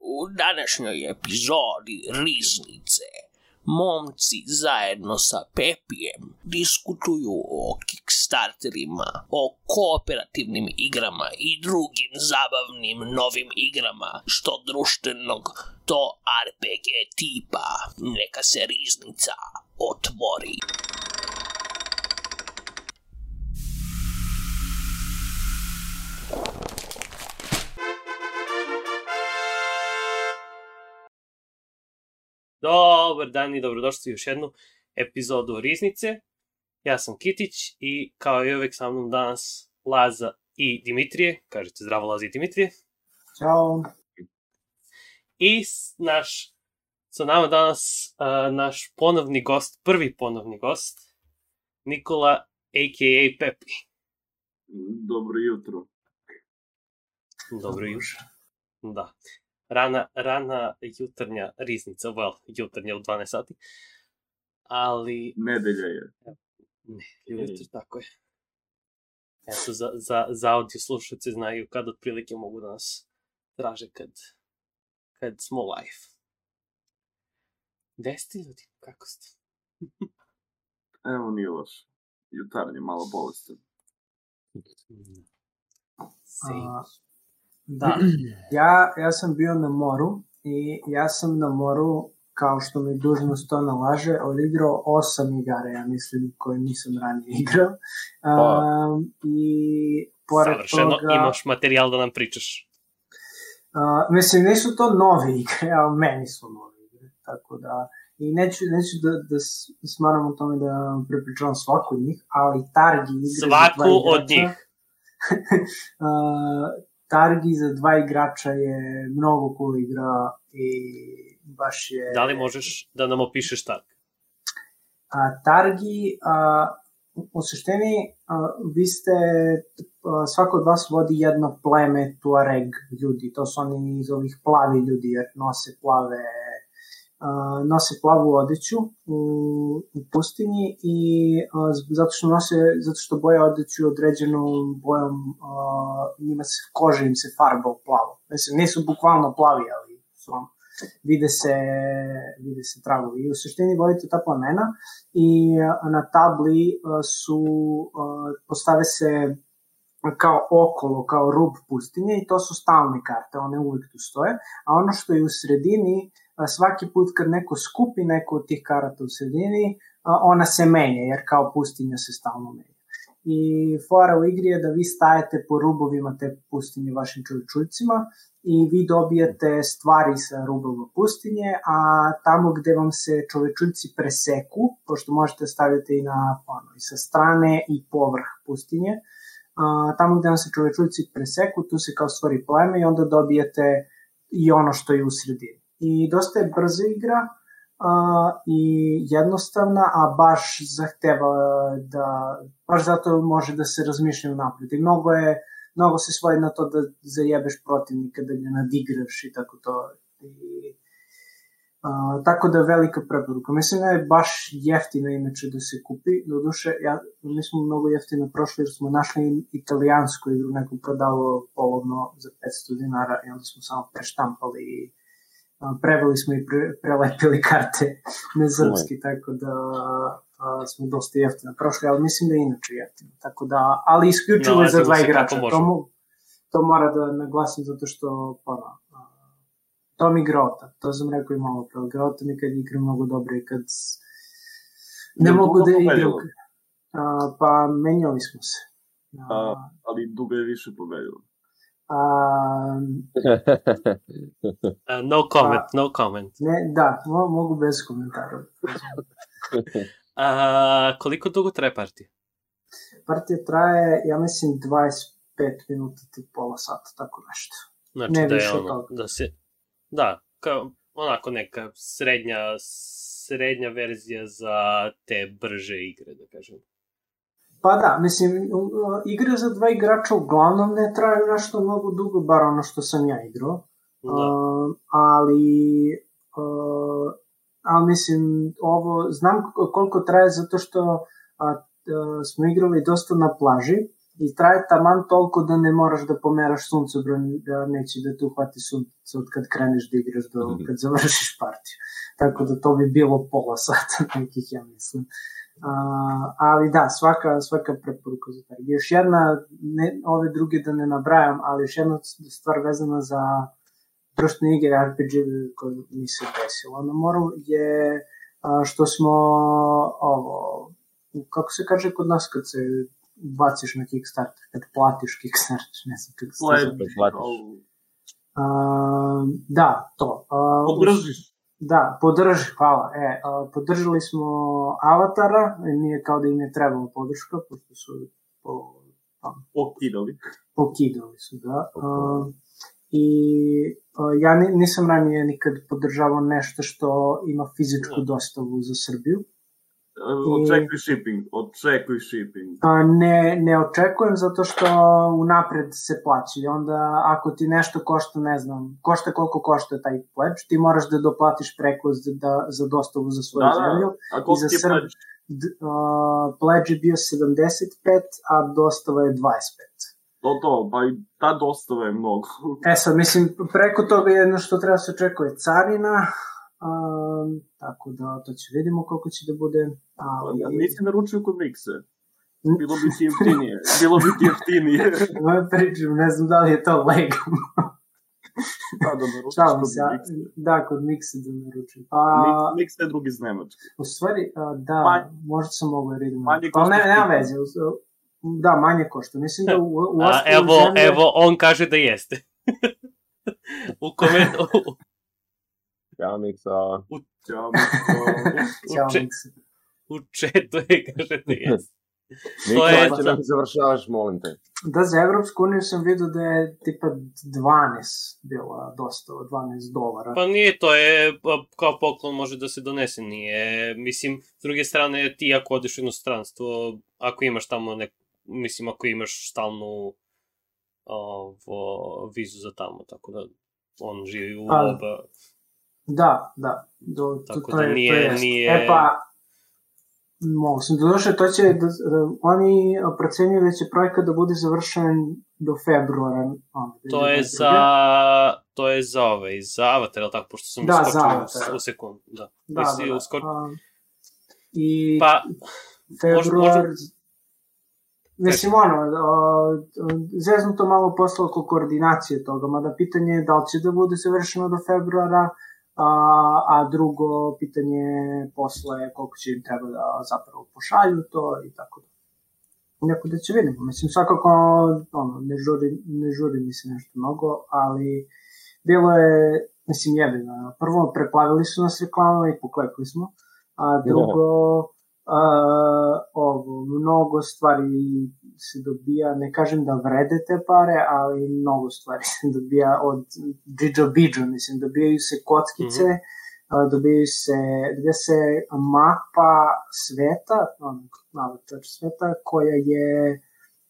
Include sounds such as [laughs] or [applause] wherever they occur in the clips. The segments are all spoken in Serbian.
U današnjoj epizodi Riznice momci zajedno sa Pepijem diskutuju o Kickstarterima, o kooperativnim igrama i drugim zabavnim novim igrama, što društvenog, to RPG tipa. Neka se Riznica otvori. Dobar dan i dobrodošli u još jednu epizodu Riznice. Ja sam Kitić i kao i uvek sa mnom danas Laza i Dimitrije. Kažete zdravo Laza i Dimitrije. Ćao. I naš, sa nama danas uh, naš ponovni gost, prvi ponovni gost, Nikola a.k.a. Pepi. Dobro jutro. Dobro jutro. Da. Rana, rana jutarnja riznica, well, jutarnja u 12 sati. Ali, Nedelja je. ne, jutro, tako je. Eto, za, za, za audio slušalce znaju kad otprilike mogu da nas traže kad, kad smo live. Gde ste ljudi? Kako ste? Evo nije loš. Jutarnje, malo bolestan. Same. Da, [clears throat] ja, ja sam bio na moru i ja sam na moru, kao što mi dužnost to nalaže, odigrao osam igara, ja mislim, koje nisam ranije igrao. Um, I pored Savršeno, toga... imaš materijal da nam pričaš. Uh, mislim, nisu to nove igre, [laughs] ali meni su nove igre, tako da... I neću, neću da, da smaram o tome da prepričavam svaku od njih, ali Targi igre Svaku od njih. [laughs] uh, Targi za dva igrača je mnogo cool igra i baš je... Da li možeš da nam opišeš tak? A, Targi, a, u suštini, a, vi ste, a, svako od vas vodi jedno pleme Tuareg ljudi, to su oni iz ovih plavi ljudi, jer nose plave nose plavu odeću u, u pustinji i a, zato što nose, zato što boje odeću određenom bojom, a, njima se, koža im se farba u plavo. Mislim, nisu bukvalno plavi, ali su vide se, vide se tragovi. I u suštini vodite ta plamena i a, na tabli a, su, a, postave se kao okolo, kao rub pustinje i to su stalne karte, one uvek tu stoje, a ono što je u sredini, svaki put kad neko skupi neku od tih karata u sredini, ona se menja, jer kao pustinja se stalno menja. I fora u igri je da vi stajete po rubovima te pustinje vašim čovječuljcima i vi dobijete stvari sa rubova pustinje, a tamo gde vam se čovečuljci preseku, pošto možete staviti i na ono, i sa strane i povrh pustinje, a, tamo gde vam se čovečuljci preseku, tu se kao stvori pleme i onda dobijete i ono što je u sredini. I dosta je brza igra a, i jednostavna, a baš zahteva da, baš zato može da se razmišlja napred. I mnogo je, mnogo se svoji na to da zajebeš protivnika, da ga nadigraš i tako to. I, a, tako da je velika preporuka. Mislim da je baš jeftina inače da se kupi. Doduše, ja, mi smo mnogo jeftino prošli jer smo našli italijansku igru, neko prodavao polovno za 500 dinara i onda smo samo preštampali i preveli smo i pre, prelepili karte [laughs] na srpski, tako da a, smo dosta jeftino prošli, ali mislim da je inače jeftino. Tako da, ali isključivo je za dva igrača. To, mo, to mora da naglasim zato što, pa, a, to mi grota. To sam rekao i malo pre. Grota mi kad igra mnogo dobro i kad ne Jel mogu da igram. pa menjali smo se. A, A, ali Duga je više pobedila. A, Uh, [laughs] no comment, no comment. ne, da, mo, mogu bez komentara. A, koliko dugo traje partija? Partija traje, ja mislim, 25 minuta ti pola sata, tako nešto. Znači Ne da je više od ono, toga. da se, da, kao, onako neka srednja, srednja verzija za te brže igre, da kažem. Pa da, mislim, igre za dva igrača uglavnom ne traju nešto mnogo dugo, bar ono što sam ja igrao. Da. Uh, ali uh, ali mislim ovo znam koliko traje zato što a, a, smo igrali dosta na plaži i traje taman toliko da ne moraš da pomeraš suncobran, da neće da te uhvati sunce od kad kreneš da igraš do Mhm. kad završiš partiju. Tako da to bi bilo pola [laughs] sata nekih, ja mislim. A, ali da, svaka, svaka preporuka za taj. Još jedna, ne, ove druge da ne nabrajam, ali još jedna stvar vezana za društvene igre RPG koja mi se desila na moru je a, što smo ovo, kako se kaže kod nas kad se baciš na Kickstarter, kad platiš Kickstarter, ne znam kako se zove. Platiš. A, da, to. A, Podržiš. Da, podrži, hvala. E, podržali smo Avatara, nije kao da im je trebala podrška, pošto su po, Pokidali. pokidali su, da. A, I a, ja ni- nisam ranije nikad podržavao nešto što ima fizičku dostavu za Srbiju. Očekuj shipping, očekuj shipping. A, ne, ne očekujem zato što unapred se plaća i onda ako ti nešto košta, ne znam, košta koliko košta taj pledge, ti moraš da doplatiš preko za, da, za dostavu za svoju Da, da. zemlju. A koliko ti je Srb- pledge? D, uh, pledge je bio 75, a dostava je 25. To to, pa i ta dostava je mnogo. E sad, mislim, preko toga jedno što treba se očekuje carina, um, tako da to će vidimo koliko će da bude. Ali, Ja nisi naručio kod Mikse. Bilo bi ti jeftinije. Bilo bi ti jeftinije. moja pričam, ne znam da li je to legalno. Da, da naručiš kod Mikse. da, kod Mixa da naručim. A, Mix- Mikse je drugi iz Nemačke. u stvari, a, da, Manje- možda sam mogao jer idem. manje Pa košta ne, nema veze. Da, manje košta. Mislim da u, u A, ostalim evo, zemljama- evo, on kaže da jeste. u komentu... Ja, Miksa. Ćao, Ćao, u, [laughs] u četu je kaže da jeste. Je- će da završavaš, molim te. Da, za Evropsku uniju sam vidio da je tipa 12 bila dostava, 12 dolara. Pa nije, to je pa, kao poklon može da se donese, nije, mislim, s druge strane ti ako odeš u inostranstvo, ako imaš tamo nek, mislim, ako imaš stalnu ovo, vizu za tamo, tako da on živi u Ali- oba. Da, da. Do, to, Tako to da je, nije- to jest. nije- E pa, mogu sam da došao, to će, da, da, oni procenjuju da će projekat da bude završen do februara. Ono, To je 2022. za, to je za ovaj, za Avatar, ali tako, pošto sam Da, Avatar. u, u sekundu, da. Da, da, da. usko- A, I Pa, februar... možda- Mislim, ono, zeznu to malo posla oko koordinacije toga, mada pitanje je da li će da bude završeno do februara, a, a drugo pitanje je posle koliko će im treba da zapravo pošalju to i tako da. Neko da će vidimo. Mislim, svakako, ono, ne žuri, ne žuri mi se nešto mnogo, ali bilo je, mislim, jebeno. Prvo, preplavili su nas reklamama i poklekli smo, a drugo, a, ovo, mnogo stvari se dobija, ne kažem da vrede te pare, ali mnogo stvari se dobija od Džidžo Bidžo, mislim, dobijaju se kockice, mm -hmm. dobijaju se, dobija se mapa sveta, ono, avatar sveta, koja je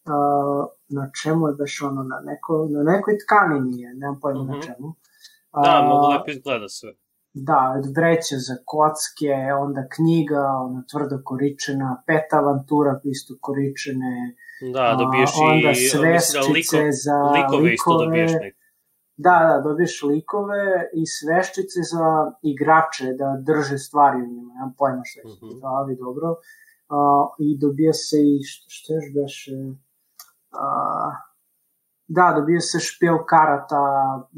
a, na čemu je baš ono, na, neko, na nekoj tkanini je, nemam pojma mm -hmm. na čemu. da, mnogo lepo izgleda sve. Da, vreće za kocke, onda knjiga, ona tvrdo koričena, pet avantura isto koričene, Da, dobiješ a, onda i da liko, za likove isto likove. dobiješ neke. Da, da, dobiješ likove i sveščice za igrače da drže stvari u njima, nemam pojma šta je mm -hmm. ali dobro. A, I dobija se i, što, što još beše, a, da, dobija se špil karata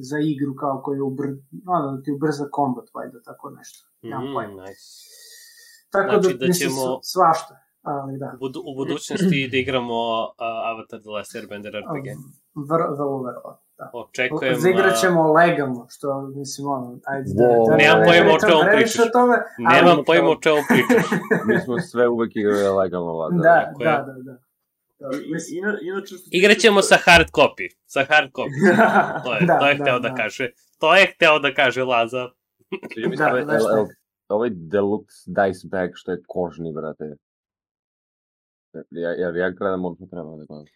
za igru kao koji ubr, no, da ti ubrza kombat, valjda, tako nešto. Nemam Mm, pojma. nice. Tako Znači da, da mislim, ćemo- svašta, ali da. U, budu, u budućnosti da igramo uh, Avatar The Last Airbender RPG. Vrlo, vrlo, vrlo, da. Očekujem... Zigrat ćemo legalno, što mislim ono, ajde da, Wow. da, Nemam da, pojma o čemu pričaš. o tome, Nemam pojma o čemu pričaš. Mi smo sve uvek igrali legalno, Vlada. Da, da, da, da. da mislim, ina, inače. Igraćemo sa hard copy. Sa hard copy. [laughs] To je, Da, to je da, hteo da, da. kaže. To je hteo da kaže Laza. Da, ovaj, znaš šta? el- el- ovaj deluxe dice bag što je kožni, brate. Ja, ja, ja gledam ono što treba da gledam.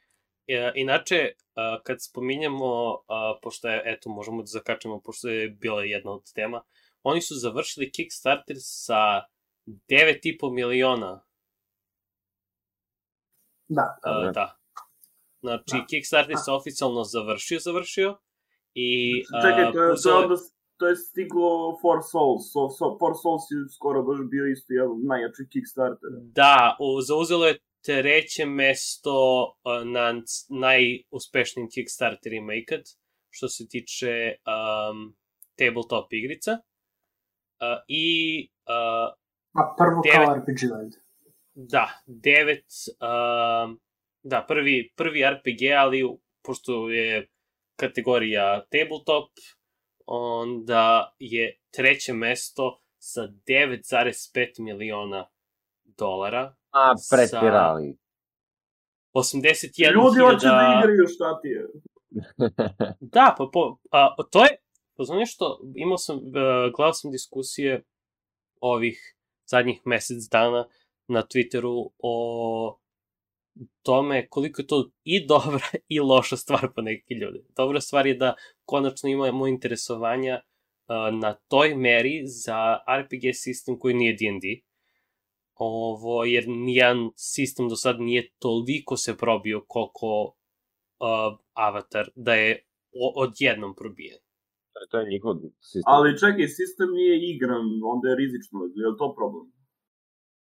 E, inače, a, kad spominjemo, a, pošto je, eto, možemo da zakačemo, pošto je bila jedna od tema, oni su završili Kickstarter sa 9,5 miliona. Da. A, Dobro. da. Znači, Da. Kickstarter se oficijalno završio, završio. I... Čekaj, to je, to je onda to je stiglo For Souls. So, so, For Souls je skoro baš bio isto jedan od najjačih Kickstartera. Da, u, zauzelo je treće mesto uh, na najuspešnijim Kickstarterima ikad, što se tiče um, tabletop igrica. Uh, I uh, A prvo Devet. kao RPG Land. Da, devet, um, da, prvi, prvi RPG, ali pošto je kategorija tabletop, onda je treće mesto sa 9,5 miliona dolara. A, Sa- pretirali. 81 Ljudi hoće da igraju, šta ti je? [laughs] Da, pa po, a, to je, pa znaš nešto, imao sam, uh, gledao sam diskusije ovih zadnjih mesec dana na Twitteru o tome koliko je to i [laughs] dobra i loša stvar po neki ljudi. Dobra stvar je da konačno imamo interesovanja uh, na toj meri za RPG sistem koji nije D&D. Ovo, jer nijedan sistem do sad nije toliko se probio koliko uh, avatar da je o, odjednom probijen. To je njihov sistem. Ali čekaj, sistem nije igran, onda je rizično, je li to problem?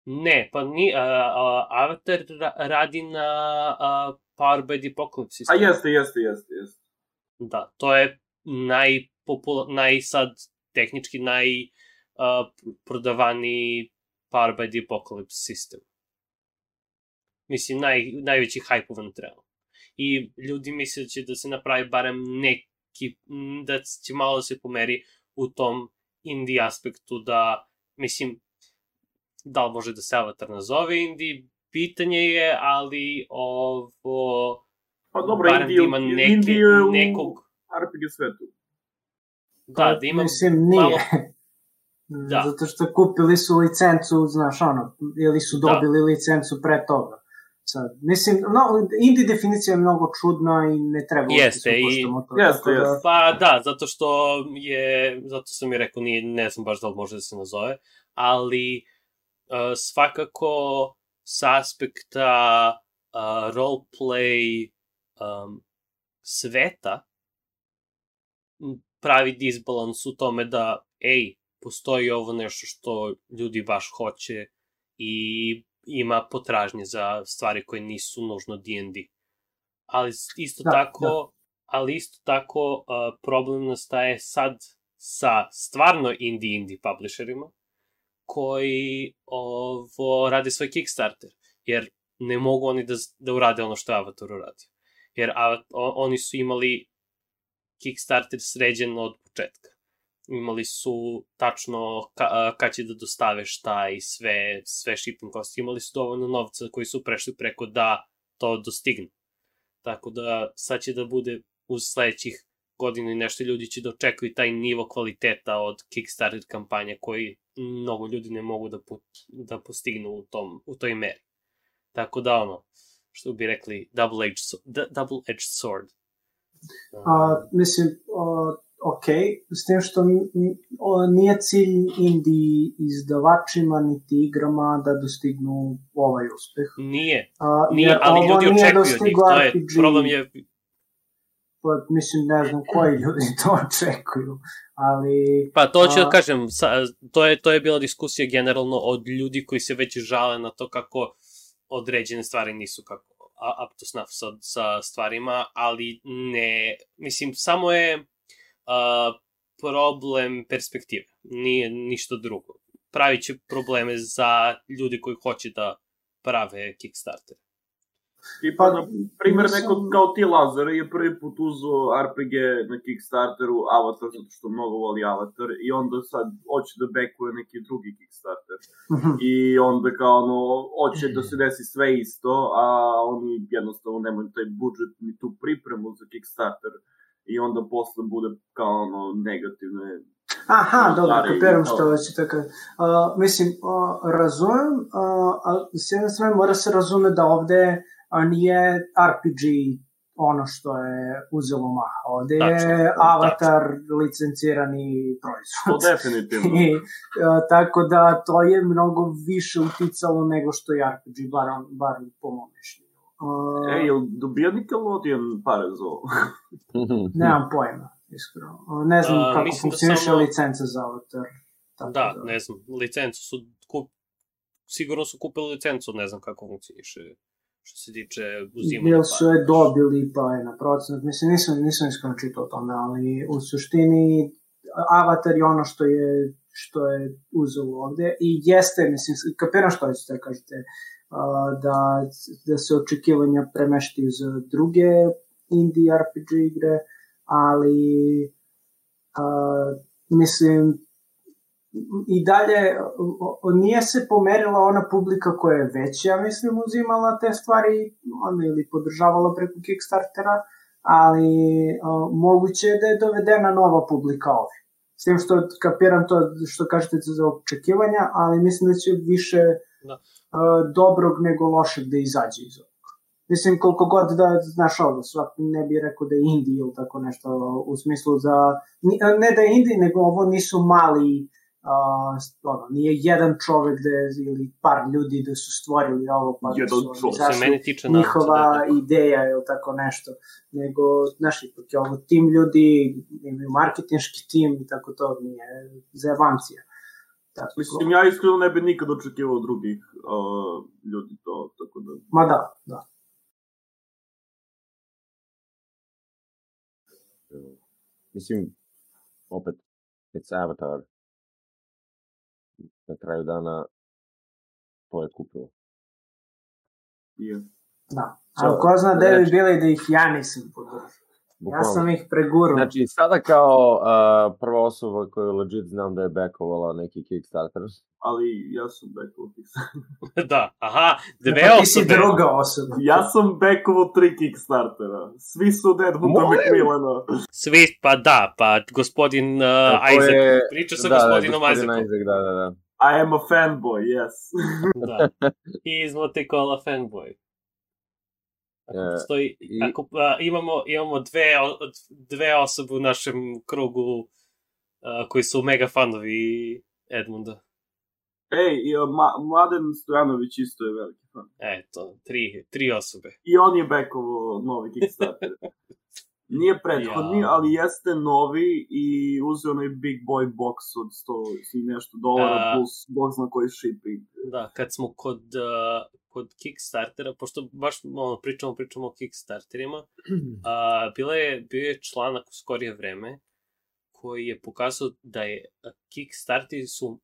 Ne, pa ni, uh, uh, avatar ra radi na uh, Power by the Apocalypse A sistemu. jeste, jeste, jeste, jeste. Da, to je najpopula, naj sad, tehnički naj uh, prodavani Power by the Apocalypse sistem. Mislim, naj, najveći hajpovan trenutno. I ljudi misle da će da se napravi barem neki, da će malo da se pomeri u tom indie aspektu da, mislim, da li može da se avatar nazove indie, pitanje je, ali ovo, Pa dobro, Indije, da ima neke, Indije u nekog, RPG svetu. da, da ima Mislim, nije. malo- [laughs] da. Zato što kupili su licencu, znaš, ono, ili su Da. dobili licencu pre toga. Sad, mislim, no, indie definicija je mnogo čudna i ne treba Jeste, se i- to. Jeste, da- jeste. Pa da, zato što je, zato sam i rekao, nije, ne znam baš da li može da se nazove, ali uh, svakako sa aspekta uh, roleplay um, sveta pravi disbalans u tome da, ej, postoji ovo nešto što ljudi baš hoće i ima potražnje za stvari koje nisu nužno D&D. Ali isto Da, tako, da. ali isto tako uh, problem nastaje sad sa stvarno indie indie publisherima koji ovo rade svoj Kickstarter, jer ne mogu oni da, da urade ono što je Avatar uradio. Jer Ava- o, oni su imali Kickstarter sređen od početka. Imali su tačno ka, a, kad će da dostave šta i sve, sve shipping cost. Imali su dovoljno novca koji su prešli preko da to dostignu. Tako da sad će da bude uz sledećih godinu i nešto ljudi će da očekuju taj nivo kvaliteta od Kickstarter kampanja koji mnogo ljudi ne mogu da, put, da postignu u, tom, u toj meri. Tako da ono, što bi rekli, double-edged so- d- double-edged sword. A, mislim, o, ok, s tim što nije cilj indie izdavačima niti igrama da dostignu ovaj uspeh. Nije, A, nije, ali ljudi očekuju od njih, to je, RPG, problem je, Pa, mislim, ne znam koji ljudi to [laughs] očekuju, ali... pa to ću da kažem, sa, to, je, to je bila diskusija generalno od ljudi koji se već žale na to kako određene stvari nisu kako up to snuff sa, sa stvarima, ali ne, mislim, samo je uh, problem perspektive, nije ništa drugo. Pravit će probleme za ljudi koji hoće da prave Kickstarter. Tipa, na primjer, nisam- neko kao ti Lazar je prvi put uzeo RPG na Kickstarteru, Avatar, zato što mnogo voli Avatar, i onda sad hoće da bekuje neki drugi Kickstarter. I onda kao ono, hoće da se desi sve isto, a oni jednostavno nemaju taj budžet ni tu pripremu za Kickstarter. I onda posle bude kao ono negativne Aha, dobro, kapiram to. što hoće tako. Uh, mislim, uh, razumem, uh, ali s jedne strane mora se razume da ovde uh, nije RPG ono što je uzelo maha. Ovde je Tačno, avatar licencirani proizvod. To definitivno. [laughs] I, uh, tako da to je mnogo više uticalo nego što je RPG, bar, bar po mom mišljenju. Uh, E, jel dobija Nickelodeon pare za ovo? [laughs] Nemam pojma, iskreno. Uh, Ne znam A, kako da funkcioniše samo- licenca za Avatar. Tako Da, ne znam, licencu su kup... sigurno su kupili licencu, ne znam kako funkcioniše što se tiče uzimanja Jel su je dobili pa je na procenat, mislim nisam, nisam iskreno čitao o tome, ali u suštini Avatar je ono što je što je uzeo ovde i jeste, mislim, kapiram što hoćete da kažete, da, da se očekivanja premeštaju za druge indie RPG igre, ali a, mislim i dalje nije se pomerila ona publika koja je već, ja mislim, uzimala te stvari ono, ili podržavala preko Kickstartera, ali o, moguće je da je dovedena nova publika ovdje. S tim što kapiram to što kažete za očekivanja, ali mislim da će više Da. o, dobrog nego lošeg da izađe iz ovog. Mislim, koliko god da, znaš ovo, svak ne bi rekao da je indie ili tako nešto, u smislu za, ne da je indie, nego ovo nisu mali, uh, ono, nije jedan čovek da je, ili par ljudi da su stvorili ovo, pa da su. Što se mene tiče njihova da je tako. ideja ili tako nešto, nego, znaš, ipak je ovo tim ljudi, imaju marketinški tim i tako to, nije zajebancija. Tako, Mislim, ja iskreno ne bi nikad očekivao drugih uh, ljudi to, tako da... Ma da, da. Mislim, opet, it's Avatar. Na kraju dana, to je kupilo. Je. Da. Ali ko zna da bi znači- bili da ih ja nisam podržao. Ja sam ih pregurao. Znači, sada kao uh, prva osoba koju legit znam da je backovala neki Kickstarter, Ali ja sam backovo [laughs] [laughs] da, aha, dve Pa ti si osobe. druga osoba. Ja sam backovo tri Kickstartera. Svi su od Edmunda Molim? McMillana. Svi, pa da, pa gospodin uh, Isaac, je- priča sa da, gospodinom da, gospodin Isaacom. Isaac, da, da, da. I am a fanboy, yes. [laughs] da. [laughs] He is what they call a fanboy. Ako postoji, i- ako, a, imamo, imamo dve, dve osobe u našem krugu a, koji su mega fanovi Edmunda. Ej, i, uh, Ma Mladen Stojanović isto je veliki fan. Eto, tri, tri osobe. I on je backovo novi Kickstarter. [laughs] Nije prethodni, Ja. ali jeste novi i uzeo onaj big boy box od 100 i nešto dolara A. plus bog zna koji shipping. Da, kad smo kod, uh, kod Kickstartera, pošto baš ono, pričamo, pričamo o Kickstarterima, [clears throat] a, bila je, bio je članak u skorije vreme koji je pokazao da je Kickstarteri su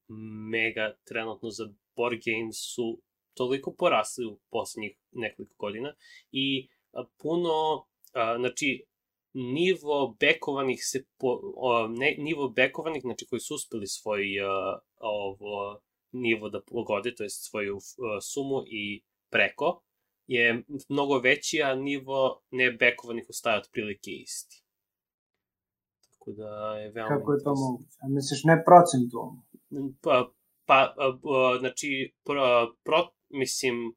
mega trenutno za board games su toliko porasli u poslednjih nekoliko godina i puno, a, znači, nivo bekovanih se po, o, ne, nivo bekovanih, znači koji su uspeli svoj a, ovo nivo da pogode, to je svoju uh, sumu i preko, je mnogo veći, a nivo nebekovanih ostaje otprilike isti. Tako da je veoma... Kako je to moguće? A misliš ne procentualno? Pa, pa a, a, znači, pro, pro, mislim,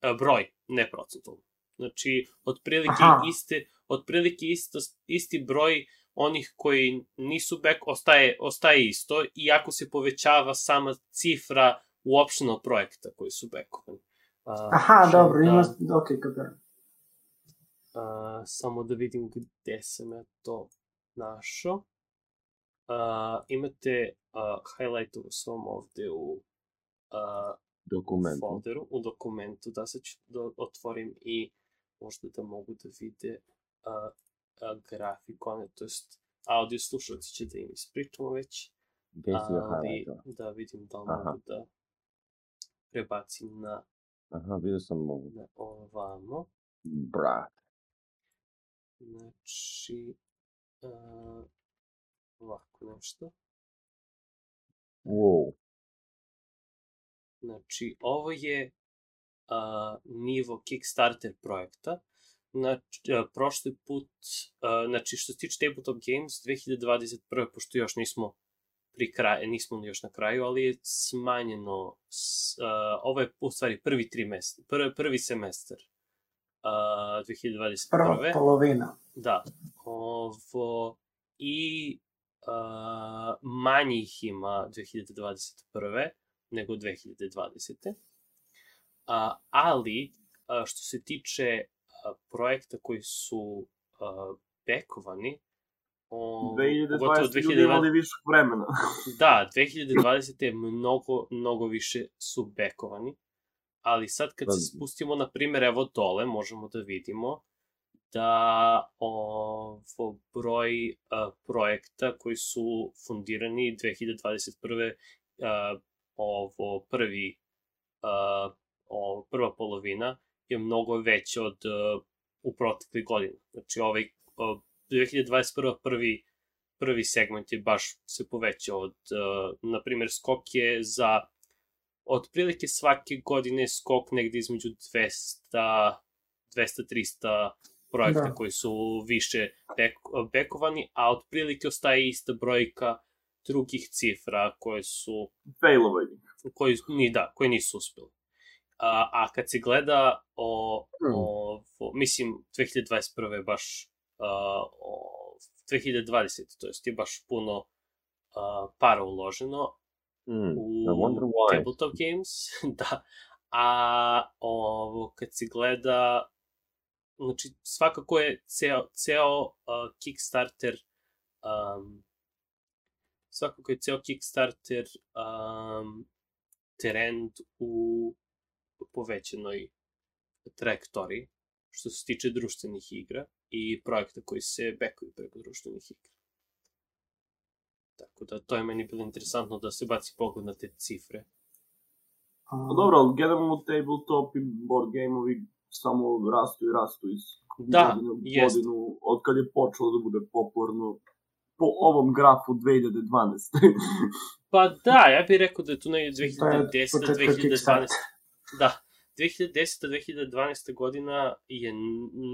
a, broj, ne procentualno. Znači, otprilike Aha. iste, otprilike isto, isti broj onih koji nisu back ostaje, ostaje isto, iako se povećava sama cifra uopšteno projekta koji su backovani. Aha, dobro, da- ima... Ok, kapiram. A, samo da vidim gde sam ja to našao. A, imate a, highlightovo sam ovde u a, Dokument. folderu, u dokumentu, da sad ću da otvorim i možda da mogu da vide a, a, grafikone, to jest audio slušalci će da im ispričamo već, ali da vidim da li mogu da prebacim na, Aha, vidio sam mogu. na ovamo. Brat. Znači, uh, ovako nešto. Wow. Znači, ovo je uh, nivo Kickstarter projekta. Znači, uh, prošli put, uh, znači što se tiče Tabletop Games 2021. pošto još nismo pri kraju, nismo još na kraju, ali je smanjeno, s, uh, ovo je u stvari prvi trimestar, prvi, prvi semestar uh, 2021. Prva polovina. Da. Ovo, I uh, manje ih ima 2021. nego 2020. A, ali a, što se tiče projekta koji su a, bekovani, o, 2020 ljudi imali više vremena. [laughs] da, 2020. je mnogo, mnogo više su bekovani, ali sad kad se spustimo, na primjer, evo dole, možemo da vidimo da ovo broj uh, projekta koji su fundirani 2021. Uh, ovo prvi uh, ovo, prva polovina je mnogo veća od uh, u proteklih godina. Znači ovaj uh, 2021. prvi prvi segment je baš se povećao od, uh, na primjer, skok je za otprilike svake godine skok negde između 200 200-300 projekta da. koji su više bek, bekovani, a otprilike ostaje ista brojka drugih cifra koje su... Failovani. Koji, ni, da, koji nisu uspeli. A, a kad se gleda o, mm. o, o mislim, 2021. je baš a, o, 2020. to jest je baš puno a, para uloženo mm. u tabletop games, [laughs] da. A ovo, kad se gleda znači svakako je ceo, ceo uh, Kickstarter um, svakako je ceo Kickstarter um, trend u povećanoj trajektoriji što se tiče društvenih igra i projekta koji se bekuju preko društvenih igra. Tako da to je meni bilo interesantno da se baci pogled na te cifre. Pa dobro, ali generalno tabletop i board game-ovi samo rastu i rastu iz da, godinu, od kad je počelo da bude popularno po ovom grafu 2012. pa da, ja bih rekao da je tu negdje 2010. 2012. Da, 2010. 2012. godina je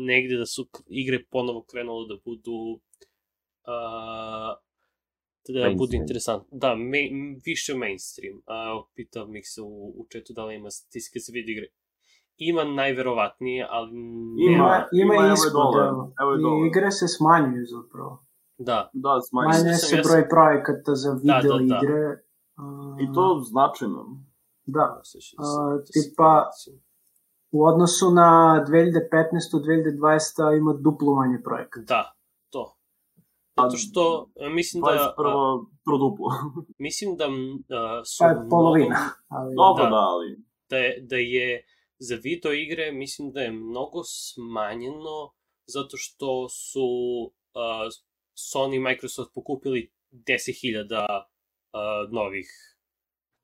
negde da su igre ponovo krenule da budu uh, da bude interesantno. Da, me, više mainstream. Uh, pitao mi se u, u četu da li ima statistike za video igre ima najverovatnije, ali... Ima, ima, ima, ima ispod, evo. evo igre se smanjuju zapravo. Da. Da, smanjuju se. Manje se broj projekata za video da, da, da. igre. Uh, I to značajno. Da. Uh, tipa, u odnosu na 2015-2020 ima duplo manje projekata. Da, to. Zato što mislim da... Prvo, duplo. [laughs] mislim da uh, su... Pa je polovina. Ali... Dobro, da, da, ali... Da je, da je za video igre mislim da je mnogo smanjeno zato što su uh, Sony i Microsoft pokupili 10.000 uh, novih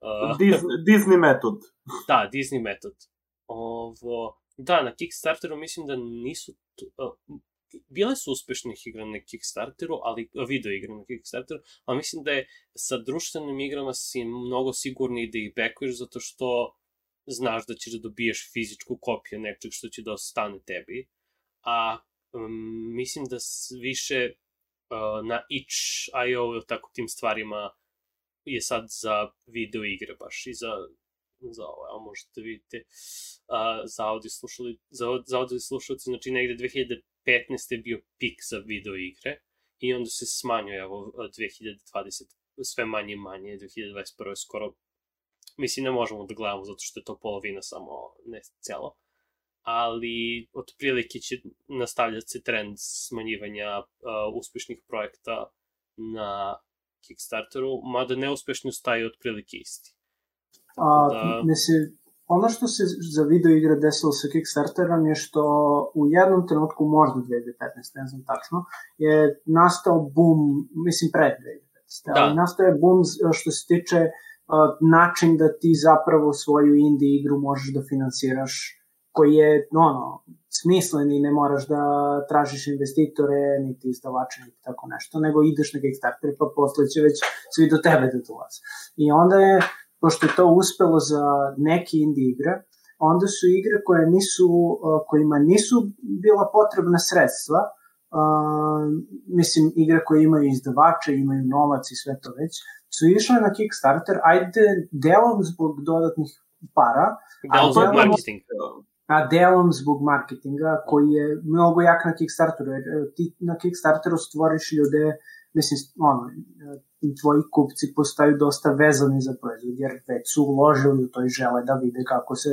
uh, Disney, Disney metod. da, Disney metod. Ovo, da, na Kickstarteru mislim da nisu... Uh, bile su uspešnih igra na Kickstarteru, ali video igre na Kickstarteru, ali mislim da je sa društvenim igrama si mnogo sigurniji da ih backuješ zato što znaš da ćeš da dobiješ fizičku kopiju nečeg što će da ostane tebi. A um, mislim da više uh, na itch.io ili tako tim stvarima je sad za video igre baš i za za ovo, evo možete vidite uh, za audio slušali, za, za audio slušalci, znači negde 2015. je bio pik za video igre i onda se smanjuje, evo 2020 sve manje i manje, 2021. je skoro Mislim, ne možemo da gledamo zato što je to polovina samo, ne celo. Ali, otprilike će nastavljati se trend smanjivanja uh, uspešnih projekta na Kickstarteru, mada neuspešni ostaju otprilike isti. A, da... Mislim, ono što se za video igre desilo sa Kickstarterom je što u jednom trenutku, možda 2015, ne znam tačno, je nastao boom, mislim pred 2015, da. ali nastao je boom što se tiče uh, način da ti zapravo svoju indie igru možeš da finansiraš koji je ono, smislen i ne moraš da tražiš investitore, niti izdavače, niti tako nešto, nego ideš na Kickstarter pa posle će već svi do tebe da dolaze. I onda je, pošto je to uspelo za neke indie igre, onda su igre koje nisu, kojima nisu bila potrebna sredstva, uh, mislim, igre koje imaju izdavače, imaju novac i sve to već, su išle na Kickstarter, ajde delom zbog dodatnih para, delom zbog marketinga. Delom zbog marketinga, koji je mnogo jak na Kickstarteru, jer e, ti na Kickstarteru stvoriš ljude, mislim, ono, e, tvoji kupci postaju dosta vezani za proizvod, jer već su uložili u to i žele da vide kako se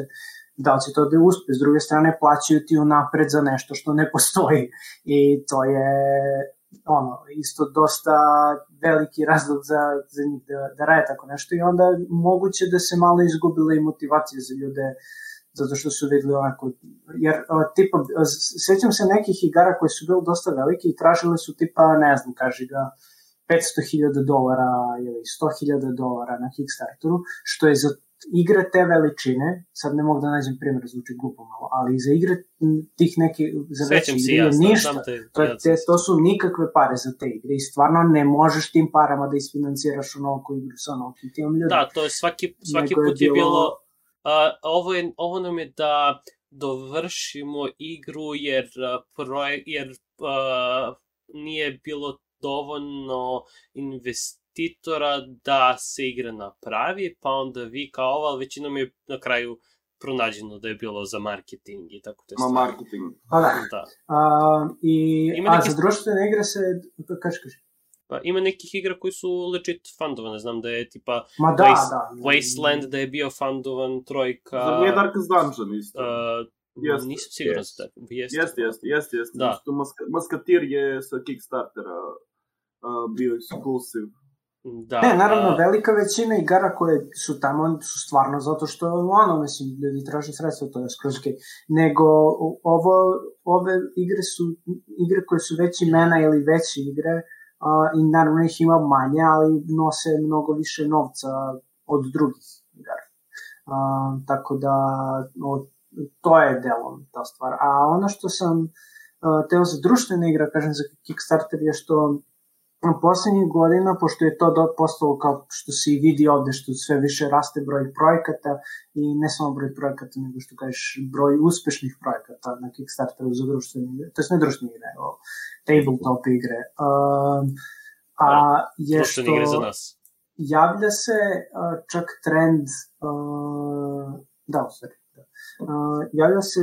da li će to da uspe, s druge strane plaćaju ti unapred za nešto što ne postoji. I to je ono, isto dosta veliki razlog za, za njih da, da rade tako nešto. I onda moguće da se malo izgubila i motivacija za ljude zato što su videli onako, jer tipa, sećam se nekih igara koje su bile dosta velike i tražile su tipa, ne znam, kaži ga, 500.000 dolara ili 100.000 dolara na Kickstarteru, što je za igre te veličine, sad ne mogu da nađem primjer, zvuči glupo malo, ali za igre tih neke, za veće igre ja, je ništa, te, to, te, to su nikakve pare za te igre i stvarno ne možeš tim parama da isfinanciraš onoliko igru sa onolikim tim ljudima. Da, to je svaki, svaki put je bilo, je bilo ovo, je, ovo nam je da dovršimo igru jer, projek, jer nije bilo dovoljno investitora da se igra napravi, pa onda vi kao ova, ali većinom je na kraju pronađeno da je bilo za marketing i tako te stvari. Ma marketing. Pa da. da. A, i, ima a za društvene igre se, kaži, kaži. Pa ima nekih igra koji su legit fundovane, znam da je tipa Ma da, Waste, da. Wasteland da je bio fundovan, Trojka... Za nije Darkest Dungeon isto. Uh, Jest. Nisam siguran yes. za tako. Jeste, jeste, jeste, jeste. Jest. Da. Što Maska, Maskatir je sa Kickstartera uh, bio eksklusiv. Da, ne, naravno, a... velika većina igara koje su tamo su stvarno zato što, ono, mislim, ljudi traže sredstva, to je skroz okay. Nego, ovo, ove igre su igre koje su veći imena ili veće igre uh, i naravno ih ima manje, ali nose mnogo više novca od drugih igara. Tako da, od, to je delom ta stvar. A ono što sam teo za društvene igre, kažem za Kickstarter, je što poslednjih godina, pošto je to do, postalo kao što se i vidi ovde, što sve više raste broj projekata i ne samo broj projekata, nego što kažeš broj uspešnih projekata na Kickstarteru za društvene igre, to je ne društvene igre, o tabletop igre. Uh, a je što igre za nas. javlja se uh, čak trend uh, da, u stvari, da. Uh, javlja se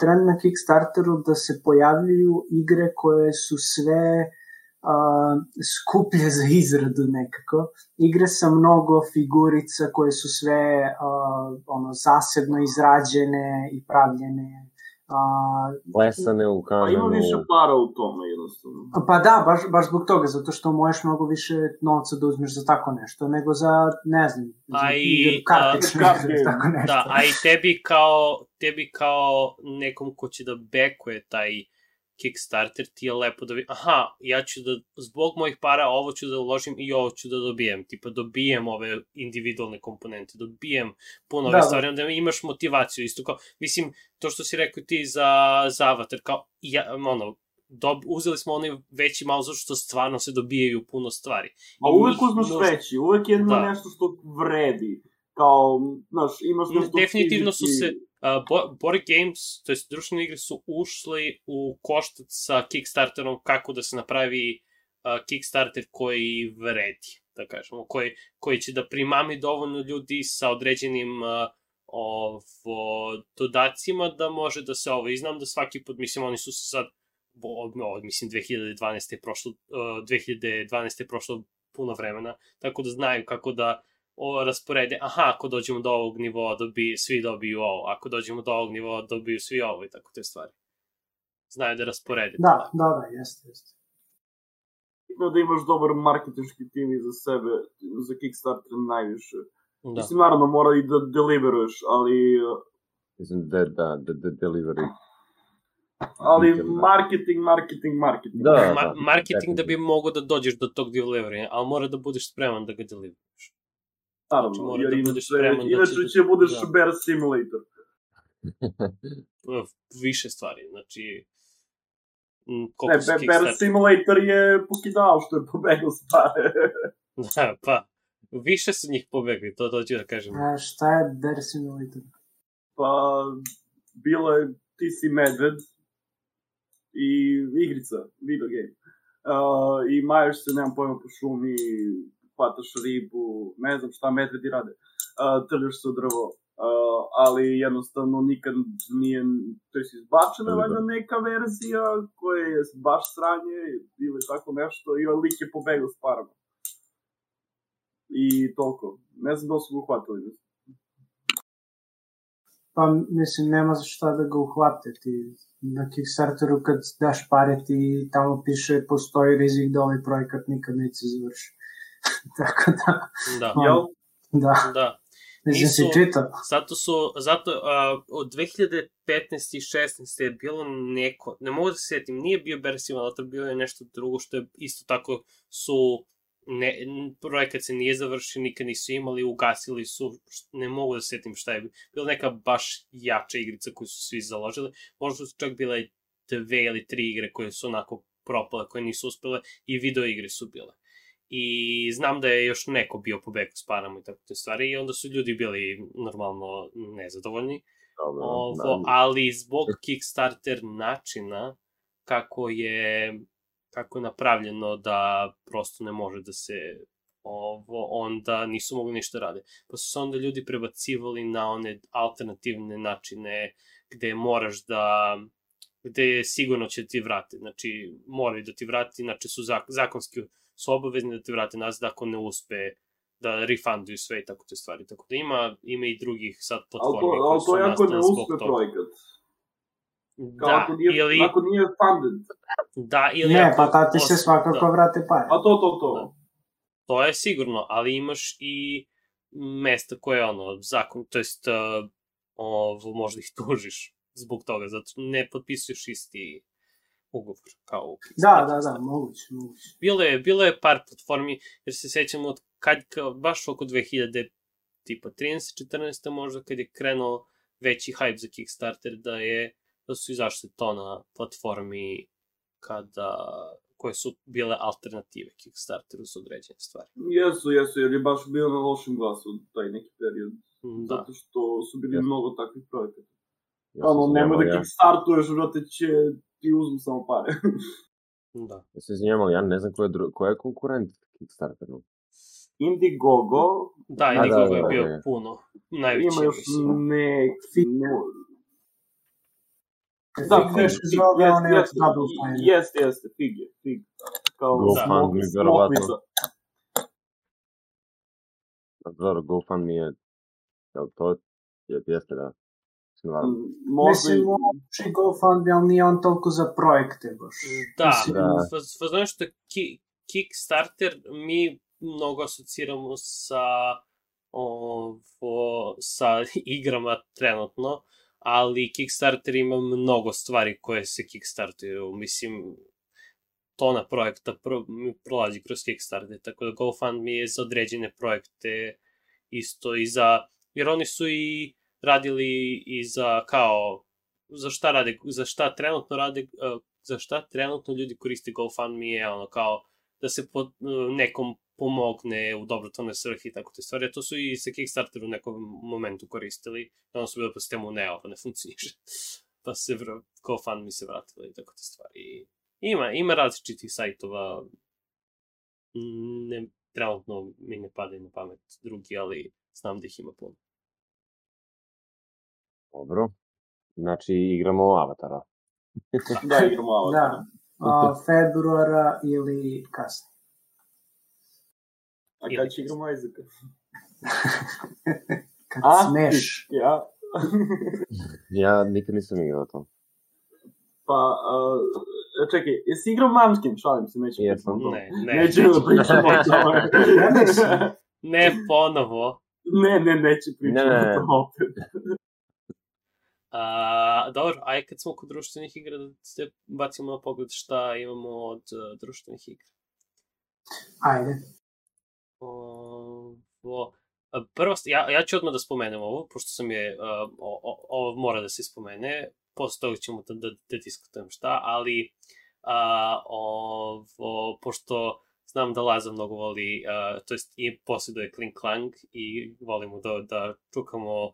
trend na Kickstarteru da se pojavljuju igre koje su sve uh, skuplje za izradu nekako. Igre sa mnogo figurica koje su sve uh, ono, zasebno izrađene i pravljene. Uh, Lesane u kamenu. Pa ima više para u tome jednostavno. Pa da, baš, baš zbog toga, zato što možeš mnogo više novca da uzmeš za tako nešto, nego za, ne znam, za a i, kartične a, [laughs] tako nešto. Da, a i tebi kao, tebi kao nekom ko će da bekuje taj Kickstarter ti je lepo da vi, aha, ja ću da, zbog mojih para ovo ću da uložim i ovo ću da dobijem, tipa dobijem ove individualne komponente, dobijem puno ove da, da. stvari, onda imaš motivaciju, isto kao, mislim, to što si rekao ti za, za Avatar, kao, ja, ono, dob, uzeli smo onaj veći malo zato što stvarno se dobijaju puno stvari. A uvek uzmeš no... veći, uvek je da. nešto što vredi, kao, znaš, imaš nešto Definitivno su se, uh, board games, to jest društvene igre su ušli u koštac sa Kickstarterom kako da se napravi uh, Kickstarter koji vredi, da kažemo, koji, koji će da primami dovoljno ljudi sa određenim uh, ovo, dodacima da može da se ovo, i znam da svaki put, mislim, oni su se sad, bo, mislim, 2012. je prošlo, uh, 2012. je prošlo puno vremena, tako da znaju kako da o, rasporede, aha, ako dođemo do ovog nivoa, dobi, svi dobiju ovo, ako dođemo do ovog nivoa, dobiju svi ovo i tako te stvari. Znaju da rasporede. Da, da, da, jeste, jeste. Bitno da imaš dobar marketinški tim iza sebe, za Kickstarter najviše. Da. Mislim, naravno, mora i da deliveruješ, ali... Mislim, da, da, da, da delivery ali marketing, marketing, marketing. Da, da, Ma marketing da bi mogo da dođeš do tog delivery, ali mora da budeš spreman da ga deliveruješ. Naravno, znači, mora jer da spreman da inače će budeš da. Bear Simulator. [laughs] Više stvari, znači... Ne, Be Bear Simulator je pokidao što je pobegao stare. [laughs] da, pa, više su njih pobegli, to dođe da kažem. A šta je Bear Simulator? Pa, bilo je ti si medved i igrica, video game. Uh, I majaš se, nemam pojma, po šumi, hvataš ribu, ne znam šta medvedi rade, uh, trljaš se u drvo, uh, ali jednostavno nikad nije, to je izbačena valjda neka verzija koja je baš sranje ili tako nešto i lik je pobegao s parama. I toliko. Ne znam da su ga uhvatili. Pa mislim, nema za šta da ga uhvate. Ti na Kickstarteru kad daš pare ti tamo piše postoji rizik da ovaj projekat nikad neće završi. [laughs] Tako da... Da. on- Jel? Da, Da. mislim si Nisu- čitao. Zato su, zato uh, od 2015. i 16. je bilo neko, ne mogu da se sjetim, nije bio Bear Simulator, bio je nešto drugo što je isto tako su ne, projekat se nije završio, nikad nisu imali, ugasili su, ne mogu da se sjetim šta je, bila neka baš jača igrica koju su svi založili, možda su čak bile dve ili tri igre koje su onako propale, koje nisu uspele i video igre su bile. I znam da je još neko bio pobeku s parama i tako te stvari i onda su ljudi bili normalno nezadovoljni. Dobro, Ovo, da, ali zbog Kickstarter načina kako je kako je napravljeno da prosto ne može da se ovo, onda nisu mogli ništa rade. Pa su se onda ljudi prebacivali na one alternativne načine gde moraš da gde sigurno će ti vrati. Znači, moraju da ti vrati, znači su zak, zakonski su obavezni da ti vrate nazad ako ne uspe da refunduju sve i tako te stvari. Tako da ima, ima i drugih sad Ali platformi to, koje ali su to je ako ne zbog uspe toga. projekat. Kao Da, ako nije, ili, ako nije funded. da, ili Ne, ako, pa ta ti se svakako da. vrate pare. A to, to, to. To je sigurno, ali imaš i mesta koje ono, zakon, to jest uh, ovo, možda ih [laughs] tužiš zbog toga, zato ne potpisuješ isti ugovor kao Da, da, da, moguće, moguće. Bilo je, bilo je par platformi, jer se sećamo od kad, kao, baš oko 2000, tipa 13, 14 možda, kad je krenuo veći hype za Kickstarter, da je, da su izašle to na platformi kada, koje su bile alternative Kickstarteru za određene stvari. Jesu, jesu, jer je baš bio na lošem glasu taj neki period. Da. Zato što su bili Jesu. mnogo takvih projekata. Ja Ono, nemoj da ja, kickstartuješ, brate, će ti uzmu samo pare. [laughs] Da. ja se izvinjavam, ali ja ne znam ko je, dru, ko je konkurent Kickstarteru. Indiegogo, Da, i Da, nikoga da, je da, bio da. puno. Najveći, ima još neki... Ne, Da, da, Fig, zove one od jeste, Double Fine. jeste, jeste, Fig je, Fig. Kao GoFundMe, verovatno. Dobro, GoFundMe je, jel to je, jeste da. Mislim, uopće GoFundMe, ali nije on toliko za projekte baš. Da, Mislim, Da. je što ki, Kickstarter mi mnogo asociramo sa ovo, sa [laughs] igrama trenutno, ali Kickstarter ima mnogo stvari koje se Kickstartuju. Mislim, tona projekta pro, prolazi kroz Kickstarter, tako da GoFundMe je za određene projekte isto i za, jer oni su i radili i za kao za šta rade, za šta trenutno rade, uh, za šta trenutno ljudi koriste GoFundMe je ono kao da se pod, uh, nekom pomogne u dobrotvorne svrhe i tako te stvari. To su i sa Kickstarter u nekom momentu koristili. Onda su bili po sistemu ne, ovo ne funkcioniše. [laughs] Pa se vr, GoFundMe se vratilo i tako te stvari. Ima, ima različitih sajtova. Ne, trenutno mi ne padaju na pamet drugi, ali znam da ih ima puno. Dobro. Znači, igramo Avatara. [laughs] Da, igramo Avatar. [laughs] Da. A, februara ili kasnije. A kad će igramo Isaaca? [laughs] Kad A? smeš. Ja? Ja nikad nisam igrao to. Pa, uh, čekaj, jesi igrao Munchkin? Šalim se, neću Jesam. Ne, ne. Nećemo da pričamo o tome. Ne ponovo. ne, ne, neću pričati Ne, ne, ne. o tome opet. A, dobro, aj kad smo kod društvenih igra, da se bacimo na pogled šta imamo od uh, društvenih igra. Ajde. Ovo, a, prvo, ja, ja ću odmah da spomenem ovo, pošto sam je, uh, o, ovo mora da se spomene, posle toga ćemo da, da, da diskutujem šta, ali a, ovo, pošto znam da Laza mnogo voli, uh, to jest i posjeduje Kling Klang i volimo da, da čukamo uh,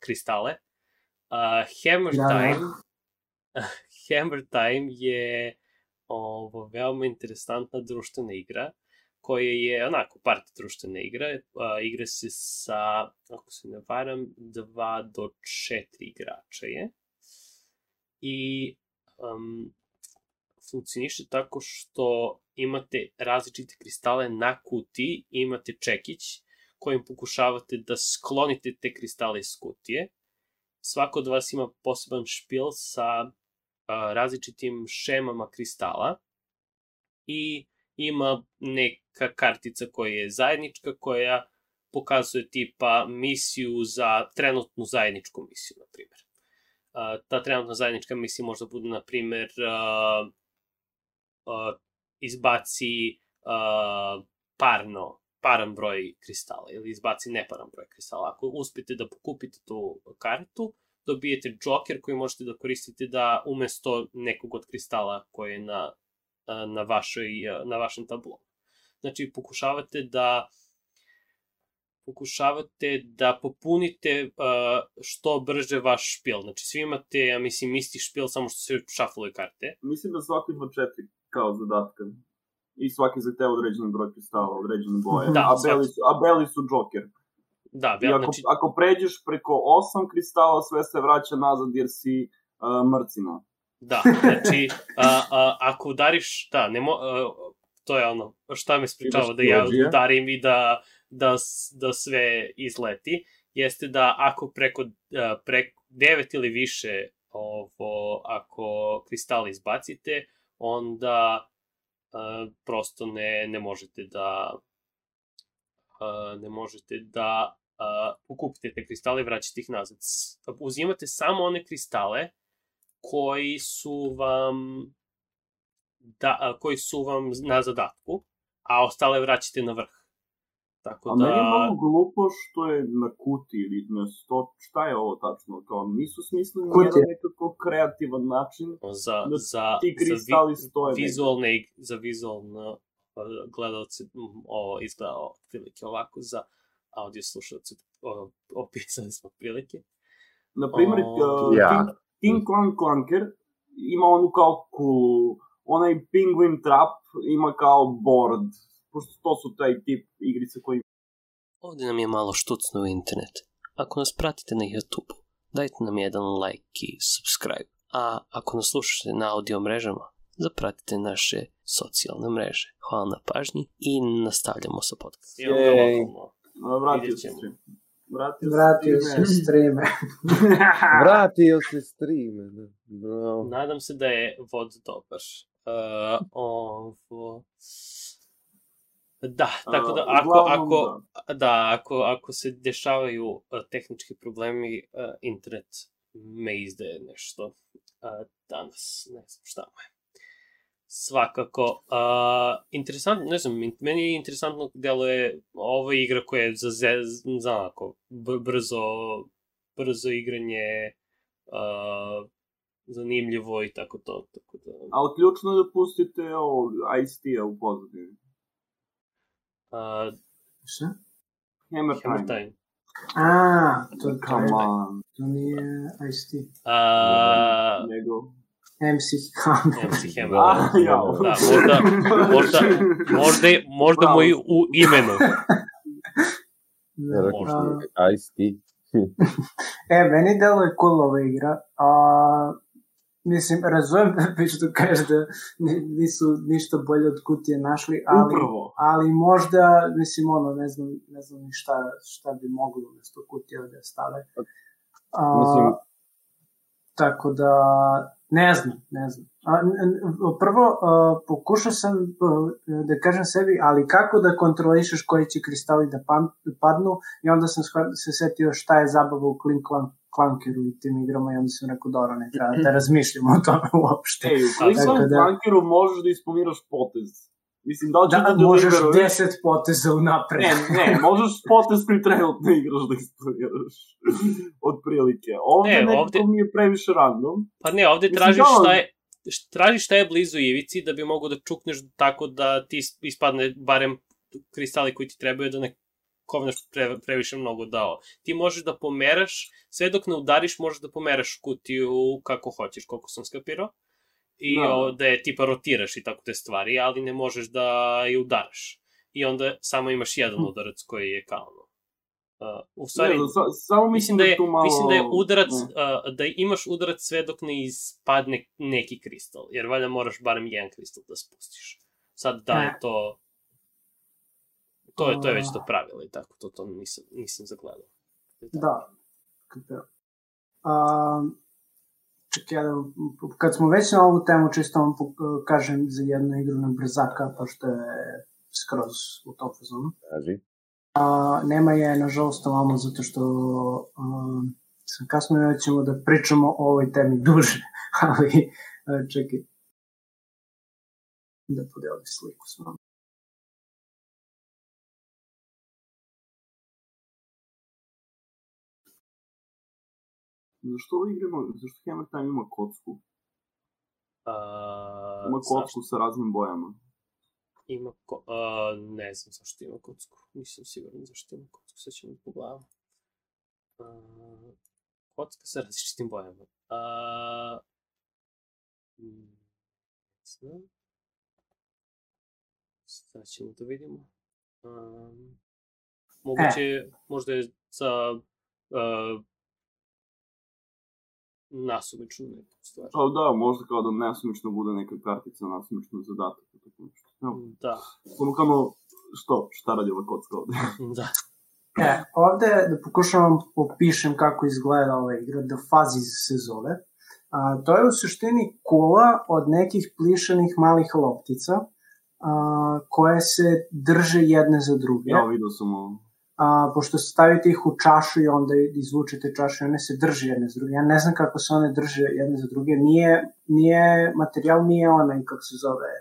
kristale. Uh, Hammer Da, da. Time [laughs] Hammer Time je ovo, veoma interesantna društvena igra koja je onako party društvena igra. A, igra se sa, ako se ne varam, 2 do 4 igrača je. I um, funkcioniše tako što imate različite kristale na kutiji, imate čekić kojim pokušavate da sklonite te kristale iz kutije svako od vas ima poseban špil sa a, različitim šemama kristala i ima neka kartica koja je zajednička, koja pokazuje tipa misiju za trenutnu zajedničku misiju, na primjer. Ta trenutna zajednička misija možda bude, na primjer, a, izbaci a, parno, paran broj kristala ili izbaci neparan broj kristala. Ako uspete da pokupite tu kartu, dobijete džoker koji možete da koristite da umesto nekog od kristala koji je na, na, vašoj, na vašem tablu. Znači, pokušavate da pokušavate da popunite uh, što brže vaš špil. Znači, svi imate, ja mislim, isti špil, samo što se šafluju karte. Mislim da svako ima četiri kao zadatka. I svaki zahteva određeni broj kristala, određene boje. Da, a, beli su, a beli su džoker. Da, I ako, znači... ako pređeš preko osam kristala, sve se vraća nazad jer si uh, mrcina. Da, znači, a, a, ako udariš, da, ne mo, a, to je ono, šta me spričava da ja udarim i da, da, da sve izleti, jeste da ako preko, preko devet ili više ovo, ako kristali izbacite, onda prosto ne, ne možete da ne možete da ukupite te kristale i vraćate ih nazad. Uzimate samo one kristale koji su vam da, koji su vam na zadatku, a ostale vraćate na vrh. Tako da... A meni je malo glupo što je na kuti ili na sto... Šta je ovo tačno? Kao, nisu smislili na jedan nekako kreativan način za, da za, ti kristali za vi, stoje. Vizualne, za vizualno gledalce ovo izgleda prilike ovako, za audio slušalce opisali smo prilike. Naprimer, o, ja. King, King Clank Clanker ima onu kao kulu, onaj Penguin Trap ima kao board, pošto to su taj tip igrice koji... Ovde nam je malo štucno u internet. Ako nas pratite na YouTube, dajte nam jedan like i subscribe. A ako nas slušate na audio mrežama, zapratite naše socijalne mreže. Hvala na pažnji i nastavljamo sa podcastom. Jej. Vratio se stream. Vratio, [laughs] Vratio se streame. Vratio se streame. Da. Bravo. Nadam se da je vod dobar. Uh, ovo... Da, tako da ako, ako, da, ako, ako se dešavaju uh, tehnički problemi, uh, internet me izdaje nešto uh, danas, ne znam šta mu je. Svakako, uh, interesantno, ne znam, meni je interesantno delo je ova igra koja je za, za, za onako, brzo, brzo igranje, uh, zanimljivo i tako to. Tako da... Ali ključno je da pustite ovog Ice-T-a u pozadini. Uh, Šta? Hammer Time. Hammer Time. A, to, Come to, on. to nije Ice-T. Uh, Nego... MC Hammer. MC [laughs] Hammer. A, ja. Da, možda, možda, možda, možda mu i u imenu. Ja rekao što A, je Ice-T. [laughs] E, meni deluje cool ova igra. A, mislim, razumem da [laughs] što kažeš da ni- nisu ništa bolje od kutije našli, ali, Upravo. ali možda, mislim, ono, ne znam, ne znam ni šta, šta bi mogli umesto kutije da stave. A, Mislim- tako da, ne znam, ne znam. A, prvo, a, pokušao sam a, da kažem sebi, ali kako da kontrolišeš koji će kristali da pam- padnu i onda sam se setio šta je zabava u Clink Clank Clankeru i tim igrama i onda sam rekao, dobro, ne treba [laughs] da razmišljamo o tome uopšte. Ej, u Quicksand da- Bunkeru možeš da isplaniraš potez. Mislim, da Da, da možeš deliveruješ? 10 poteza unapred. Ne, ne, [laughs] možeš potez koji trenutno igraš da isplaniraš. [laughs] Od prilike. Ovde Ne, ne, nekako ovde- mi je previše random. Pa ne, ovde Mislim, tražiš da, šta je, tražiš šta je blizu ivici da bi mogo da čukneš tako da ti is- ispadne barem kristali koji ti trebaju da ne kovnaš pre, previše mnogo dao. Ti možeš da pomeraš, sve dok ne udariš možeš da pomeraš kutiju kako hoćeš, koliko sam skapirao. I Da. da. da je tipa rotiraš i tako te stvari, ali ne možeš da je udaraš. I onda samo imaš jedan udarac koji je kao ono. Uh, u stvari, ne, sa, samo mislim da je, tu malo... mislim da je udarac, Ne. uh, da imaš udarac sve dok ne ispadne neki kristal, jer valjda moraš barem jedan kristal da spustiš. Sad da je Ne. to... To je, to je već to pravilo i tako, to, to nisam, nisam zagledao. Da. Kapira. A, čekaj, ja da, kad smo već na ovu temu, čisto vam kažem za jednu igru na brzaka, pošto je skroz u tom fazonu. Kaži. A, nema je, nažalost, ovamo, zato što a, sam kasno da ćemo da pričamo o ovoj temi duže, [laughs] ali a, čekaj. Da podelim sliku s vama. Zašto ovo igramo, zašto Hammer Time ima kocku? A, Ima zašto? kocku sa raznim bojama. Ima ko... A, ne znam zašto ima kocku. Nisam siguran zašto ima kocku. Sad ćemo da pogledamo. A, kocka sa različitim bojama. A, mm, ne znam. Sad ćemo da vidimo. A, moguće, možda je za a, nasumičnu neku stvar. Pa da, možda kao da nesumično bude neka kartica nasumično zadatak. Tako nešto. Evo, Da, Samo kao, što, šta radi ova kocka ovde? [laughs] [laughs] da. E, ovde da pokušavam opišem kako izgleda ova igra, The Fuzzies se zove. A, to je u suštini kula od nekih plišanih malih loptica a, koje se drže jedne za druge. Ja, vidio sam ovo. A, pošto stavite ih u čašu i onda izvučete čašu i one se drže jedne za druge. Ja ne znam kako se one drže jedne za druge. Nije, nije materijal nije onaj, kako se zove,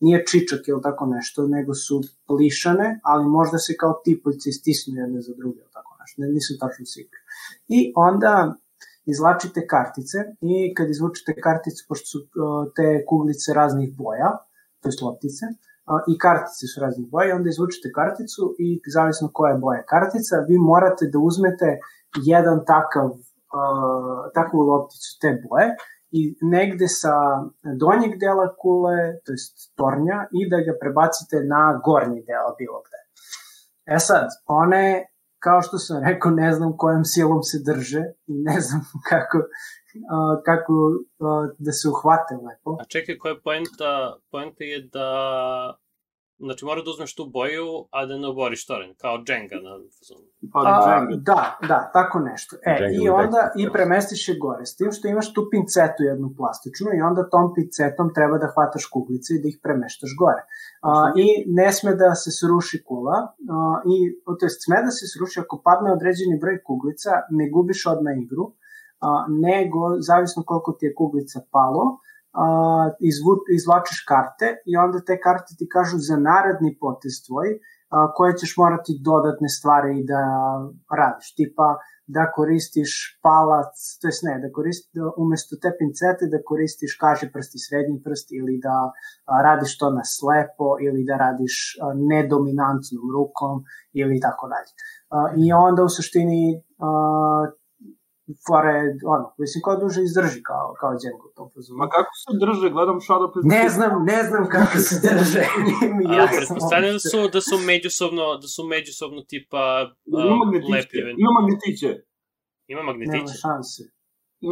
nije čičak ili tako nešto, nego su plišane, ali možda se kao tipoljci stisnu jedne za druge ili tako nešto. Ne, nisam tačno siguran. I onda izlačite kartice i kad izvučete karticu, pošto su te kuglice raznih boja, to je loptice, i kartice su raznih boja, onda izvučete karticu i zavisno koja je boja kartica, vi morate da uzmete jedan takav, a, takvu lopticu te boje i negde sa donjeg dela kule, to jest tornja, i da ga prebacite na gornji deo bilo gde. E sad, one, kao što sam rekao, ne znam kojom silom se drže i ne znam [laughs] kako, a, kako a, da se uhvate lepo. A čekaj, koja je poenta? Poenta je da... Znači, mora da uzmeš tu boju, a da ne oboriš toren, kao Jenga na fazonu. Pa A, Jenga. da, da, tako nešto. E, Jenga i onda i premestiš je gore. S tim što imaš tu pincetu jednu plastičnu i onda tom pincetom treba da hvataš kuglice i da ih premeštaš gore. A, I ne sme da se sruši kula, a, i, to jest sme da se sruši ako padne određeni broj kuglica, ne gubiš odmah igru, a, nego, zavisno koliko ti je kuglica palo, a, izvu, izvlačiš karte i onda te karte ti kažu za naredni potez tvoj, a, koje ćeš morati dodatne stvari da radiš, tipa da koristiš palac, to jest ne, da koristi, da umesto te pincete da koristiš kaži prst i srednji prst ili da a, radiš to na slepo ili da radiš a, nedominantnom rukom ili tako dalje. I onda u suštini a, fore, ono, mislim, ko duže izdrži kao, kao Django u tom fazonu. Ma kako se drže, gledam Shadow the Ne znam, ne znam kako se drže. [laughs] Nije mi A, jasno pretpostavljam da su, da su međusobno, da su međusobno tipa Ima uh, magnetiće, ima magnetiće. Ima Nema magnetiće? šanse.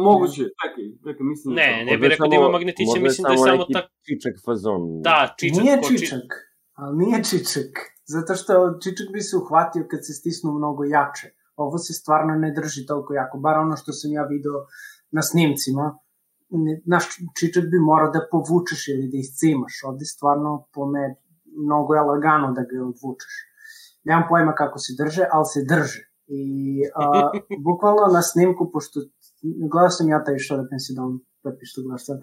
Moguće, čekaj, čekaj, mislim da Ne, je to. ne bih rekao da ima magnetiće, mislim da je samo tak... čičak fazon. Da, čičak. nije čičak, ali nije čičak. Zato što čičak bi se uhvatio kad se stisnu mnogo jače. Ovo se stvarno ne drži toliko jako, bar ono što sam ja video na snimcima. Naš čičak bi morao da povučeš ili da iscimaš. Ovde stvarno po me mnogo je lagano da ga odvučeš. Nemam pojma kako se drže, ali se drže. I a, [laughs] bukvalno na snimku, pošto gledao sam ja taj što da pensidon, Pepi što gledaš sad,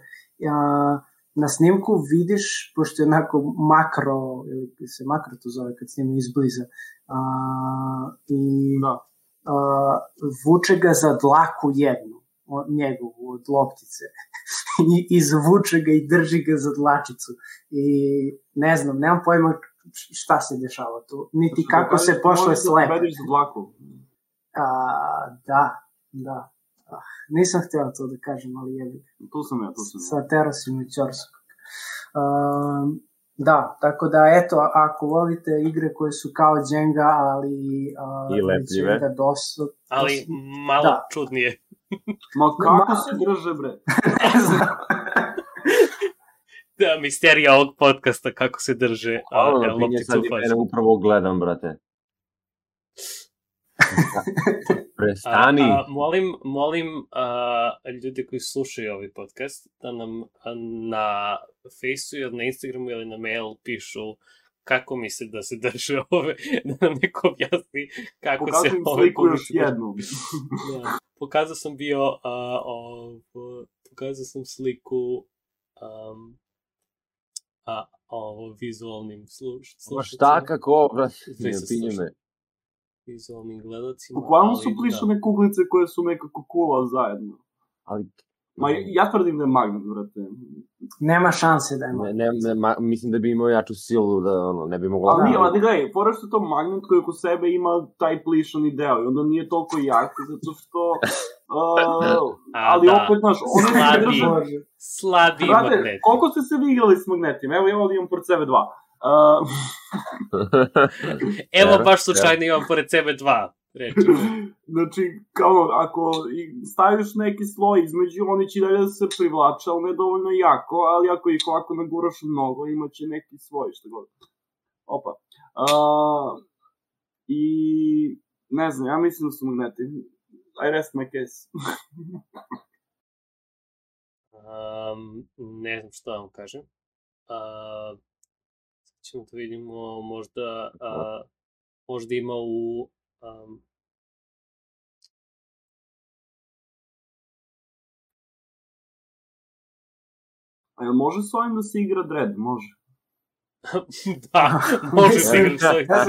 a, na snimku vidiš, pošto je onako makro, ili se makro to zove kad snima izbliza, a, i Da. A, vuče ga za dlaku jednu, o- njegovu, od loptice. [laughs] I, izvuče ga i drži ga za dlačicu. I ne znam, nemam pojma šta se dešava tu, niti kako se pošle Možeš da za dlaku. A, da, da. Ah, nisam htio to da kažem, ali jebi. Tu sam ja, tu sam ja. Sa Terosim i Ćorsom. Um, da, tako da eto, ako volite igre koje su kao Jenga, ali uh, I lepljive. Jenga dosta, Ali dosta- malo Da. čudnije. [laughs] Ma kako Ma- se drže, bre? [laughs] [laughs] Da, misterija ovog podcasta, kako se drže a, Hvala a, na pinje, loptica sad u i fazi. mene upravo gledam, brate. [laughs] Prestani. A, a, molim, molim a, ljude koji slušaju ovaj podcast da nam a, na Faceu ili na Instagramu ili na mail pišu kako misle da se drže ove, da nam neko objasni kako Pokazujem se ove sliku još jednu. [laughs] Da. Pokazao sam bio, a, ov, pokazao sam sliku um, a, ovo vizualnim sluš, Ma slušacima. šta, kako, brate, ne se me. Vizualnim gledalcima. Bukvalno su ali da. plišane kuglice koje su nekako kula zajedno. Ali, Ma ja tvrdim da je magnet, brate. Nema šanse da je ne, magnet. ne, ne, ma, mislim da bi imao jaču silu da, ono, ne bi mogla... Ali, Da. nije, ali gledaj, fora što je to magnet koji oko sebe ima taj plišani deo i onda nije toliko jak, zato što... [laughs] Uh, A, ali da. opet, znaš, ono je Slabi. Slabi Brate, magnet. koliko ste se vi igrali s magnetima? Evo, ja ovdje imam pored sebe dva. [laughs] Uh, Evo, baš slučajno imam pored sebe dva reči. [laughs] znači, kao, ako i staviš neki sloj između, oni će dalje da se privlače, ali ne dovoljno jako, ali ako ih ovako naguraš mnogo, imaće neki svoj, što god. Opa. Uh, I, ne znam, ja mislim da su magneti. I rest my case. [laughs] Um, ne znam šta da vam kažem. Uh, ćemo da vidimo, možda, uh, možda ima u... Um, A jel može s ovim da se igra Dread? Može. [laughs] da, [laughs] može se igrati s ovim. Ja,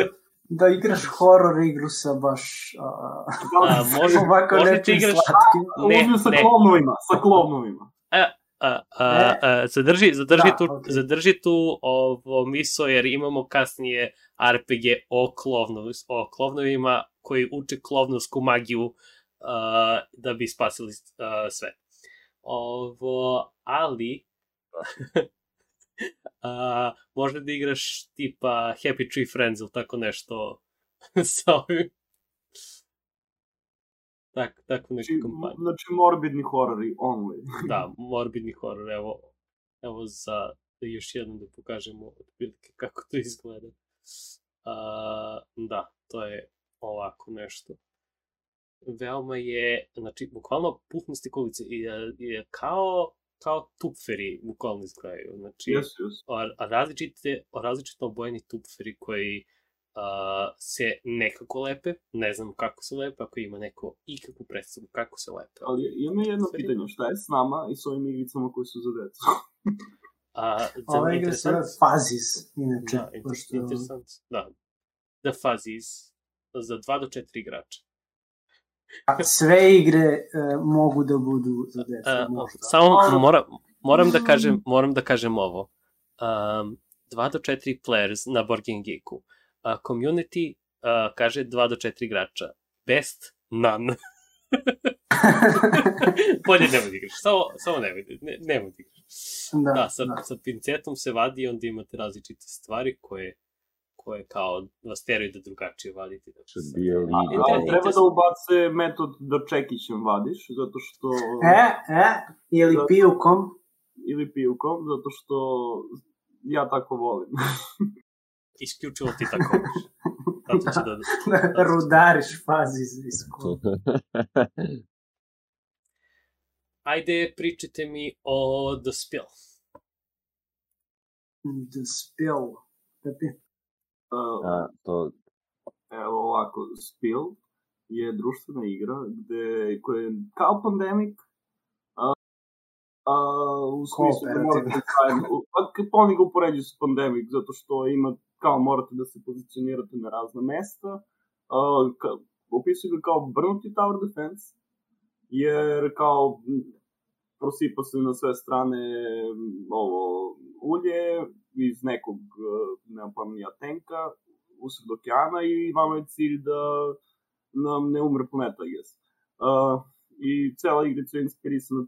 da igraš horror igru sa baš a, A, može, ovako može ti nečim igraš... slatkim. Ne, Uzmi sa ne. klovnovima, sa klovnovima. A, a, a, zadrži, zadrži, Da, tu, okej. zadrži tu ovo miso, jer imamo kasnije RPG o, klovnov, o klovnovima koji uče klovnovsku magiju a, da bi spasili a, sve. Ovo, ali [laughs] a, možda da igraš tipa Happy Tree Friends ili tako nešto [laughs] sa ovim. Tak, tako neku Znači, kampanju. znači morbidni horori only. [laughs] da, morbidni horor, evo, evo za, da još jednom da pokažemo otprilike [laughs] kako to izgleda. A, da, to je ovako nešto. Veoma je, znači, bukvalno puhnaste kuglice je, je kao, kao tupferi bukvalno izgledaju. Znači, jesu. a, a različite, različito obojeni tupferi koji a, se nekako lepe, ne znam kako se lepe, ako ima neko ikakvu predstavu kako se lepe. Ali imam jedno pitanje, šta je s nama i s ovim igricama koje su za decu? [laughs] A, za Ova igra se zove Fazis, inače. Da, inter- pošto- interesant. Da. The Fuzzies za 2 do 4 igrača. A sve igre e, mogu da budu za decu. Uh, možda. samo moram, moram da kažem, moram da kažem ovo. Um, 2 do 4 players na Board Game Geeku. Uh, community uh, kaže 2 do 4 igrača. Best none. [laughs] Bolje nemoj da igraš. Samo, samo nemoj, ne, nemoj da igraš. da, Da, sa, da. sa pincetom se vadi i onda imate različite stvari koje koje kao vas teraju da drugačije vadite. Da se- bio A, a treba da ubace metod da čekićem vadiš, zato što... E, e, ili Da. pijukom. Ili pivkom, zato što ja tako volim. [laughs] Isključivo ti tako. Zato će da... [laughs] da rudariš Fazis isku. Ajde, pričajte mi o The Spill. The Spill. Pepi. Uh, A, to, evo ovako, Spill je društvena igra gde, koja je kao pandemik, a, u smislu da morate zajedno, u- pa oni ga upoređuju sa pandemik, zato što ima, kao morate da se pozicionirate na razna mesta, a, ka, opisuju ga kao brnuti tower defense, jer kao prosipa se na sve strane ovo ulje iz nekog, e, nemam pojma nija, tenka, usred okeana i vama je cilj da nam ne umre planeta, guess. Uh, I cela igrica je inspirisana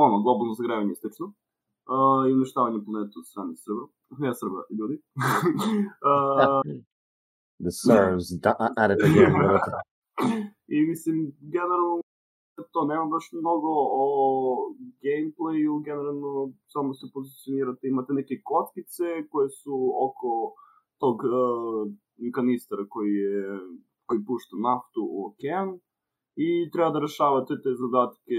ono, globalno zagrevanje i slično. Uh, I uništavanje planeta od strane Srba. [laughs] Ne Srba, ljudi. [laughs] uh, The Serves, da, RPG, brate. I mislim, generalno to nema baš mnogo o gameplayu, generalno samo se pozicionirate, imate neke kockice koje su oko tog uh, kanistera koji je koji pušta naftu u okean i treba da rešavate te zadatke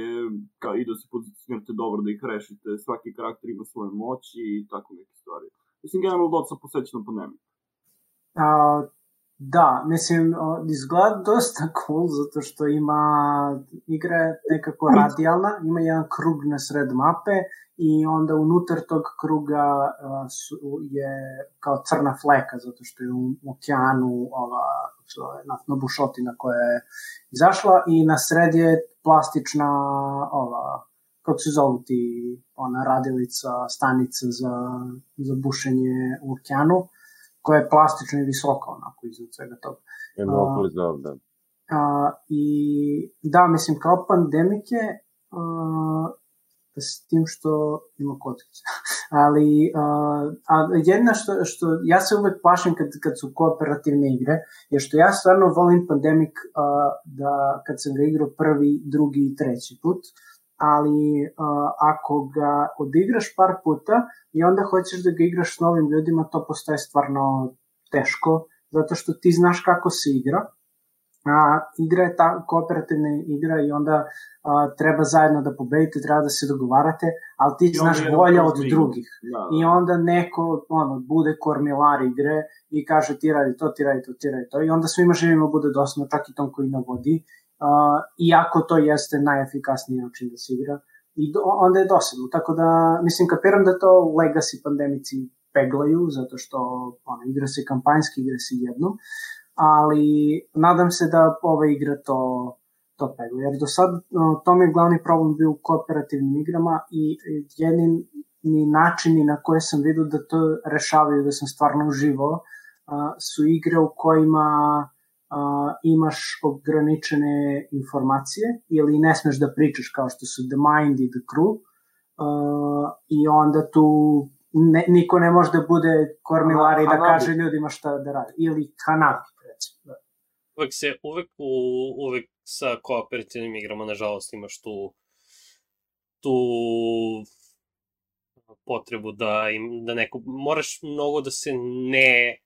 ka, i da se pozicionirate dobro, da ih rešite, svaki karakter ima svoje moći i tako neke stvari. Mislim, generalno dosta posvećeno po nemi. A, Da, mislim, izgleda dosta cool, zato što ima, igra je nekako radijalna, ima jedan krug na sred mape i onda unutar tog kruga je kao crna fleka, zato što je u okeanu ova naftna bušotina koja je izašla i na sred je plastična ova, kako se zovu ti, ona radilica, stanica za, za bušenje u okeanu koja je plastična i visoka onako iznad svega toga. Je mnogo uh, da. A, I da, mislim, kao pandemike, uh, s tim što ima kockice. [laughs] Ali uh, a jedna što, što ja se uvek plašim kad, kad su kooperativne igre, je što ja stvarno volim Pandemic uh, da kad sam ga igrao prvi, drugi i treći put, ali uh, ako ga odigraš par puta i onda hoćeš da ga igraš s novim ljudima, to postaje stvarno teško, zato što ti znaš kako se igra, a, igra je ta kooperativna igra i onda a, treba zajedno da pobedite, treba da se dogovarate, ali ti znaš bolje od drugih. Da, da. I onda neko ono, bude kormilar igre i kaže ti radi to, ti radi to, ti radi to. I onda svima živimo bude dosadno, čak i tom koji navodi uh, iako to jeste najefikasniji način da se igra i do, onda je dosadno, tako da mislim kapiram da to legacy pandemici peglaju, zato što ono, igra se kampanjski, igra se jedno, ali nadam se da ova igra to to pegla, jer do sad to mi je glavni problem bio u kooperativnim igrama i jedini ni načini na koje sam vidio da to rešavaju, da sam stvarno uživao, su igre u kojima uh, imaš ograničene informacije ili ne smeš da pričaš kao što su The Mind i The Crew uh, i onda tu ne, niko ne može da bude kormilar i da kaže ljudima šta da radi. Ili Hanabi, recimo. Da. Uvek se, uvek, u, uvek sa kooperativnim igrama, nažalost, imaš tu tu potrebu da im, da neko, moraš mnogo da se ne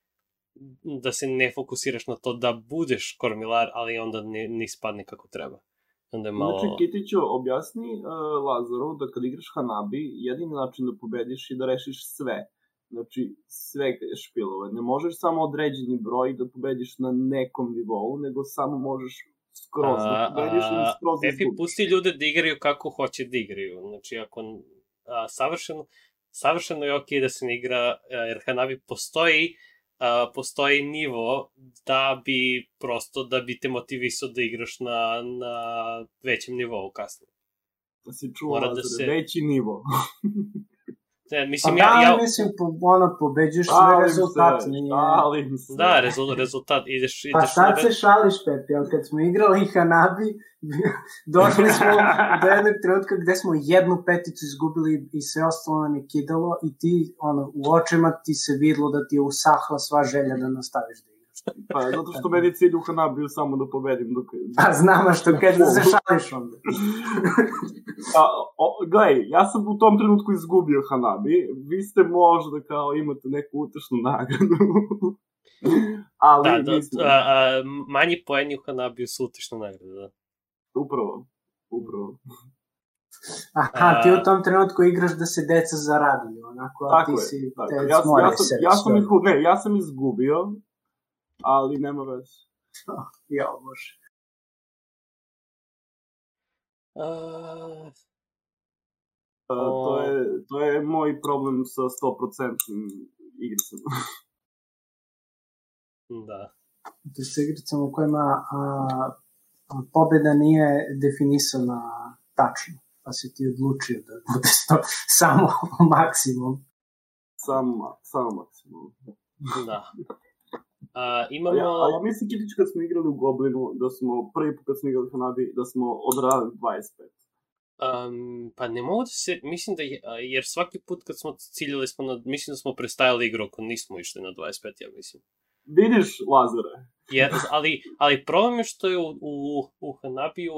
da se ne fokusiraš na to da budeš kormilar, ali onda ne, ne ispadne kako treba. Onda je malo... Znači, Kitiću, objasni uh, Lazaru da kad igraš Hanabi, jedini način da pobediš je da rešiš sve. Znači, sve špilove. Ne možeš samo određeni broj da pobediš na nekom nivou, nego samo možeš skroz da pobediš i skroz da Efi, pusti ljude da igraju kako hoće da igraju. Znači, ako a, savršeno, savršeno je ok da se ne igra, jer Hanabi postoji uh, postoji nivo da bi prosto da bi te motivisao da igraš na, na većem nivou kasnije. Da se čuva da se... veći nivo. [laughs] Ne, mislim, pa ja, da, ja... mislim, po, ono, pobeđuješ sve rezultat. Se, nije... Šalim se. Da, rezul, rezultat, ideš... ideš pa sad se šališ, Pepe, ali kad smo igrali Hanabi, [laughs] došli smo do jednog trenutka gde smo jednu peticu izgubili i sve ostalo nam je kidalo i ti, ono, u očima ti se vidlo da ti je usahla sva želja da nastaviš da. Pa, [laughs] zato što meni cilj u Hanabiju samo da pobedim dok... Pa znam, što kaže da se šališ onda. [laughs] A, o, gledaj, ja sam u tom trenutku izgubio Hanabi, vi ste možda kao imate neku utešnu nagradu. [laughs] Ali, da, da, mislim... a, a, manji poeni u Hanabiju su utešna nagrada, da. Upravo, upravo. Aha, ti u tom trenutku igraš da se deca zaraduju, onako, a ti je, si tako. te ja, ja, sam, ja, sam izgubio, ne, ja sam izgubio, ali nema veze. ja, može. Uh, uh, to, je, to je moj problem sa 100% igricama. da. To sa igricama u kojima a, a, pobjeda nije definisana tačno, pa si ti odlučio da bude [laughs] to samo maksimum. Samo, samo maksimum. Da. A, imamo... Ja, a ja mislim, Kitić, kad smo igrali u Goblinu, da smo, prvi put kad smo igrali u Hanabi, da smo odradili 25. Um, pa ne mogu da se, mislim da, je, jer svaki put kad smo ciljali smo na, mislim da smo prestajali igru ako nismo išli na 25, ja mislim. Vidiš, Lazare, Jer, ali, ali problem je što je u, u, u Hanabiju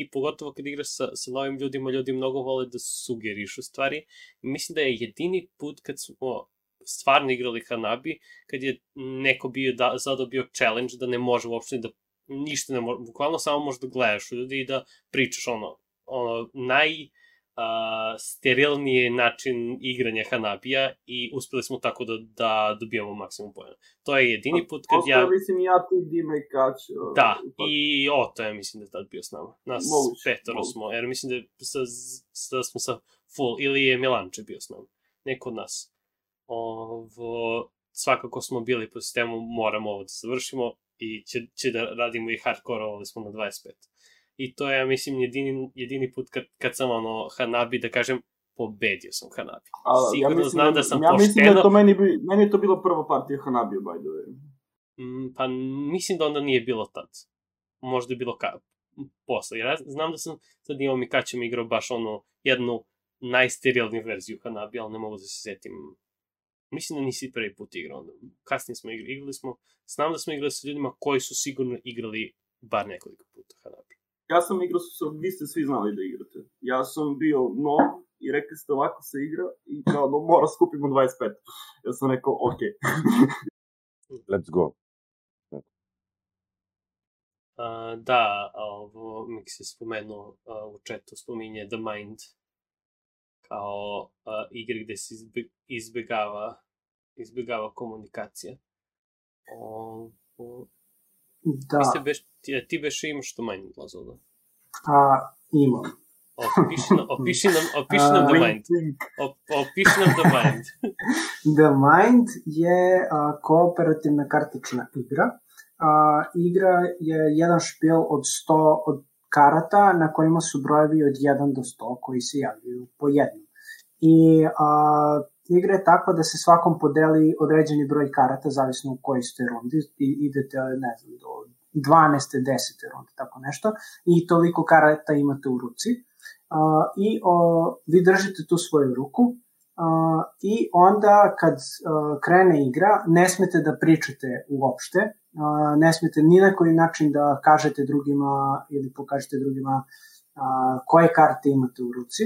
i pogotovo kad igraš sa, sa novim ljudima, ljudi mnogo vole da sugerišu stvari. Mislim da je jedini put kad smo stvarno igrali Hanabi, kad je neko bio da, zadobio challenge da ne može uopšte da ništa ne može, bukvalno samo možeš da gledaš ljudi i da pričaš ono, ono naj uh, sterilniji način igranja Hanabija i uspeli smo tako da, da dobijamo maksimum pojena. To je jedini put kad ja... mislim ja ti Dime i Kać. Da, i o, to je mislim da je tad bio s nama. Nas moguće, petoro moguće. smo, jer mislim da, sa, sa, smo sa full, ili je Milanče bio s nama. Neko od nas. Ovo, svakako smo bili po sistemu, moramo ovo da završimo i će, će da radimo i hardcore, ovo smo na 25 i to je, ja mislim, jedini, jedini put kad, kad sam ono Hanabi, da kažem, pobedio sam Hanabi. A, Sigurno ja mislim, znam da sam ja pošteno... Ja mislim da to meni, bi, meni je to bilo prva partija Hanabi, by the way. Mm, pa mislim da onda nije bilo tad. Možda je bilo ka, posle. Ja znam da sam sad imao mi kaćem igrao baš ono jednu najsterilniju verziju Hanabi, ali ne mogu da se setim. Mislim da nisi prvi put igrao. Onda. Kasnije smo igrali, igrali smo, znam da smo igrali sa ljudima koji su sigurno igrali bar nekoliko puta Hanabi ja sam igrao, vi ste svi znali da igrate. Ja sam bio nov i rekli ste ovako se igra i kao, no, mora skupimo 25. Ja sam rekao, ok. [laughs] Let's go. Uh, da, ovo mi se spomenuo uh, u četu, spominje The Mind kao uh, igre gde se izbe, izbegava izbegava komunikacija. Ovo, Da. Ti, se beš, ti, ti beš imaš to manje glazova. A, imam. Opiši, nam, opiši nam, [laughs] opiši nam The Mind. Opiši nam The Mind. The Mind je a, kooperativna kartična igra. A, igra je jedan špil od 100 od karata na kojima su brojevi od 1 do 100 koji se javljaju po jednom. I a, igra je takva da se svakom podeli određeni broj karata, zavisno u kojoj ste rundi, i idete, ne znam, do 12. 10. rundi, tako nešto, i toliko karata imate u ruci. Uh, I o, vi držite tu svoju ruku i onda kad uh, krene igra, ne smete da pričate uopšte, uh, ne smete ni na koji način da kažete drugima ili pokažete drugima uh, koje karte imate u ruci,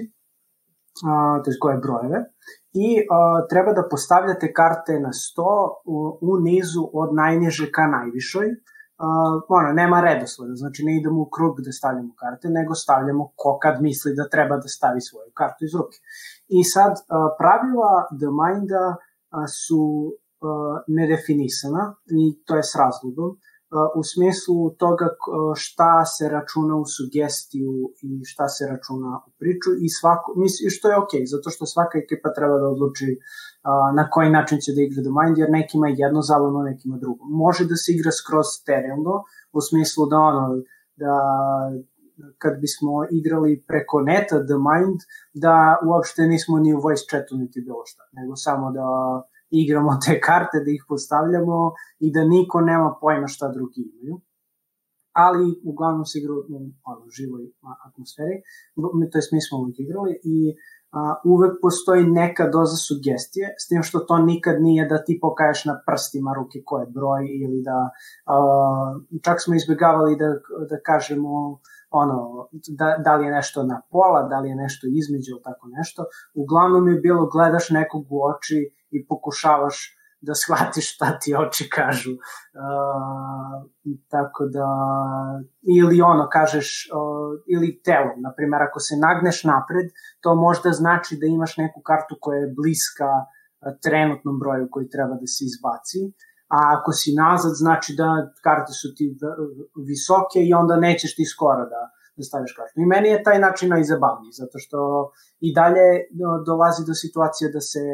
uh, to je koje brojeve i uh, treba da postavljate karte na sto u, u nizu od najniže ka najvišoj. Uh, ono, nema redosleda, znači ne idemo u krug da stavljamo karte, nego stavljamo ko kad misli da treba da stavi svoju kartu iz ruke. I sad, pravila The Minda su nedefinisana i to je s razlogom u smislu toga šta se računa u sugestiju i šta se računa u priču i svako, mislim, što je okej, zato što svaka ekipa treba da odluči na koji način će da igra The Mind, jer nekima je jedno zabavno, nekima drugo. Može da se igra skroz sterilno, u smislu da ono, da kad bismo igrali preko neta The Mind, da uopšte nismo ni u voice chatu niti bilo šta, nego samo da igramo te karte, da ih postavljamo i da niko nema pojma šta drugi imaju. Ali uglavnom se igra u živoj atmosferi, to je mi smo uvijek igrali i a, uvek postoji neka doza sugestije, s tim što to nikad nije da ti pokaješ na prstima ruke koje broj ili da a, čak smo izbjegavali da, da kažemo ono, da, da li je nešto na pola, da li je nešto između ili tako nešto. Uglavnom je bilo gledaš nekog u oči i pokušavaš da shvatiš šta ti oči kažu. Uh, tako da, ili ono, kažeš, uh, ili telo, na primjer, ako se nagneš napred, to možda znači da imaš neku kartu koja je bliska uh, trenutnom broju koji treba da se izbaci, a ako si nazad, znači da karte su ti visoke i onda nećeš ti skoro da, da staviš kartu. I meni je taj način najzabavniji, zato što i dalje dolazi do situacije da se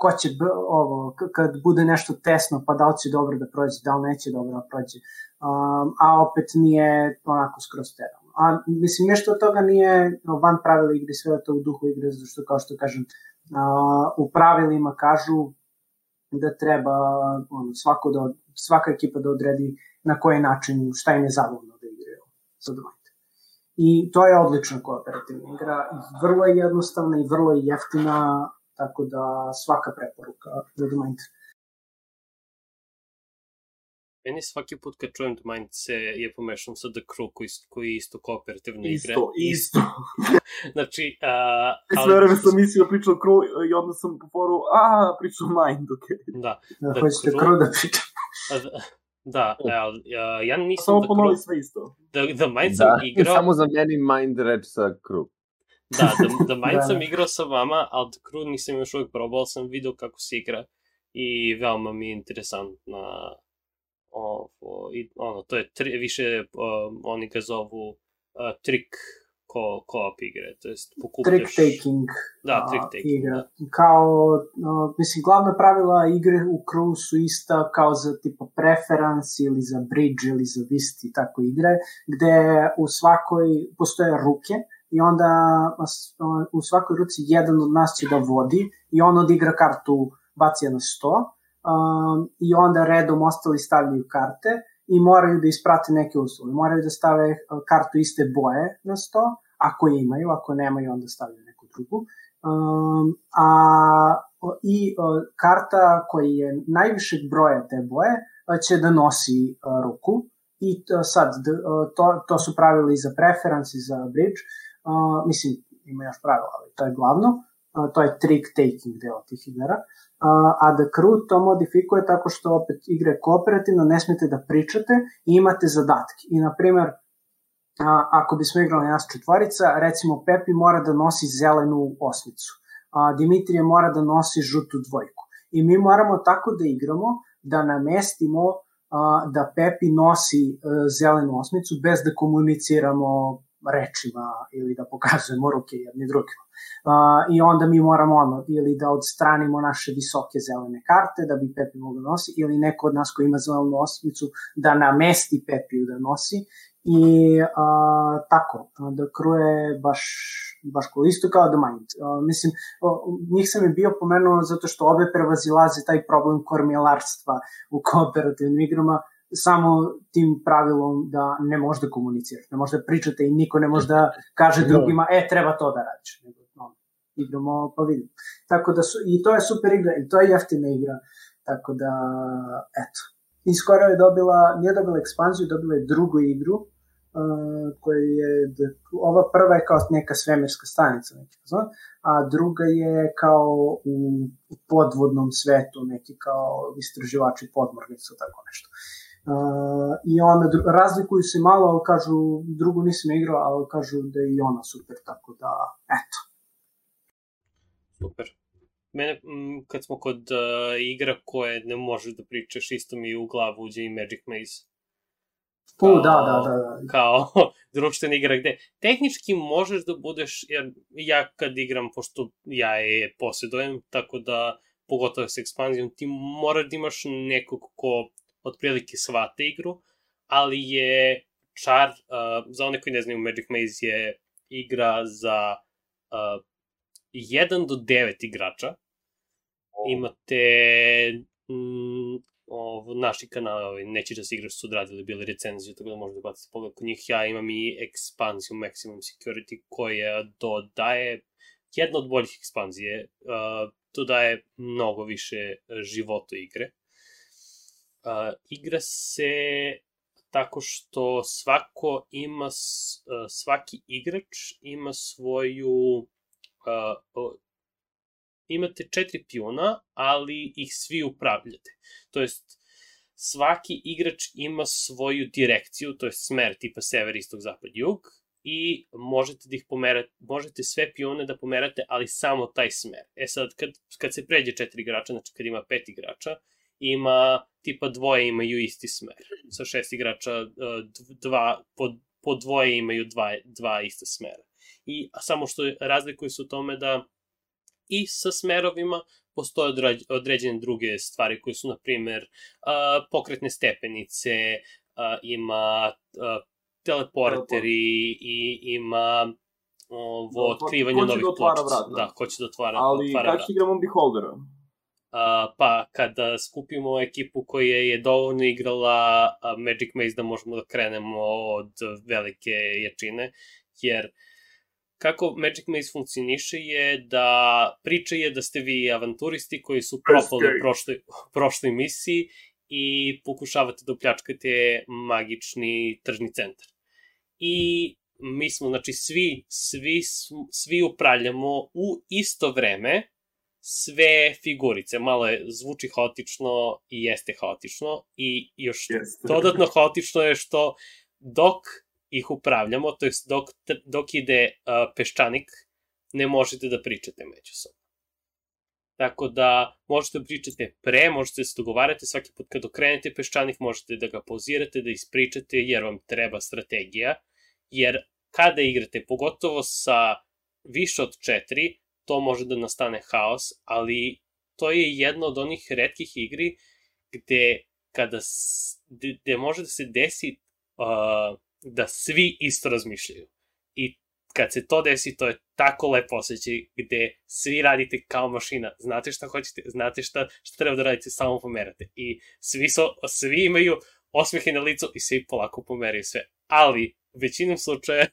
ko će ovo, kad bude nešto tesno, pa da li će dobro da prođe, da li neće dobro da prođe, um, a opet nije onako skroz teralno. A mislim, nešto od toga nije van pravila igre, sve to u duhu igre, zato što, kao što kažem, uh, u pravilima kažu da treba ono, svako da, svaka ekipa da odredi na koji način, šta im je zabavno da igraju sa dvojte. I to je odlična kooperativna igra, vrlo je jednostavna i vrlo je jeftina, tako da svaka preporuka za Mind. Meni svaki put kad čujem da Mind se je pomešan sa The Crew koji, koji je isto kooperativna igra. Isto, isto. [laughs] znači, uh, I sve vreme sam mislio pričao Crew i onda sam po foru, a, pričao Mind, okej. Okay. Da. Da, The hoćete Crew da pričam. Da, [laughs] ali uh, ja nisam... Samo ponovi sve isto. Da, da Mind sam da, [laughs] igrao... samo za meni Mind reč sa Crew. Da, da, da Mind da, sam igrao sa vama, ali The Crew nisam još uvijek probao, sam video kako se igra i veoma mi je interesantna ovo, i, ono, to je tri, više, um, oni ga zovu uh, trick ko, co-op igre, to jest pokupljaš... Trick taking. Da, trick taking, igra. da. Kao, uh, mislim, glavna pravila igre u Crew su ista kao za tipa preference ili za bridge ili za vist i tako igre, gde u svakoj postoje ruke i onda u svakoj ruci jedan od nas će da vodi i on odigra kartu bacija na sto um, i onda redom ostali stavljaju karte i moraju da isprate neke uslove. Moraju da stave uh, kartu iste boje na sto, ako imaju, ako nemaju, onda stavljaju neku drugu. Um, a i uh, karta koja je najvišeg broja te boje uh, će da nosi uh, ruku i uh, sad to, to su pravili za preference i za bridge. Uh, mislim, ima još pravila, ali to je glavno. To je trick taking deo tih igara. A da crew to modifikuje tako što opet igre kooperativno, ne smete da pričate i imate zadatke. I, na primer, ako bismo igrali nas četvorica, recimo Pepi mora da nosi zelenu osmicu, a, Dimitrije mora da nosi žutu dvojku. I mi moramo tako da igramo da namestimo da Pepi nosi e, zelenu osmicu bez da komuniciramo rečima ili da pokazujemo ruke jedni drugima. Uh, I onda mi moramo ono, ili da odstranimo naše visoke zelene karte da bi Pepi mogao da nosi, ili neko od nas koji ima zelenu osmicu da namesti Pepiju da nosi. I uh, tako, da kruje baš baš ko isto kao The Mind. Uh, mislim, uh, njih sam i bio pomenuo zato što obe prevazilaze taj problem kormijelarstva u kooperativnim igrama, samo tim pravilom da ne može da komuniciraš, ne može da pričate i niko ne može da kaže drugima, e, treba to da radiš. Nego, no, igramo pa vidimo. Tako da su, i to je super igra, i to je jeftina igra, tako da, eto. I skoro je dobila, nije dobila ekspanziju, dobila je drugu igru, uh, koja je, ova prva je kao neka svemirska stanica, neki, znam, a druga je kao u podvodnom svetu, neki kao istraživači podmornicu, tako nešto. Uh, I onda razlikuju se malo, ali kažu, drugu nisam igrao, ali kažu da je i ona super, tako da, eto. Super. Mene, m, kad smo kod uh, igra koje ne možeš da pričaš, isto mi u glavu uđe i Magic Maze. Kao, da, da, da, da. Kao [laughs] društvena igra gde tehnički možeš da budeš, jer ja kad igram, pošto ja je posjedujem, tako da pogotovo sa ekspanzijom, ti moraš da imaš nekog ko otprilike svate igru, ali je čar, uh, za one koji ne znaju, Magic Maze je igra za uh, 1 do 9 igrača. Oh. Imate mm, ovo, naši kanali, neće da se igraš su odradili, bili recenziju, tako da možete baciti pogled kod njih. Ja imam i ekspanziju Maximum Security koja dodaje, jedna od boljih ekspanzije, uh, dodaje mnogo više života igre uh, igra se tako što svako ima, uh, svaki igrač ima svoju, uh, imate četiri pijuna, ali ih svi upravljate. To jest, svaki igrač ima svoju direkciju, to je smer tipa sever, istog, zapad, jug, i možete da ih pomerate, možete sve pione da pomerate, ali samo taj smer. E sad, kad, kad se pređe četiri igrača, znači kad ima pet igrača, ima, tipa dvoje imaju isti smer. Sa šest igrača e, dva, po, po dvoje imaju dva, dva iste smera. I samo što razlikuju se u tome da i sa smerovima postoje određene druge stvari koje su, na primer, pokretne stepenice, ima teleporteri i ima ovo da, otkrivanje novih da pločica. Da, ko će da otvara, Ali otvara kad će igramo Beholdera? Uh, pa kada skupimo ekipu koja je dovoljno igrala Magic Maze da možemo da krenemo od velike jačine, jer kako Magic Maze funkcioniše je da priča je da ste vi avanturisti koji su propali u prošloj, prošloj misiji i pokušavate da opljačkate magični tržni centar. I mi smo, znači, svi, svi, svi upravljamo u isto vreme sve figurice. Malo je, zvuči haotično i jeste haotično i još Jeste. dodatno haotično je što dok ih upravljamo, to je dok, dok ide uh, peščanik, ne možete da pričate međusobno. Tako da možete da pričate pre, možete da se dogovarate svaki put kad okrenete peščanik, možete da ga pauzirate, da ispričate jer vam treba strategija, jer kada igrate, pogotovo sa više od četiri, to može da nastane haos, ali to je jedna od onih redkih igri gde kada gde, može da se desi uh, da svi isto razmišljaju. I kad se to desi, to je tako lepo osjećaj gde svi radite kao mašina. Znate šta hoćete, znate šta, šta treba da radite, samo pomerate. I svi, so, svi imaju osmehe na licu i svi polako pomeraju sve. Ali, većinom slučaja,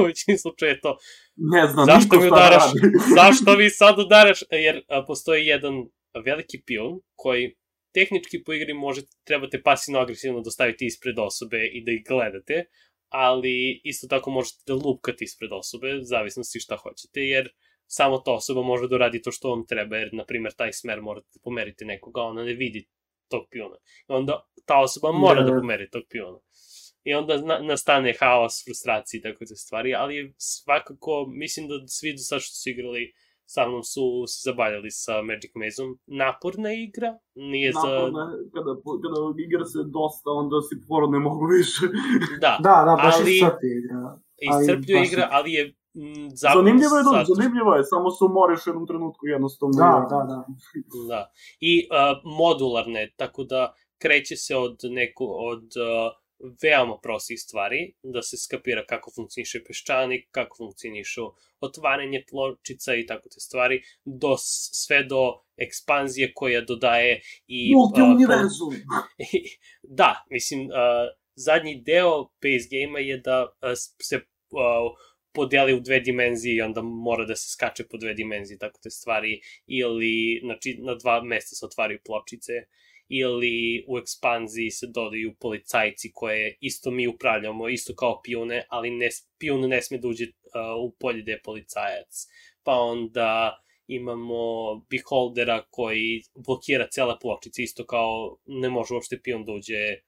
u većinom slučaja [laughs] je to Ne znam, zašto mi šta udaraš, [laughs] zašto mi sad udaraš, jer a, postoji jedan veliki pion koji tehnički po igri možete, trebate pasivno-agresivno da stavite ispred osobe i da ih gledate, ali isto tako možete da lupkate ispred osobe, zavisnosti šta hoćete, jer samo ta osoba može da uradi to što vam treba, jer, na primjer, taj smer morate da pomerite nekoga, ona ne vidi tog piona. I onda ta osoba mora da, Da. pomeri tog piona. I onda na, nastane haos, frustracija i tako te stvari, ali svakako, mislim da svi do sad što su igrali sa mnom su se zabavljali sa Magic Mazeom. Naporna igra, nije za... Naporno je, kada, kada igra se dosta, onda si poru ne mogu više. Da, [laughs] Da, da, baš Ali- je crpi igra. iscrpljuje baš- igra, ali je m, zabavno Zanimljivo je, da, zato- zanimljivo je, samo se umoriš u jednom trenutku jednostavno. Da, da, da. [laughs] Da. I uh, modularne, tako da kreće se od neko, od uh, veoma prostih stvari, da se skapira kako funkcioniše peščanik, kako funkcionišu otvaranje pločica i tako te stvari, do, sve do ekspanzije koja dodaje i... uh, Multiuniverzum. [laughs] da, mislim, uh, zadnji deo base game-a je da uh, se uh, podeli u dve dimenzije i onda mora da se skače po dve dimenzije, tako te stvari, ili, znači, na dva mesta se otvaraju pločice, ili u ekspanziji se dodaju policajci koje isto mi upravljamo, isto kao pijune, ali ne, pijun ne sme da uđe uh, u polje gde je policajac. Pa onda imamo beholdera koji blokira cele pločice, isto kao ne može uopšte pion da uđe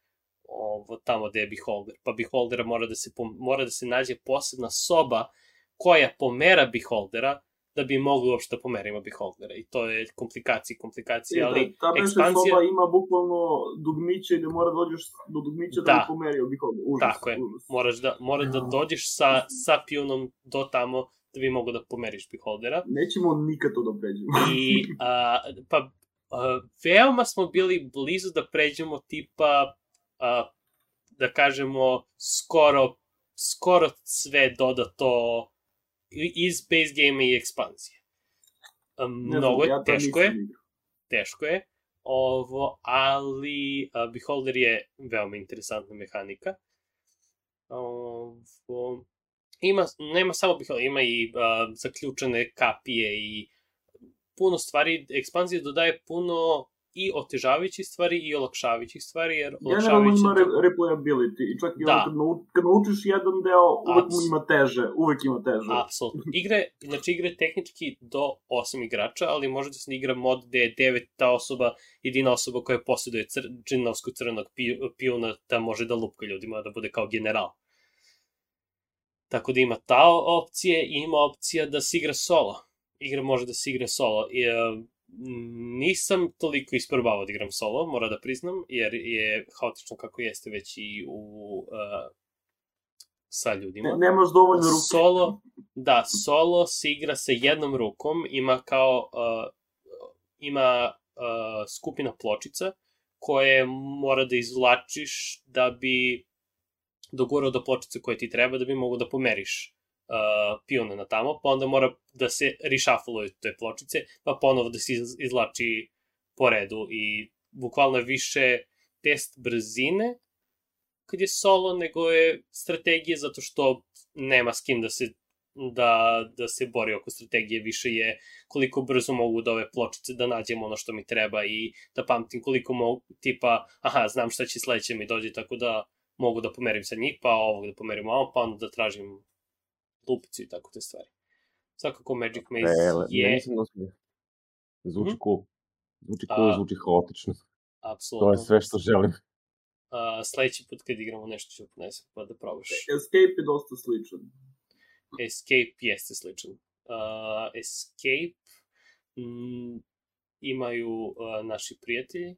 ovo, tamo gde je beholder. Pa beholdera mora da se, mora da se nađe posebna soba koja pomera beholdera da bi mogli uopšte da pomerimo beholdera. I to je komplikacije, komplikacije, ali E, ta beše ekspanzija... soba ima bukvalno dugmiće gde mora da dođeš do dugmića da, Da. bi pomerio bih ovde. Užas, Tako je. užas. Moraš da, moraš da dođeš sa, sa pionom do tamo da bi mogo da pomeriš beholdera. Nećemo nikad to da pređemo. I, a, pa, a, veoma smo bili blizu da pređemo tipa, a, da kažemo, skoro, skoro sve dodato iz base game i ekspanzije. Mnogo ja teško je, teško je, ovo, ali a, Beholder je veoma interesantna mehanika. Ovo, ima, nema samo Beholder, ima i a, zaključene kapije i puno stvari, ekspanzija dodaje puno i otežavajućih stvari i olakšavajućih stvari, jer Generalno olakšavajući... ima re replayability i čak i Da. ono kad, nau, kad naučiš jedan deo, uvek mu ima teže, uvek ima teže. Apsolutno. [laughs] Igre, znači igre tehnički do 8 igrača, ali može da se igra mod gde je 9 ta osoba, jedina osoba koja posjeduje cr, džinovsko crvenog pi- pijuna da može da lupka ljudima, da bude kao general. Tako da ima ta opcije i ima opcija da se igra solo. Igra može da se igra solo. I, nisam toliko isprobavao da igram solo, mora da priznam, jer je haotično kako jeste već i u uh, sa ljudima. Ne, nemaš dovoljno ruke. Solo, da, solo se igra sa jednom rukom, ima kao, uh, ima uh, skupina pločica koje mora da izvlačiš da bi dogurao do pločice koje ti treba da bi mogo da pomeriš pione na tamo, pa onda mora da se rešafuluju te pločice, pa ponovo da se iz- izvlači po redu i bukvalno je više test brzine kad je solo, nego je strategije zato što nema s kim da se da, da se bori oko strategije, više je koliko brzo mogu od ove pločice da nađem ono što mi treba i da pamtim koliko mogu, tipa, aha, znam šta će sledeće mi dođe, tako da mogu da pomerim sa njih, pa ovog da pomerim ovo, pa onda da tražim lupicu i tako te stvari. Svakako Magic Maze E, je... Ne mislim da su... Zvuči Mhm. cool. Zvuči cool, A, zvuči haotično. Apsolutno. To je sve što želim. A, sledeći put kad igramo nešto ću ponesem, pa da probaš. Escape je dosta sličan. Escape jeste sličan. Uh, Escape mm, imaju uh, naši prijatelji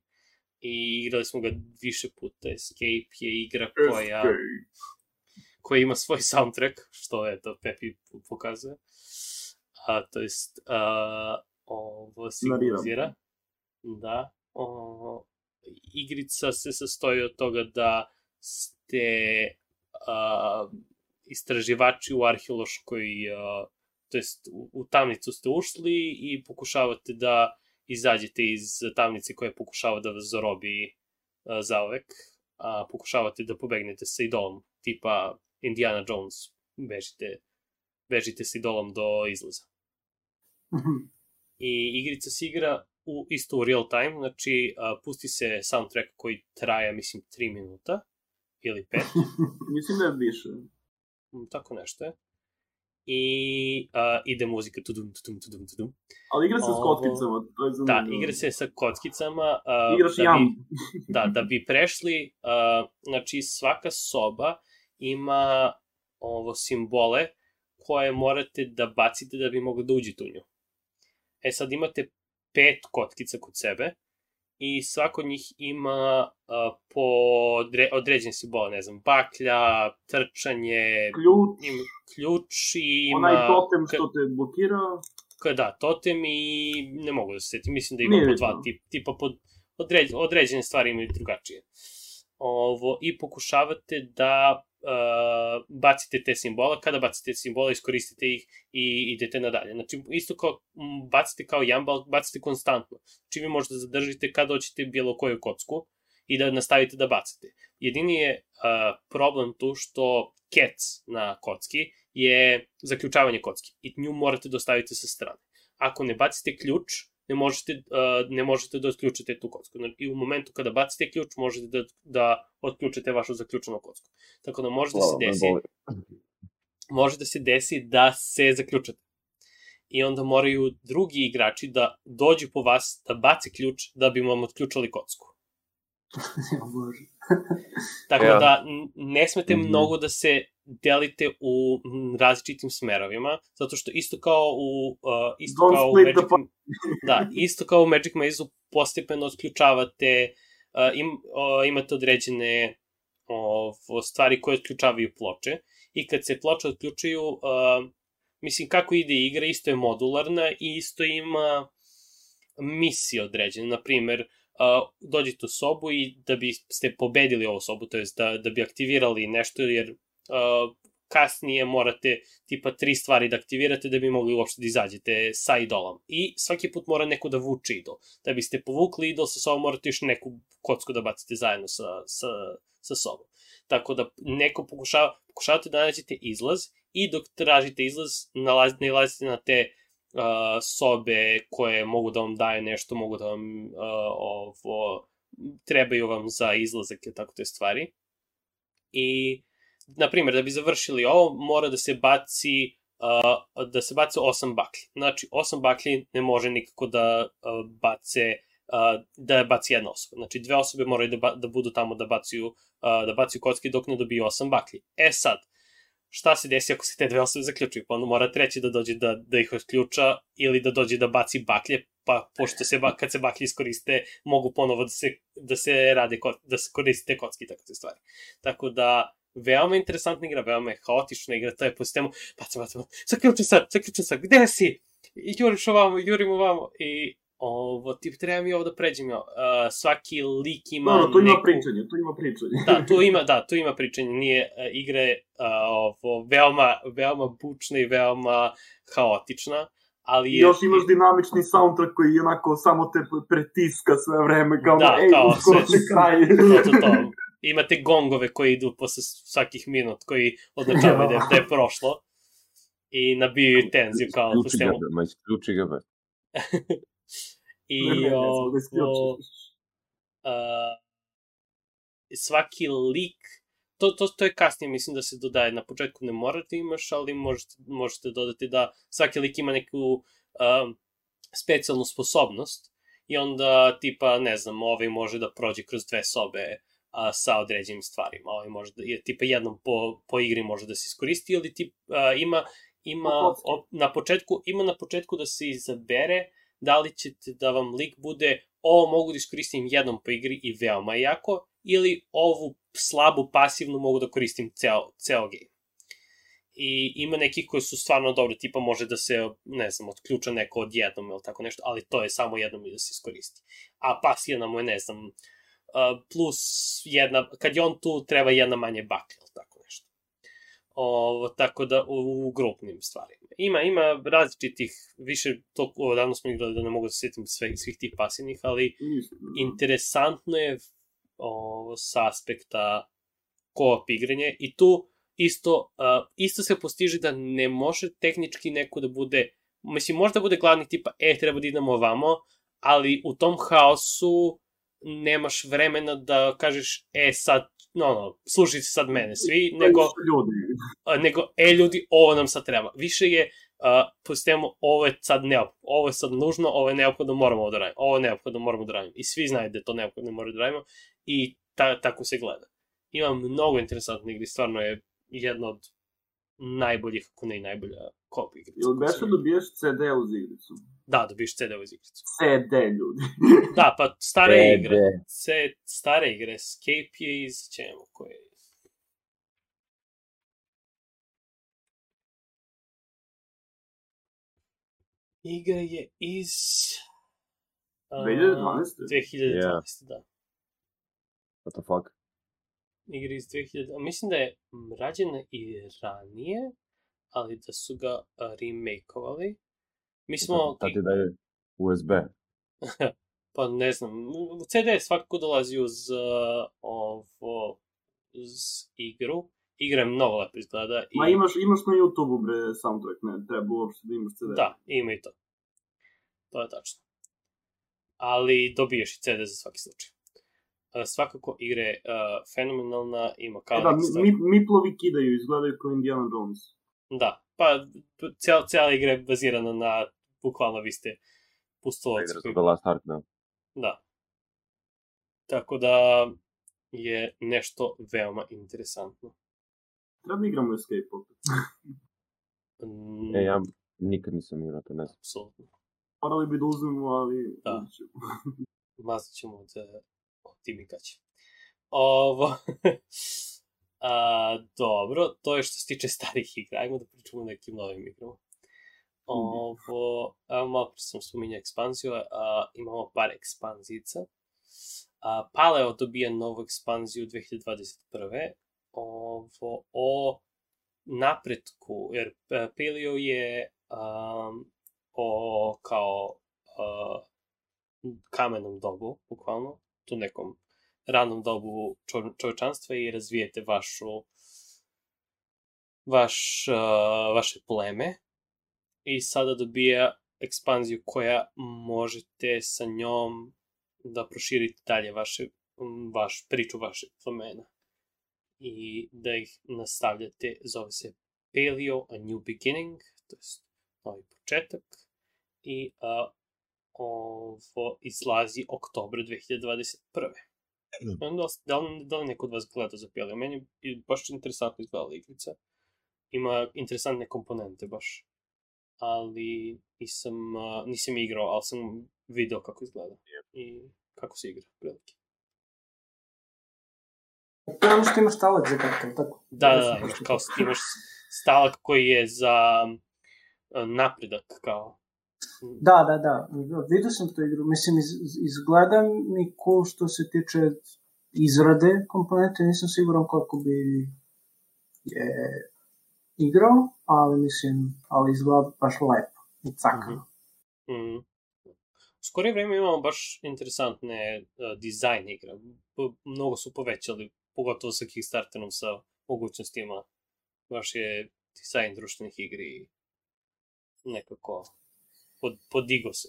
i igrali smo ga više puta. Escape je igra koja, Escape. Koja ima svoj [laughs] soundtrack, što je to Pepi pokazuje. A, to jest, uh, ovo simbolizira. Da. O, igrica se sastoji od toga da ste a, istraživači u arheološkoj, a, to jest u, u tamnicu ste ušli i pokušavate da izađete iz tamnice koja pokušava da vas zarobi a, zaovek, a pokušavate da pobegnete sa idolom, tipa Indiana Jones, bežite, bežite sa idolom do izlaza Mhm. i igrica se igra u, isto u real time, znači a, pusti se soundtrack koji traja, mislim, 3 minuta ili 5, [laughs] Mislim da je više. tako nešto je. I a, ide muzika tudum, tudum, tudum, tudum. Ali igra se s Ovo- kotkicama, to je Da, igra se sa kockicama. A, Igraš da jam. Bi, da, da bi prešli, a, znači svaka soba ima ovo simbole koje morate da bacite da bi mogli da uđete u nju. E sad imate pet kotkica kod sebe i svako od njih ima uh, po odre, određen simbol, ne znam, baklja, trčanje, Ključ, ima ključ i ima... onaj totem što te blokira. ka, da, totem i ne mogu da se setim, mislim da ima Nije po dva tip, tipa pod određ, određene stvari imaju drugačije. Ovo, I pokušavate da uh, bacite te simbole, kada bacite simbole, iskoristite ih i idete nadalje. Znači, isto kao bacite kao jambal, bacite konstantno. Znači, vi možete da zadržite kada hoćete bilo koju kocku i da nastavite da bacite. Jedini je uh, problem tu što kec na kocki je zaključavanje kocki i nju morate da ostavite sa strane. Ako ne bacite ključ, ne možete, uh, ne možete da otključite tu kocku. Znači, I u momentu kada bacite ključ, možete da, da otključite vašu zaključenu kocku. Tako da može da se desi, može da se desi da se zaključate. I onda moraju drugi igrači da dođu po vas, da bace ključ, da bi vam otključali kocku. [laughs] Bože. [laughs] Tako Ja. da ne smete Mhm. mnogo da se delite u različitim smerovima, zato što isto kao u uh, isto Don't kao u Magic, [laughs] da, isto kao u Magic Maze-u postepeno otključavate uh, im, uh, imate određene ovo, stvari koje otključavaju ploče i kad se ploče otključuju uh, mislim kako ide igra isto je modularna i isto ima misije određene, na primer uh, dođete u sobu i da biste pobedili ovu sobu, to jest da, da bi aktivirali nešto, jer uh, kasnije morate tipa tri stvari da aktivirate da bi mogli uopšte da izađete sa idolom. I svaki put mora neko da vuče idol. Da biste povukli idol sa sobom, morate još neku kocku da bacite zajedno sa, sa, sa sobom. Tako da neko pokušava, pokušavate da nađete izlaz i dok tražite izlaz, nalaz, nalazite na te uh, sobe koje mogu da vam daju nešto, mogu da vam uh, ovo, trebaju vam za izlazak i tako te stvari. I, na primjer, da bi završili ovo, mora da se baci uh, da se baci osam baklji. Znači, osam baklji ne može nikako da uh, bace uh, da baci jedna osoba. Znači, dve osobe moraju da, da budu tamo da baciju, uh, da baciju kocke dok ne dobiju osam baklji. E sad, šta se desi ako se te dve osobe zaključuju? Pa onda mora treći da dođe da, da ih otključa ili da dođe da baci baklje, pa pošto se ba, kad se baklje iskoriste, mogu ponovo da se, da se rade, da se koriste kocki i tako te stvari. Tako da, veoma interesantna igra, veoma je haotična igra, to je po sistemu, bacam, bacam, zaključam sad, zaključam sad, gde si? I juriš ovamo, jurim ovamo, i ovo, tip, treba mi ovo da pređem, jo. Uh, svaki lik ima Dobro, tu ima neku... pričanje, tu ima pričanje. Da, tu ima, [laughs] da, tu ima pričanje, nije uh, igre uh, ovo, veoma, veoma bučna i veoma haotična, ali I je... još imaš dinamični soundtrack koji onako samo te pretiska sve vreme, kao, Da, ej, kao uskoro sve- će kraj. [laughs] to, to, to. Imate gongove koji idu posle svakih minut, koji označavaju da, je- da je prošlo. i nabijaju tenziju kao po Isključi ga, ma isključi ga. [laughs] I Ne, ne, da isključiš. a, svaki lik, to, to, to je kasnije, mislim da se dodaje, na početku ne morate imaš, ali možete, možete dodati da svaki lik ima neku um, specijalnu sposobnost i onda tipa, ne znam, ovaj može da prođe kroz dve sobe a, sa određenim stvarima, ovaj može da, je, tipa jednom po, po igri može da se iskoristi ili tip, a, ima, ima op, na početku, ima na početku da se izabere da li ćete da vam lik bude ovo mogu da iskoristim jednom po igri i veoma jako, ili ovu slabu pasivnu mogu da koristim ceo, ceo game. I ima nekih koji su stvarno dobri, tipa može da se, ne znam, otključa neko od jednom ili tako nešto, ali to je samo jednom i da se iskoristi. A pasivna mu je, ne znam, plus jedna, kad je on tu, treba jedna manje bakle ili tako nešto. Ovo, tako da u, u grupnim stvarima. Ima, ima različitih, više, to odavno smo igrali da ne mogu da se sjetim sve, svih tih pasivnih, ali da. interesantno je o, sa aspekta co-op igranje i tu isto, uh, isto se postiže da ne može tehnički neko da bude, mislim, možda bude glavni tipa, e, treba da idemo ovamo, ali u tom haosu nemaš vremena da kažeš, e, sad, no, no, slušajte sad mene svi, nego, Ljudi. nego, e, ljudi, ovo nam sad treba. Više je uh, po sistemu, ovo je sad neophodno, ovo je sad nužno, ovo je neophodno, moramo ovo da radimo, ovo je neophodno, moramo da radimo. I svi znaju da je to neophodno, moramo da radimo i ta, tako se gleda. Ima mnogo interesantnih igri, stvarno je jedna od najboljih, ako ne i najbolja kop igrica. Jel beše dobijaš CD uz igricu? Da, dobiš CD-ovu igricu. CD, ljudi. Da, pa stare CD. igre, C, stare igre, Escape je iz čemu, koje je Igra je iz... a, 2012? 2012, da. What the fuck? Igra iz 2000... a Mislim da je rađena i ranije, ali da su ga remake-ovali. Mi smo... Sad ti daje USB. [laughs] Pa ne znam, CD svakako dolazi uz uh, ovo, uz igru. Igra je mnogo lepo izgleda. I, Ma imaš, imaš na YouTube-u, bre, soundtrack, ne treba uopšte da imaš CD. Da, ima i to. To je tačno. Ali dobiješ i CD za svaki slučaj. Uh, svakako igra je uh, fenomenalna, ima kao E da, mi, miplovi kidaju, izgledaju kao Indiana Jones. Da, pa cijela, cijela igra je bazirana na, bukvalno vi ste pustolovci. Igra za Last Ark, da. Da. Tako da je nešto veoma interesantno. Treba igramo Escape opet. Mm, E, ja nikad nisam igrao to, ne znam. Apsolutno. Morali bi da uzmemo, ali... Da. [laughs] Mazat ćemo da Će. Ovo... [laughs] A, dobro, to je što se tiče starih igra. Ajmo da pričamo o nekim novim igrama. Ovo, evo malo pre sam spominjao ekspanziju, a, imamo par ekspanzijica. A, Paleo dobija novu ekspanziju 2021. Ovo, o napretku, jer e, Paleo je um, o kao a, kamenom dobu, bukvalno, tu nekom ranom dobu čo, čovečanstva i razvijete vašu vaš, uh, vaše pleme. I sada dobija ekspanziju koja možete sa njom da proširite dalje vaše, vaš priču vašeg plemena i da ih nastavljate, zove se Paleo A New Beginning, to je novi početak. I uh, ovo izlazi oktobra 2021. Da da, li, da li neko od vas gleda za Paleo? Meni je baš interesantno izgledala igrica. Ima interesantne komponente baš. Ali nisam, uh, nisam igrao, ali sam video kako izgleda. I kako se igra, prilike. Ono što imaš talak za kartu, tako? Da, da, da, kao imaš stalak koji je za napredak, kao. Da, da, da. Vidio sam tu igru. Mislim, iz, izgleda mi cool što se tiče izrade komponente. Nisam siguran kako bi je igrao, ali mislim, ali izgleda baš lepo. I cakano. Mm. U skorije vreme imamo baš interesantne uh, dizajn igra. Mnogo su povećali, pogotovo sa Kickstarterom, sa mogućnostima. Baš je dizajn društvenih igri nekako pod, podigo se.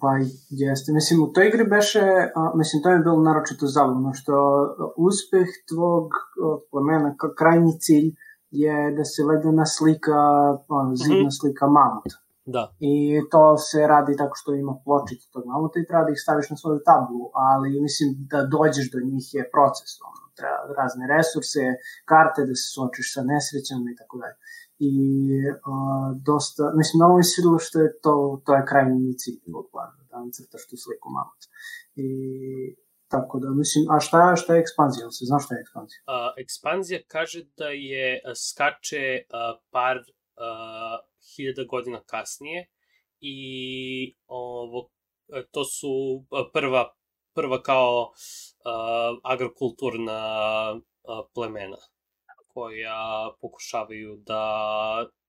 Pa jeste, mislim u toj igri beše, a, mislim to je bilo naročito zabavno što uspeh tvog plemena, krajnji cilj je da se ledena slika, a, zidna Mhm. slika mamuta. Da, I to se radi tako što ima pločicu tog mamuta i treba da ih staviš na svoju tablu, ali mislim da dođeš do njih je proces, ono, treba razne resurse, karte da se suočiš sa nesrećama i tako dalje. I uh, dosta, mislim, mnogo mi se svidilo što je to, to je krajnji cilj tvog plana, da vam crtaš tu sliku mamuta. I tako da, mislim, a šta, šta je ekspanzija? Se zna šta je ekspanzija? a, ekspanzija kaže da je skače a, par a, hiljada godina kasnije i ovo, to su prva, prva kao a, agrokulturna a, plemena koja pokušavaju da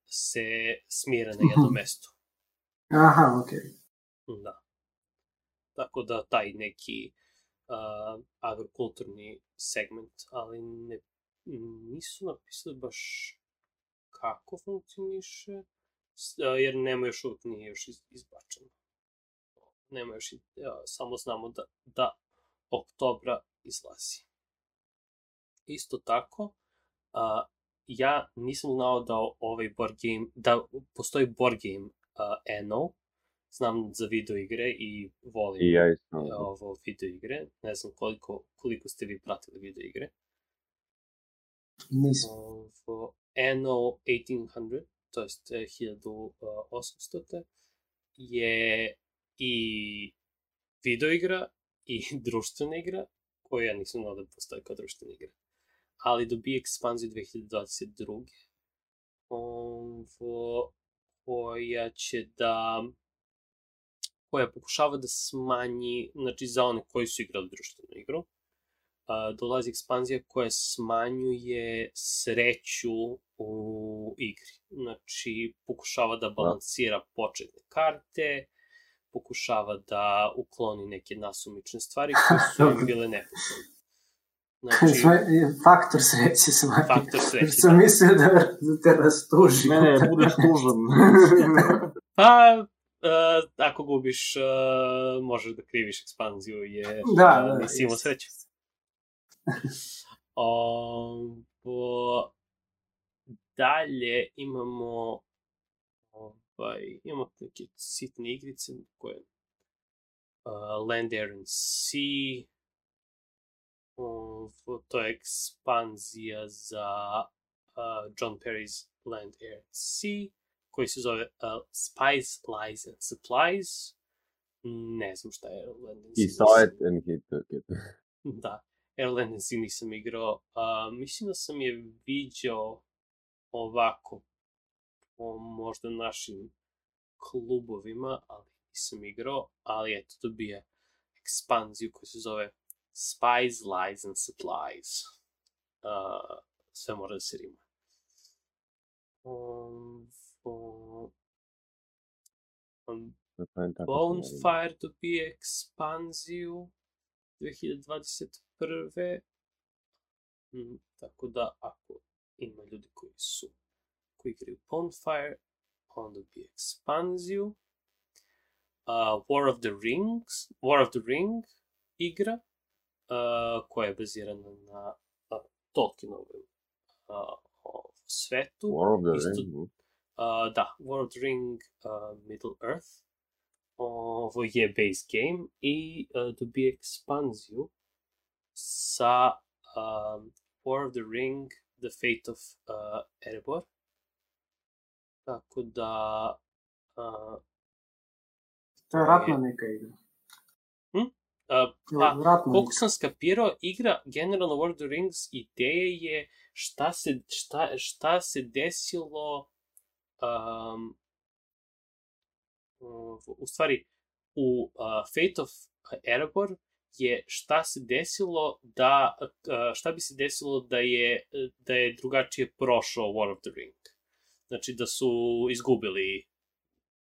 se smire na jednom mestu. Aha, okej. Okay. Da. Tako da taj neki uh, agrokulturni segment, ali ne, nisu napisali baš kako funkcioniše, jer nema još uvijek nije još iz, izbačeno. Nema još, i- a, samo znamo da, da oktobra izlazi. Isto tako, a, ja nisam znao da ovaj board game, da postoji board game a, NO, znam za video igre i volim I ja isto. ovo video igre. Ne znam koliko, koliko ste vi pratili video igre. Nisam. Ovo NO 1800, to jest e, 1800, je i video igra i [laughs] društvena igra, koju ja nisam znao da postoji kao društvena igra. Ali dobije ekspanziju 2022. Ovo, koja će da koja pokušava da smanji, znači za one koji su igrali društvenu igru, a, dolazi ekspanzija koja smanjuje sreću u igri. Znači, pokušava da balansira početne karte, pokušava da ukloni neke nasumične stvari koje su [laughs] im bile nepotrebne. Znači, Faktor sreće smatra. faktor Jer sreće. sam mislio da, da te rastuži. Ne, ne, budeš tužan. [laughs] Pa, uh, ako gubiš, uh, možeš da kriviš ekspanziju, jer Da, uh, da, nisi imao sreće. Ovo, dalje imamo ovaj, imamo neke sitne igrice koje uh, Land, Air and Sea to je ekspanzija za uh, John Perry's Land, Air and Sea koji se zove uh, Spice, Lies and Supplies ne znam šta je Land and He Sea saw it and he took it. Da, Airland and Sea nisam igrao. Uh, mislim da sam je viđao ovako po možda našim klubovima, ali nisam igrao, ali eto, dobija ekspanziju koja se zove Spies, Lies and Supplies. Uh, sve mora da se. Um, um, um, Bonfire dobije ekspanziju 2021. Mm, tako da ako ima ljudi koji su koji igraju Bonfire, on dobije ekspanziju. Uh, War of the Rings, War of the Ring igra, koja je bazirana na uh, Tolkienovom uh, svetu. War of the Isto- Ring. Uh, da, War of the Ring uh, Middle Earth. Ovo je base game i uh, dobije ekspanziju sa um, War of the Ring The Fate of uh, Erebor. Tako da uh, To je ratna neka igra. Uh, Pa, ratna koliko sam skapirao, igra generalno World of the Rings ideja je šta se, šta, šta se desilo um, u- stvari u uh, Fate of Erebor je šta se desilo da uh, šta bi se desilo da je da je drugačije prošao War of the Ring. Znači da su izgubili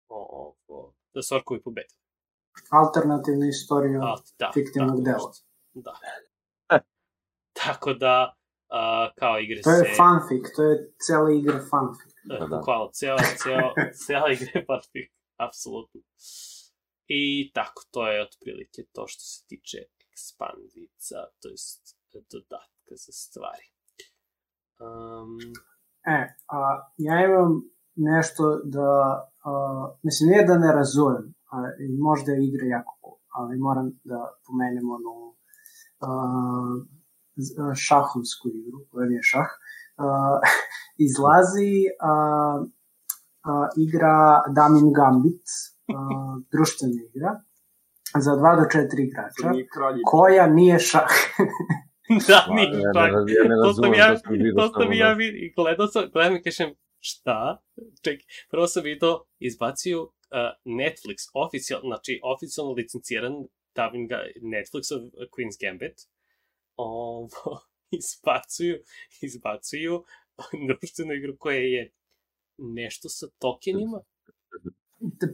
o, o, da su orkovi pobedili. Alternativna istorija A, da, fiktivnog tako dela. Da. [laughs] tako da, a, kao igre To je se... fanfic, to je cela igra fanfic. Pa da. Bukvalno, cijela, cijela, [laughs] cijela igra je partik, apsolutno. I tako, to je otprilike to što se tiče ekspandica, to jest dodatka za stvari. Um, E, a, ja imam nešto da, a, mislim, nije da ne razumem, a, i možda je igra jako cool, ali moram da pomenem onu a, a, šahovsku igru, koja nije šah, a, [laughs] izlazi a, a, igra Damin Gambit, a, [laughs] društvena igra, za 2 do 4 igrača, koja nije šah. [laughs] da, nije raz- ja ne To sam razumem ja, to sam vidio to ja da- vidio, i gledao sam, gledam i kažem, šta? Čekaj, prvo sam vidio, izbacio uh, Netflix, oficijalno, znači oficijalno licenciran dubbing Netflixov Queen's Gambit, ovo, [laughs] izbacuju, izbacuju društvenu igru koja je nešto sa tokenima,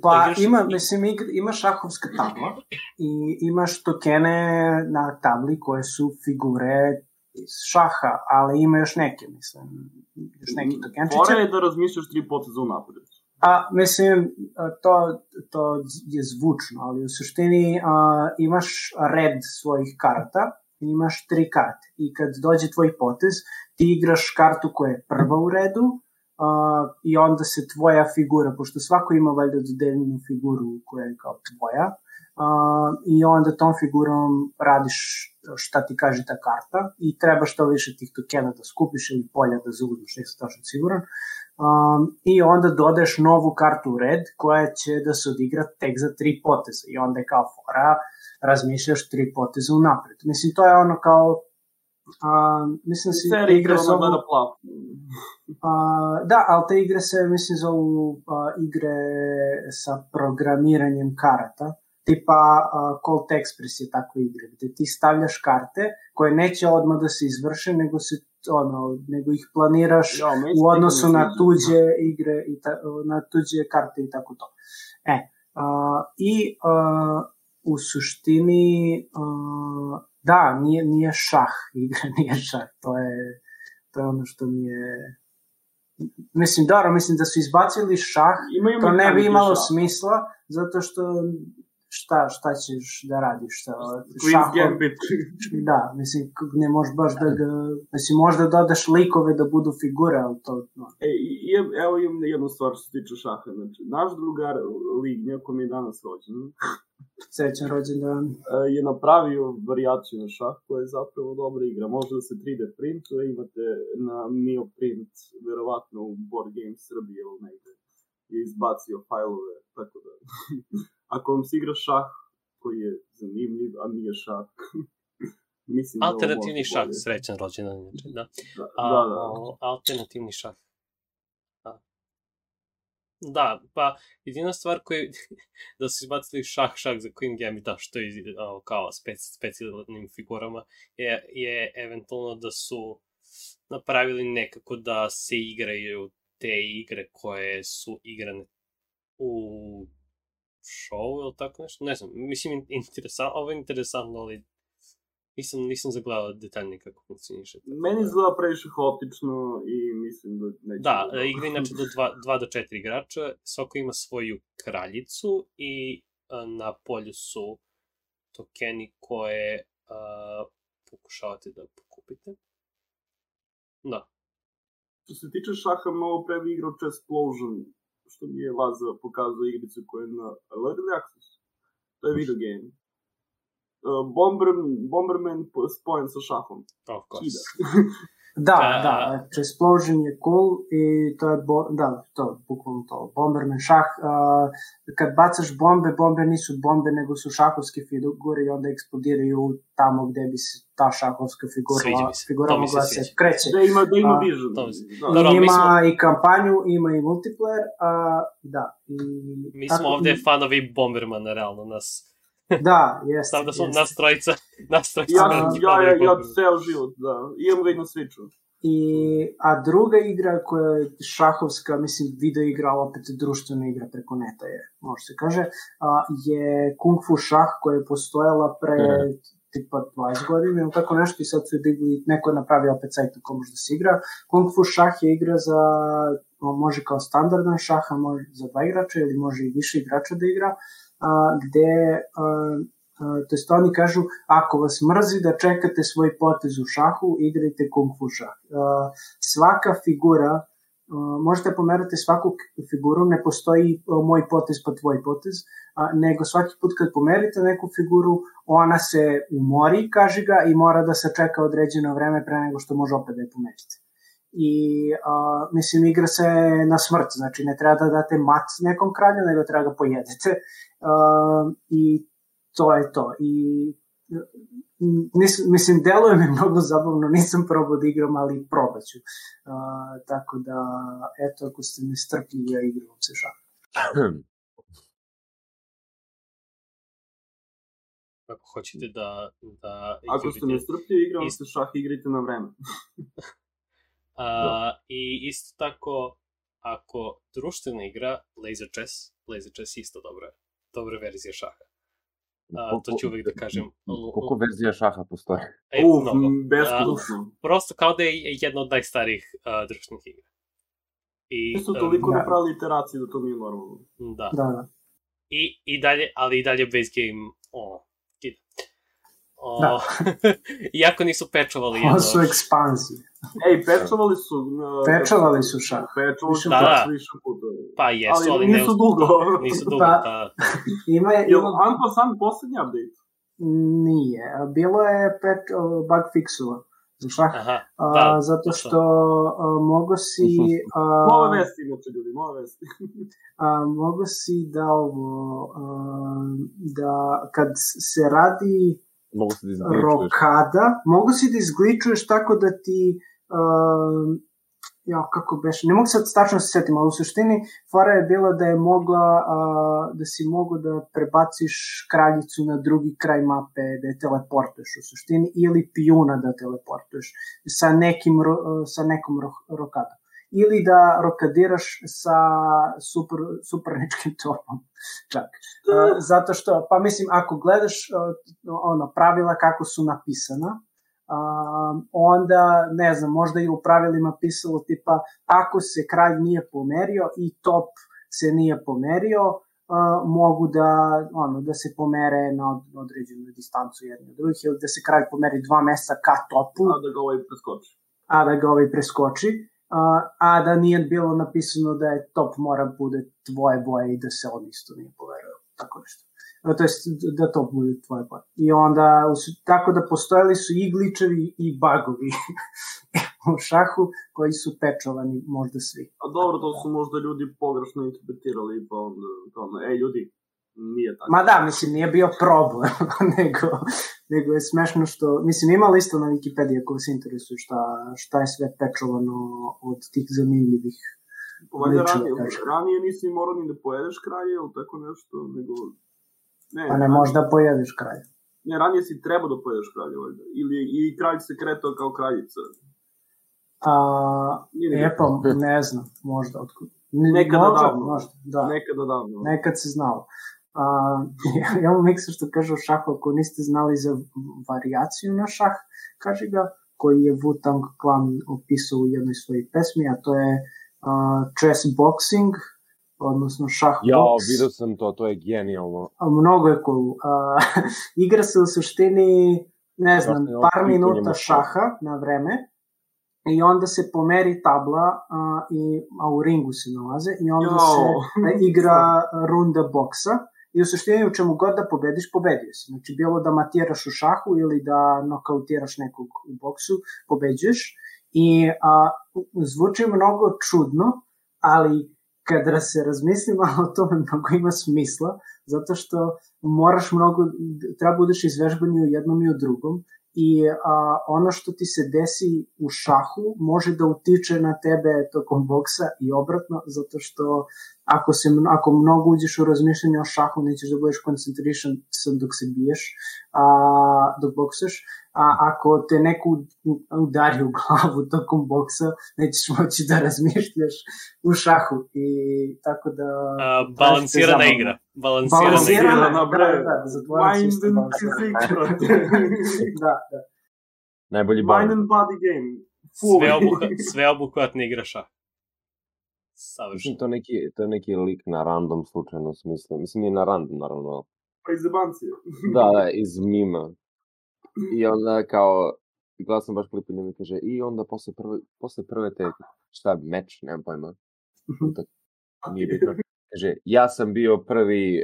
Pa Igraš- ima, mislim, igra, ima šahovska tabla i imaš tokene na tabli koje su figure iz šaha, ali ima još neke, mislim, još neki tokenčiće. Fora je da razmišljaš tri poteza unapred. A, mislim, to, to je zvučno, ali u suštini a, imaš red svojih karata, imaš tri karte. I kad dođe tvoj potez, ti igraš kartu koja je prva u redu, a, i onda se tvoja figura, pošto svako ima valjda dodeljenu figuru koja je kao tvoja, a, i onda tom figurom radiš šta ti kaže ta karta i treba što više tih tokena da skupiš ili polja da zauzmeš, nisam tačno siguran. Um, I onda dodaješ novu kartu u red koja će da se odigra tek za tri poteza. I onda je kao fora, razmišljaš tri poteza unapred. Mislim, to je ono kao... Uh, mislim da se te igre zovu... gleda plav. Uh, da, ali te igre se, mislim, zovu uh, igre sa programiranjem karata. Tipa uh, Colt Express je takva igra, gde ti stavljaš karte koje neće odmah da se izvrše, nego se ono, nego ih planiraš Ja, u odnosu na sviđa. tuđe igre i ta, na tuđe karte i tako to. E, a, i a, u suštini a, da, nije, nije šah, [laughs] igra nije šah, to je, to je ono što mi je mislim, dobro, mislim da su izbacili šah, Ima i to ne bi imalo šaha. smisla, zato što šta, šta ćeš da radiš sa šahom? Gambit. [laughs] Da, mislim, ne možeš baš da ga... Mislim, možda dodaš likove da budu figure, ali to... No. E, i, evo imam jednu stvar što se tiče šaha. Znači, naš drugar Lignja, kom je danas rođen, [laughs] Srećan rođendan. e, je napravio varijaciju na šah koja je zapravo dobra igra. Može da se 3D printuje, imate na Mio Print, verovatno u Board Game Srbije ili negde je izbacio fajlove, tako da [laughs] ako vam se igra šah koji je zanimljiv, a nije šah, [laughs] mislim da alternativni može šah, bolje. srećan rođendan, inače, da. Da, A, da, da. o, alternativni šah. Da. Da, pa jedina stvar koja [laughs] da su izbacili šah šah za Queen Gambit, da, što je o, kao spec, specijalnim figurama, je, je eventualno da su napravili nekako da se igraju te igre koje su igrane u show ili tako nešto, ne znam, mislim, in- interesantno, ovo je interesantno, ali nisam, nisam zagledao detaljnije kako funkcioniše. Meni da- izgleda previše haotično i mislim da neće... Da, biti igra inače do 2 do 4 igrača, svako ima svoju kraljicu i a, na polju su tokeni koje a, pokušavate da pokupite. Da, Što se tiče šaha, mnogo pre bi igrao Chessplosion, što mi je Laza pokazao igricu koja je na Early Access. To je video game. Uh, Bomberman, Bomberman po- spojen sa šahom. of course. Kida. [laughs] Da, A- da, Explosion je cool i to je, bo, da, to, bukvalno to, Bomberman šah, uh, kad bacaš bombe, bombe nisu bombe, nego su šahovske figure i onda eksplodiraju tamo gde bi se ta šahovska figura, se, figura se mogla se sviđa. kreće. Da ima, da ima se- Da. I mi ima smo- i kampanju, ima i multiplayer, a, da. I, Mi tako- smo ovde fanovi Bombermana, realno, nas. Da, jeste. Stav da smo jeste. nas trojica, nas trojica Ja, veliki ja, ja, ja, ceo život, da. Imam ga i na Switchu. I, a druga igra koja je šahovska, mislim, video igra, ali opet društvena igra preko neta je, može se kaže, a, je Kung Fu šah koja je postojala pre Mhm. tipa 20 godina ili tako nešto i sad su digli, neko je napravio opet sajt na kom može da se igra. Kung Fu šah je igra za, može kao standardan šah, a može za dva igrača ili može i više igrača da igra, a, gde a, a, to jest oni kažu ako vas mrzi da čekate svoj potez u šahu, igrajte Kung Fu šah. A, svaka figura možete pomerati svaku figuru, ne postoji moj potez pa tvoj potez, a, nego svaki put kad pomerite neku figuru, ona se umori, kaže ga, i mora da se čeka određeno vreme pre nego što može opet da je pomerite. I, a, mislim, igra se na smrt, znači ne treba da date mat nekom kralju, nego treba da pojedete. A, I to je to. I nis, mislim, deluje mi mnogo zabavno, nisam probao da igram, ali probat ću. Uh, tako da, eto, ako ste mi strpljivi, ja igram se šah. Ako hoćete da... da Ako ste nestrpljivi, igram ist... se šah, igrajte na vreme. A, I isto tako, ako društvena igra Laser Chess, Laser Chess je isto dobra, dobra verzija šaha. A, to ću uvek da kažem. Koliko verzija šaha postoje? E, Uf, mnogo. beskonačno. Prosto kao da je jedna od najstarijih uh, društvenih igra. I, Mi su toliko da. napravili iteracije da to nije normalno. Da. Da, da. I, I dalje, ali i dalje base game, o, kida. O, Da. [laughs] iako nisu pečovali Ovo jedno... su ekspanzije. Ej, pečovali su... Uh, Pečovali su šah. Pečovali su Da, da, da. više puta. Pa jesu, ali, ali, ne... nisu dugo. [laughs] Nisu dugo, Pa, da. Ima je, Jel ima, Anpasan poslednji update? nije. Bilo je pet, bug fixova za šah. Aha, A, da. zato što a, mogo si a, Nove vesti inače ljudi, nove vesti. [laughs] a, mogo si da ovo a, da kad se radi Mogu se da izgličuješ. rokada, mogu si da izgličuješ tako da ti uh, ja, kako beš, ne mogu sad tačno se setim, ali u suštini fora je bila da je mogla, uh, da si mogu da prebaciš kraljicu na drugi kraj mape, da je teleportuješ u suštini, ili pijuna da teleportuješ sa nekim, sa nekom ro, rokadom. Ili da rokadiraš sa super, superničkim [laughs] topom, čak. Zato što, pa mislim, ako gledaš uh, ono, pravila kako su napisana, um, onda, ne znam, možda i u pravilima pisalo tipa, ako se kralj nije pomerio i top se nije pomerio, uh, mogu da, ono, da se pomere na od, određenu distancu jedni od drugih, ili da se kralj pomeri dva mesta ka topu, A da ga ovaj preskoči. a da ga ovaj preskoči, a, a da nije bilo napisano da je top mora bude tvoje boje i da se on isto nije poverio, tako nešto. To jest da to bude tvoje boje. I onda, tako da postojali su i gličevi i bagovi [laughs] u šahu koji su pečovani možda svi. A dobro, to su možda ljudi pogrešno interpretirali, pa onda, pa onda, ej ljudi, nije tako. Ma da, mislim, nije bio problem, [laughs] nego, nego je smešno što, mislim, ima lista na Wikipediji ako vas interesuje šta, šta je sve pečovano od tih zanimljivih Valjda ranije, ranije nisi morao ni da pojedeš kralje ili tako nešto, nego... Ne, Pa ne možda pojedeš kralj. Ne, ranije si trebao da pojedeš kralje, valjda. Ili i kralj se kretao kao kraljica. A, Nije ni e pa, ne znam, možda. Otkud. Ne- Nekada možda, davno. Možda, da. Nekada davno. Nekad se znalo. A, [laughs] ja imam miksa što kaže o šahu, ako niste znali za varijaciju na šah, kaže ga, koji je Wu-Tang Clan opisao u jednoj svojoj pesmi, a to je uh, chess boxing, odnosno šah Ja, box. vidio sam to, to je genijalno. A, mnogo je cool. Uh, [laughs] igra se u suštini, ne znam, Jasno, par minuta šaha na vreme i onda se pomeri tabla, a, i, a u ringu se nalaze i onda Jo. se a, [laughs] igra runda boksa i u suštini u čemu god da pobediš, pobedio si. Znači bilo da matiraš u šahu ili da nokautiraš nekog u boksu, pobeđuješ i a, zvuči mnogo čudno, ali kada se razmisli malo [laughs] o tome, mnogo ima smisla, zato što moraš mnogo, treba budeš izvežbani u jednom i u drugom i a, ono što ti se desi u šahu može da utiče na tebe tokom boksa i obratno, zato što ako, se, ako mnogo uđeš u razmišljanje o šahu, nećeš da budeš koncentrišan dok se biješ, a, dok boksaš, a ako te neko udari u glavu [laughs] tokom boksa, nećeš moći da razmišljaš u šahu i tako da... A, balansirana igra. Balansirana, Balansirana, igra. da, da, da, za isto balansirana. [laughs] da, da. Najbolji Mind and body game. Full. Sveobuhvat, [laughs] sveobuhvatna igra šah. Savršeno. to je neki, to je neki lik na random slučajno smislu. Mislim, nije na random, naravno. Pa iz jebancije. Da, da, iz mima. I onda kao, gledao sam baš klip u njemu i kaže, i onda posle prve, posle prve te, šta, meč, nemam pojma, utak, nije bitno. Kaže, ja sam bio prvi e,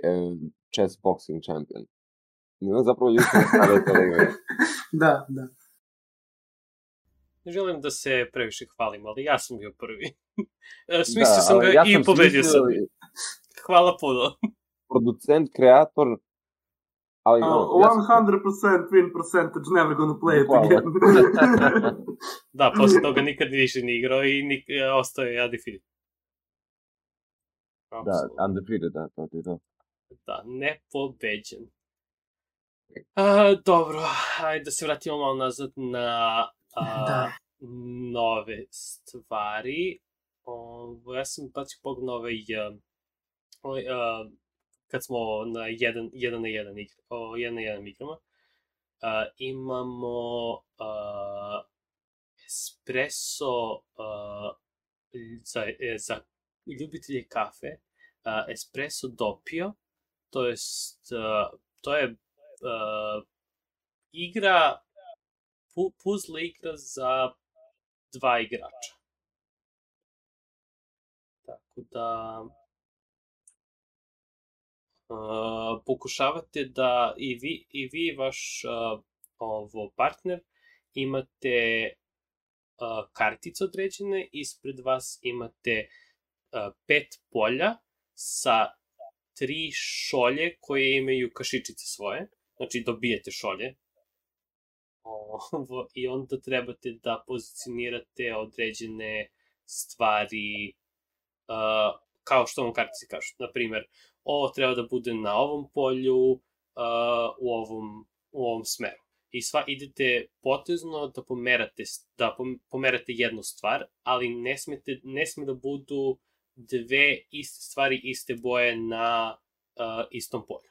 chess boxing champion. I onda zapravo ljudi su stavili to da da, da. Ne želim da se previše hvalim, ali ja sam bio prvi. [laughs] E, Smislio Da, sam ga ja i sam pobedio sam. smislio i Hvala puno. Producent, kreator, ali... Uh, ono, ja sam- 100% win percentage, never gonna play it Hvala. again. [laughs] Da, posle toga nikad više ni igrao i nik, ostao je undefeated. Da, undefeated, da, to ti je to. Da, nepobeđen. A, dobro, ajde da se vratimo malo nazad na a, Da. nove stvari. Ovo, ja sam bacio pogled na ovaj, a, kad smo na jedan, jedan na jedan igra, o, jedan na jedan igrama. A, imamo a, espresso a, za, e, za ljubitelje kafe, a, espresso dopio, to jest, a, to je a, igra, pu, puzzle igra za dva igrača. Tako da, pokušavate da i vi i vi vaš a, ovo partner imate a, kartice određene, ispred vas imate a, pet polja sa tri šolje koje imaju kašičice svoje, znači dobijete šolje. Ovo, I onda trebate da pozicionirate određene stvari uh, kao što vam kartice kažu. Naprimer, ovo treba da bude na ovom polju, uh, u, ovom, u ovom smeru. I sva idete potezno da pomerate, da pom- pomerate jednu stvar, ali ne, smete, ne sme da budu dve iste stvari, iste boje na uh, istom polju.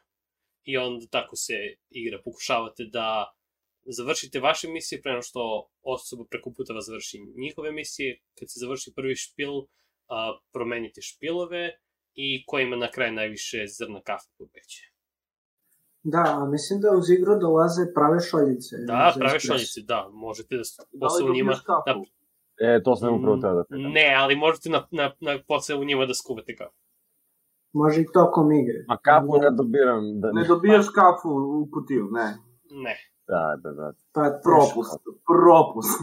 I onda tako se igra. Pokušavate da završite vaše misije pre nego što osoba preko puta vas završi njihove misije. Kad se završi prvi špil, uh, promenite špilove i ko ima na kraju najviše zrna kafe pobeće. Da, a mislim da uz igru dolaze prave šoljice. Da, za prave espresso. šoljice, da. Možete da s- Da posle li u njima... kafu? E, to sam upravo teo da pitam. Ne, ali možete na, na, na posle u njima da skuvate kafu. Može i tokom igre. Ma kapu ne dobiram. Da, Ne dobijaš kafu u kutiju, ne. Ne. Da, da, da. Pa, teško. Propust. Propust.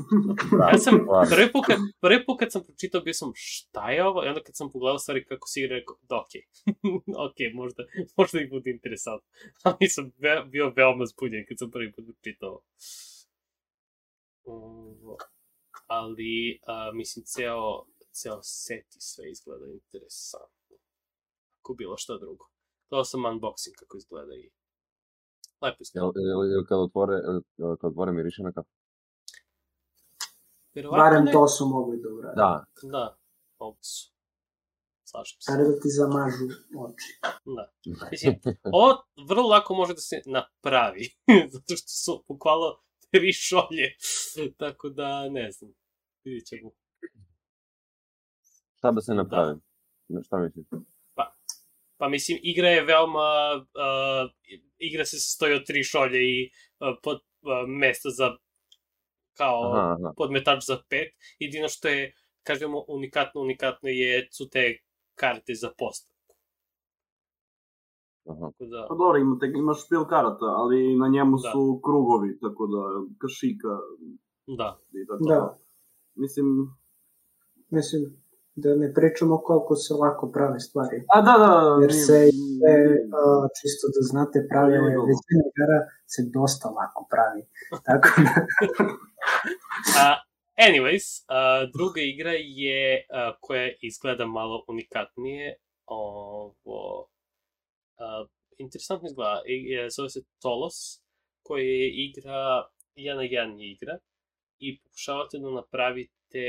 Ja sam, Stvarno. prvi put, kad, prvi put kad sam pročitao bio sam šta je ovo, i onda kad sam pogledao stvari kako se igra, rekao, da okej, [laughs] okej, možda, možda i bude interesantno. [laughs] Ali sam ve, bio veoma zbunjen kad sam prvi put pročitao. Ovo, ali, a, mislim, ceo, ceo set i sve izgleda interesantno. Ako bilo šta drugo. Gledao sam unboxing kako izgleda i lepo. Jel, kad otvore, jel, kad otvore miriše na kafu? Barem to su mogli da urade. Da. Da, mogu su. Slažem se. Sada da ti zamažu oči. Da. Mislim, ovo vrlo lako može da se napravi, [laughs] zato što su bukvalno tri šolje, [laughs] tako da ne znam, vidit ćemo. Šta da se napravi? Da. Šta misliš? Pa mislim, igra je veoma, uh, igra se sastoji od tri šolje i uh, pod, uh, mesta za, kao Aha, aha. podmetač za pet, jedino što je, kažemo, unikatno, unikatno je, su te karte za postavku. aha. Tako da, Pa dobro, imate, imaš špil karata, ali na njemu Da. su krugovi, tako da kašika da. i tako Da. Mislim, Mislim, da ne pričamo koliko se lako prave stvari. a da, da, Jer nije- se, nije- e, a, čisto da znate, prave većina igara se dosta lako pravi. [laughs] Tako da, Uh, anyways, uh, druga igra je, uh, koja izgleda malo unikatnije, ovo, uh, interesantno izgleda, I- je, zove se Tolos, koja je igra jedan na jedan igra i pokušavate da napravite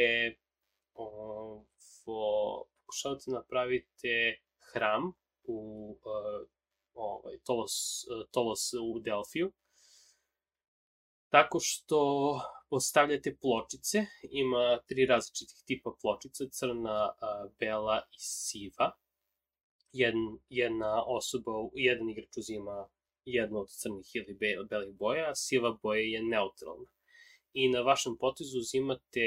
ovo, pokušavate da napravite hram u uh, ovaj, Tolos, Tolos u Delfiju, tako što postavljate pločice, ima tri različitih tipa pločica, crna, bela i siva. Jedan, jedna osoba, jedan igrač uzima jednu od crnih ili be, belih boja, a siva boja je neutralna. I na vašem potezu uzimate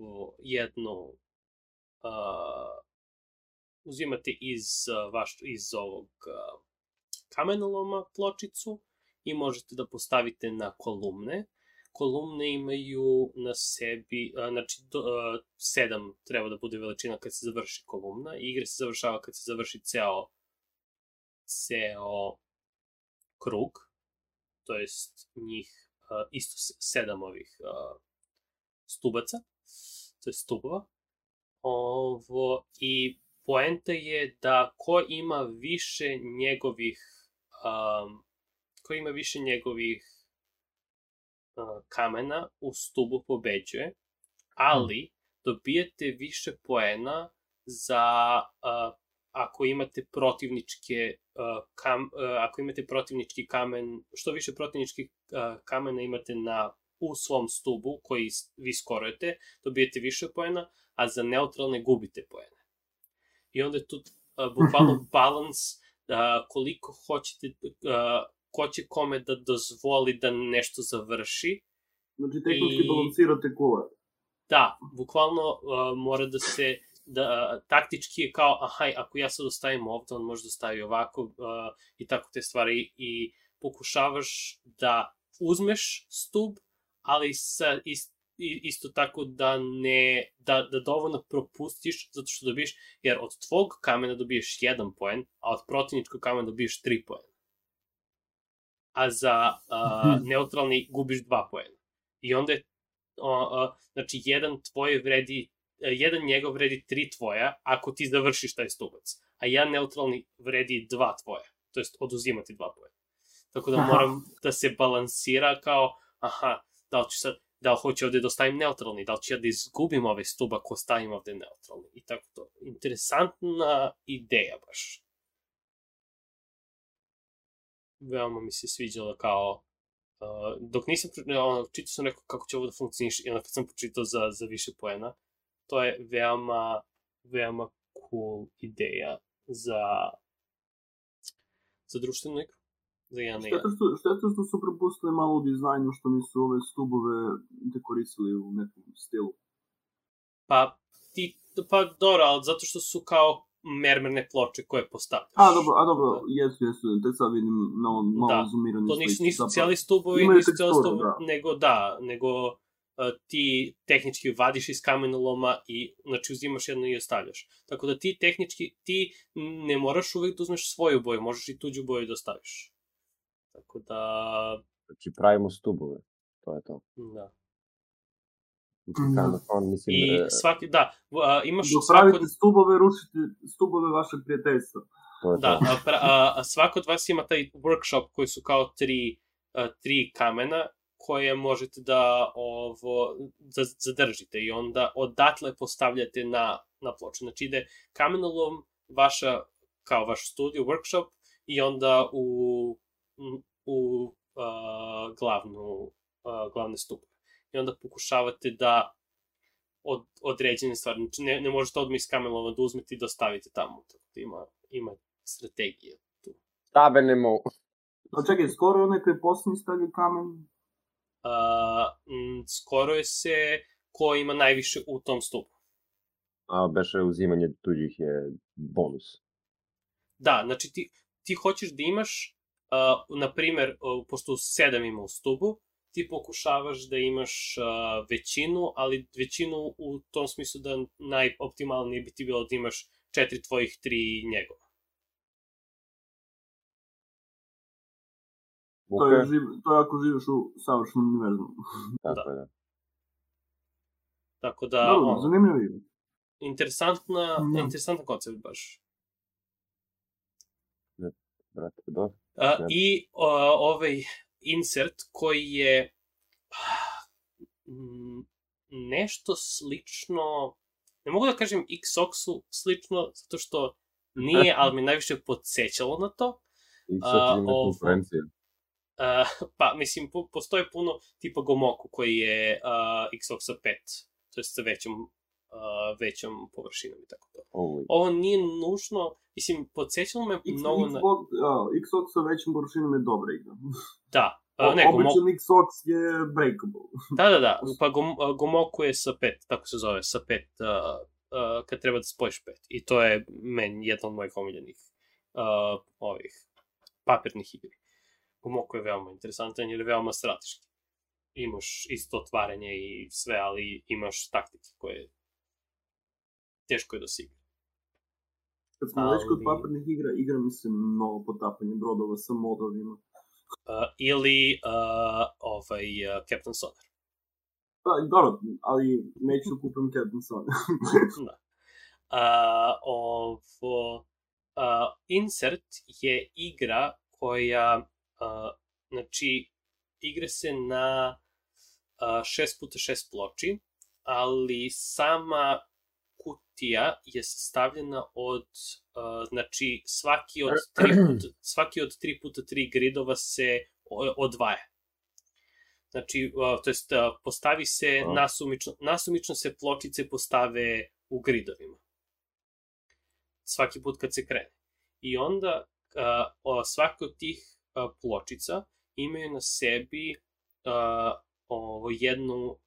jednu, jednu uh, uzimate iz, vaš, iz ovog kamenoloma pločicu i možete da postavite na kolumne. Kolumne imaju na sebi, znači do, sedam treba da bude veličina kad se završi kolumna. Igra se završava kad se završi ceo, ceo krug, to jest njih isto sedam ovih stubaca, to je stubova. Ovo, I poenta je da ko ima više njegovih um, ko ima više njegovih uh, kamena u stubu pobeđuje, ali dobijete više poena za uh, ako imate protivničke uh, kam, uh, ako imate protivnički kamen, što više protivničkih uh, kamena imate na u svom stubu koji vi skorujete, dobijete više poena, a za neutralne gubite poena i onda je tu uh, bukvalno balans uh, koliko hoćete, uh, ko će kome da dozvoli da nešto završi. Znači, tehnički I... balansirate kule. Da, bukvalno uh, mora da se da uh, taktički je kao aha, ako ja sad ostavim ovde, on može da stavi ovako uh, i tako te stvari i pokušavaš da uzmeš stub, ali sa ist, isto tako da ne, da, da dovoljno propustiš zato što dobiješ, jer od tvog kamena dobiješ jedan poen, a od protivničkog kamena dobiješ tri poena. A za uh, [laughs] neutralni gubiš dva poena. I onda je, uh, uh, znači, jedan tvoj vredi, uh, jedan njegov vredi tri tvoja ako ti završiš taj stubac, a jedan neutralni vredi dva tvoja, to jest oduzimati dva poena. Tako da moram da se balansira kao, aha, da li ću sad, da li hoće ovde da ostavim neutralni, da li ću ja da izgubim ovaj stub ako ostavim ovde neutralni i tako to. Interesantna ideja baš. Veoma mi se sviđala kao Uh, dok nisam, ono, čitao sam rekao kako će ovo da funkcioniš i onda kad sam počitao za, za više poena, to je veoma, veoma cool ideja za, za društvenu igru za jedan šteta što, šteta što su propustili malo u dizajnu što nisu ove stubove dekorisali u nekom stilu. Pa, ti, pa dobro, ali zato što su kao mermerne ploče koje postavljaš. A, dobro, a dobro, da. jesu, jesu, tek sad vidim malo, malo da. zoomirani To nisu, nisu cijeli stubovi, nisu cijeli stubovi, da. nego da, nego uh, ti tehnički vadiš iz kamenoloma i znači uzimaš jedno i ostavljaš. Tako da ti tehnički, ti ne moraš uvek da uzmeš svoju boju, možeš i tuđu boju da ostaviš. Tako da... Znači pravimo stubove, to je to. Da. Znači, da. mislim, I e, svaki, da, a, imaš Dok svako... stubove, rušite stubove vašeg prijateljstva. To je da, to. A, pra, a, a svako od vas ima taj workshop koji su kao tri, a, tri kamena koje možete da ovo zadržite i onda odatle postavljate na, na ploču. Znači ide kamenolom vaša, kao vaš studio, workshop i onda u u uh, glavnu, uh, glavne stupove. I onda pokušavate da od, određene stvari, znači ne, ne možete odmah iz kamelova da uzmete i da stavite tamo, tako da ima, ima strategije tu. Stabenemo. A čekaj, skoro je onaj koji posljednji stavio kamen? Uh, m, skoro je se ko ima najviše u tom stupu. A beše uzimanje tuđih je bonus. Da, znači ti, ti hoćeš da imaš uh, na primer, uh, pošto sedam ima u stubu, ti pokušavaš da imaš uh, većinu, ali većinu u tom smislu da najoptimalnije bi ti bilo da imaš četiri tvojih, tri njegova. Okay. To, je živ, to je ako živiš u savršenom univerzumu. [laughs] Tako da. da. Tako da... Dobro, on, zanimljivo Interesantna, mm. interesantan koncept baš. Ne, brate, dobro. Uh, I uh, ovaj, insert koji je mm, nešto slično, ne mogu da kažem Xoxu slično, zato što nije, [laughs] ali mi najviše podsjećalo na to. Xbox ima konkurencija. Uh, pa, mislim, po, postoje puno tipa Gomoku koji je uh, Xboxa 5, to je sa većom, uh, većom površinom i tako to. Holy. Ovo nije nužno, mislim, podsjećalo me X, mnogo na... Xbox, a, Xbox sa većim površinom je dobra igra. [laughs] Da, uh, ne, Običan Xbox je breakable. [laughs] da, da, da, pa Gom, uh, Gomoku je sa 5, tako se zove, sa 5, uh, uh, kad treba da spojiš 5. I to je meni jedna od mojih omiljenih uh, ovih papirnih igri. Gomoku je veoma interesantan jer je veoma strateški. Imaš isto otvaranje i sve, ali imaš taktike koje teško je da se igra. Kad smo već kod papirnih igra, igra mi se mnogo potapanje brodova sa modovima. Uh, ili uh, ovaj uh, Captain Sonar. Pa, dobro, ali neću da kupim Captain Sun. [laughs] [laughs] da. Uh, ovo, uh, Insert je igra koja, uh, znači, igra se na uh, 6x6 ploči, ali sama kutija je sastavljena od, uh, znači, svaki od [clears throat] 3 puta, svaki od 3 puta 3 gridova se odvaja. Znači, uh, to jest, uh, postavi se, A. nasumično, nasumično se pločice postave u gridovima. Svaki put kad se krene. I onda uh, svaka od tih uh, pločica imaju na sebi uh, ovo, jednu uh,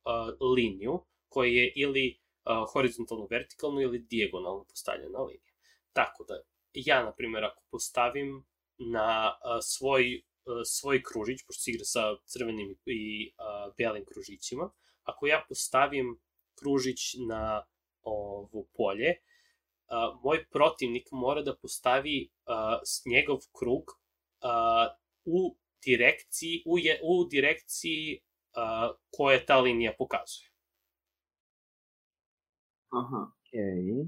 liniju koja je ili horizontalno vertikalno ili dijagonalno postavljena linija. Tako da, ja, na primjer, ako postavim na svoj, svoj kružić, pošto se igra sa crvenim i belim kružićima, ako ja postavim kružić na ovo polje, moj protivnik mora da postavi njegov krug u direkciji, u, je, u direkciji uh, koje ta linija pokazuje. Aha. Okej.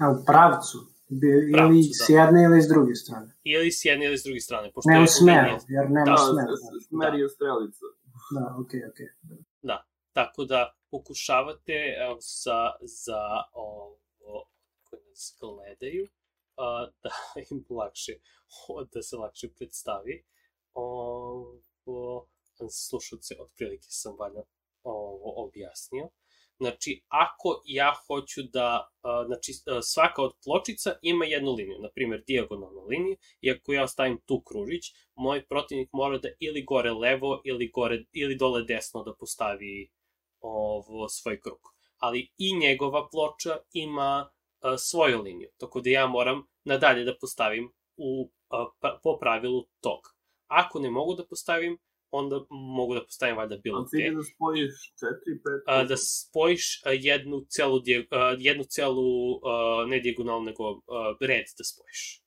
A u pravcu? Bi, Pravcu, ili da. s jedne ili s druge strane. Ili s jedne ili s druge strane. Pošto Ne je u smeru, jer nema Da, Da, smera. smer je strelica. Da, okej, okej. Tako da pokušavate evo, za, za ovo, koji nas gledaju, a, [laughs] da im lakše, da se lakše predstavi. Ovo, slušalce, otprilike sam valjda ovo objasnio. Znači, ako ja hoću da, znači, svaka od pločica ima jednu liniju, na primjer, dijagonalnu liniju, i ako ja stavim tu kružić, moj protivnik mora da ili gore levo, ili, gore, ili dole desno da postavi ovo, svoj krug. Ali i njegova ploča ima a, svoju liniju, tako da ja moram nadalje da postavim u, a, pa, po pravilu tog. Ako ne mogu da postavim, onda mogu da postavim valjda bilo gde. je da spojiš 4, 5, A, da spojiš a, jednu celu, a, jednu celu a, ne dijagonalu, nego a, red da spojiš.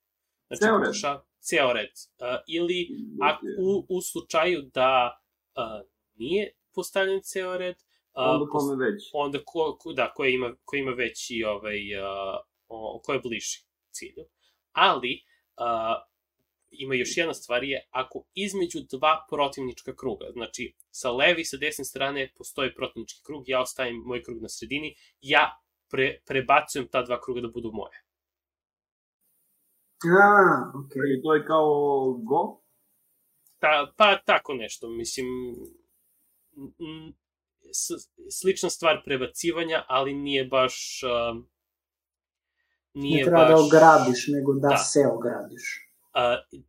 Znači, Ceo red? pokuša- Ceo red. A, ili ako, u, u slučaju da a, nije postavljen ceo red, a, Onda kome već. onda ko, ko, da, ko ima, ko ima veći, ovaj, a, o, ko je bliži cilju. Ali, a, ima još jedna stvar je, ako između dva protivnička kruga, znači sa leve i sa desne strane postoji protivnički krug, ja ostavim moj krug na sredini, ja pre, prebacujem ta dva kruga da budu moje. A, okej. I to je kao go? Ta, pa tako nešto, mislim, s, slična stvar prebacivanja, ali nije baš... Ne nije treba da baš... ogradiš, nego da, Da. se ogradiš.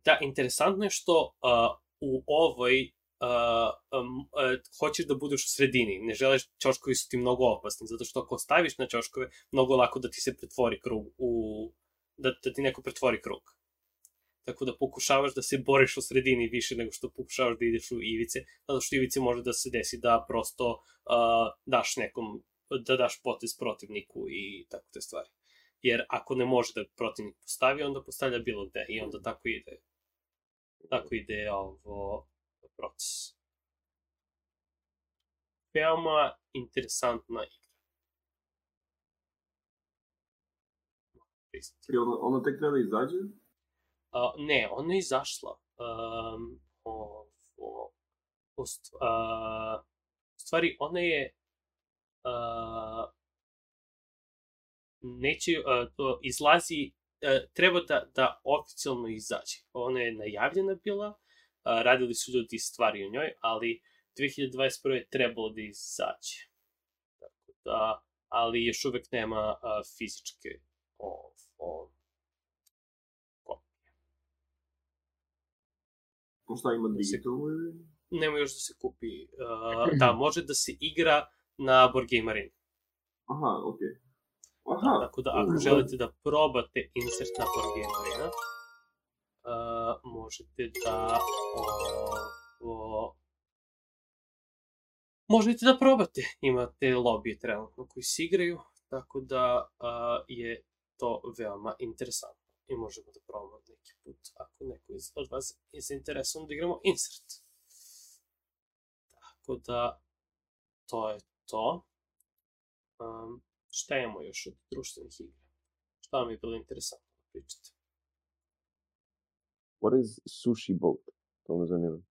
Da, interesantno je što uh, u ovoj uh, um, uh, hoćeš da budeš u sredini, ne želiš, ćoškovi su ti mnogo opasni, zato što ako staviš na ćoškove, mnogo lako da ti se pretvori krug u, da, da ti neko pretvori krug. Tako da pokušavaš da se boriš u sredini više nego što pokušavaš da ideš u ivice, zato što ivice može da se desi da prosto uh, daš nekom, da daš potez protivniku i tako te stvari jer ako ne može da protivnik postavi, onda postavlja bilo gde i onda tako ide tako ide ovo proces. Veoma interesantna igra. I ono, ono tek treba da izađe? Uh, ne, ona je izašla. Um, ovo, ovo, u st- a, u stvari, ona je a, neće, a, to izlazi, a, treba da, da oficijalno izađe. Ona je najavljena bila, a, radili su ljudi stvari o njoj, ali 2021. je trebalo da izađe. Tako da, ali još uvek nema a, fizičke o, o, kopije. Šta ima digitalno ili? Nema još da se kupi. Uh, da, može da se igra na Board Game Arena. Aha, okej. Okay. Aha. Tako da, ako želite da probate insert na Arena, uh, možete da ovo, možete da probate. Imate lobije trenutno koji se igraju, tako da uh, je to veoma interesantno. I možemo da probamo neki put, ako neko iz, od vas je zainteresovan da igramo insert. Tako da, to je to. Um, šta imamo još od društvenih igra? Šta vam je bilo interesantno da pričate? What is sushi boat? To me zanima.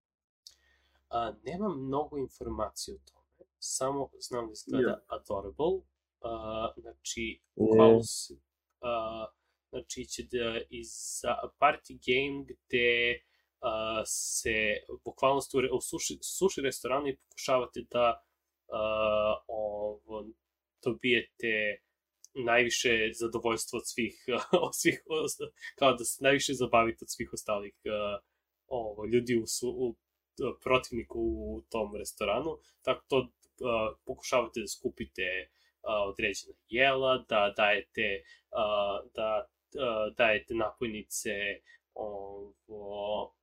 A, nemam mnogo informacija o tome, samo znam da izgleda Ja. adorable. A, znači, Je. bukvalno se, a, znači će da iz party game gde a, se bukvalno ste u, u suši, suši restoranu i pokušavate da a, ovo, dobijete najviše zadovoljstva [laughs] od svih, od svih kao da se najviše zabavite od svih ostalih a, ovo, ljudi u, su, u protivniku u tom restoranu, tako to uh, pokušavate da skupite uh, određena jela, da dajete da uh, dajete napojnice ovo,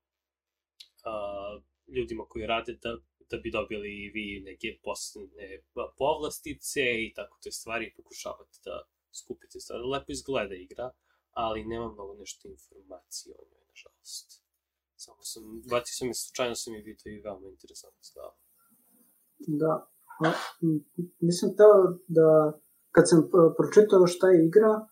ljudima koji rade da, da bi dobili vi neke posebne povlastice i tako te stvari pokušavate da skupite stvari. Lepo izgleda igra, ali nema mnogo nešto informacije o njoj, nažalost. Samo sam, bacio sam i slučajno sam je vidio i veoma interesantno stava. Da. A, Nisam teo da, kad sam p- pročitao šta je igra,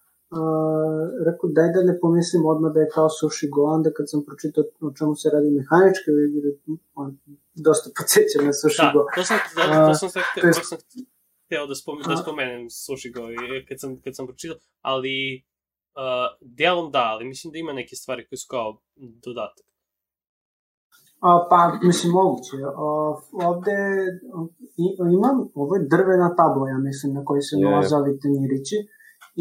rekao daj da ne pomislim odmah da je kao Sushi Go, onda kad sam pročitao o čemu se radi mehaničke igre, on dosta podsjeća na Sushi Da, Go. to sam, da, to sam, sad, to to, je- sam hteo da, spom, da spomenem Sushi Go i kad sam, kad sam pročitao, ali uh, delom da, ali mislim da ima neke stvari koje su kao dodatak. A, pa, mislim, moguće. A, ovde i, imam, ovo je drvena tabla, ja mislim, na kojoj se nalaze ovi tanjirići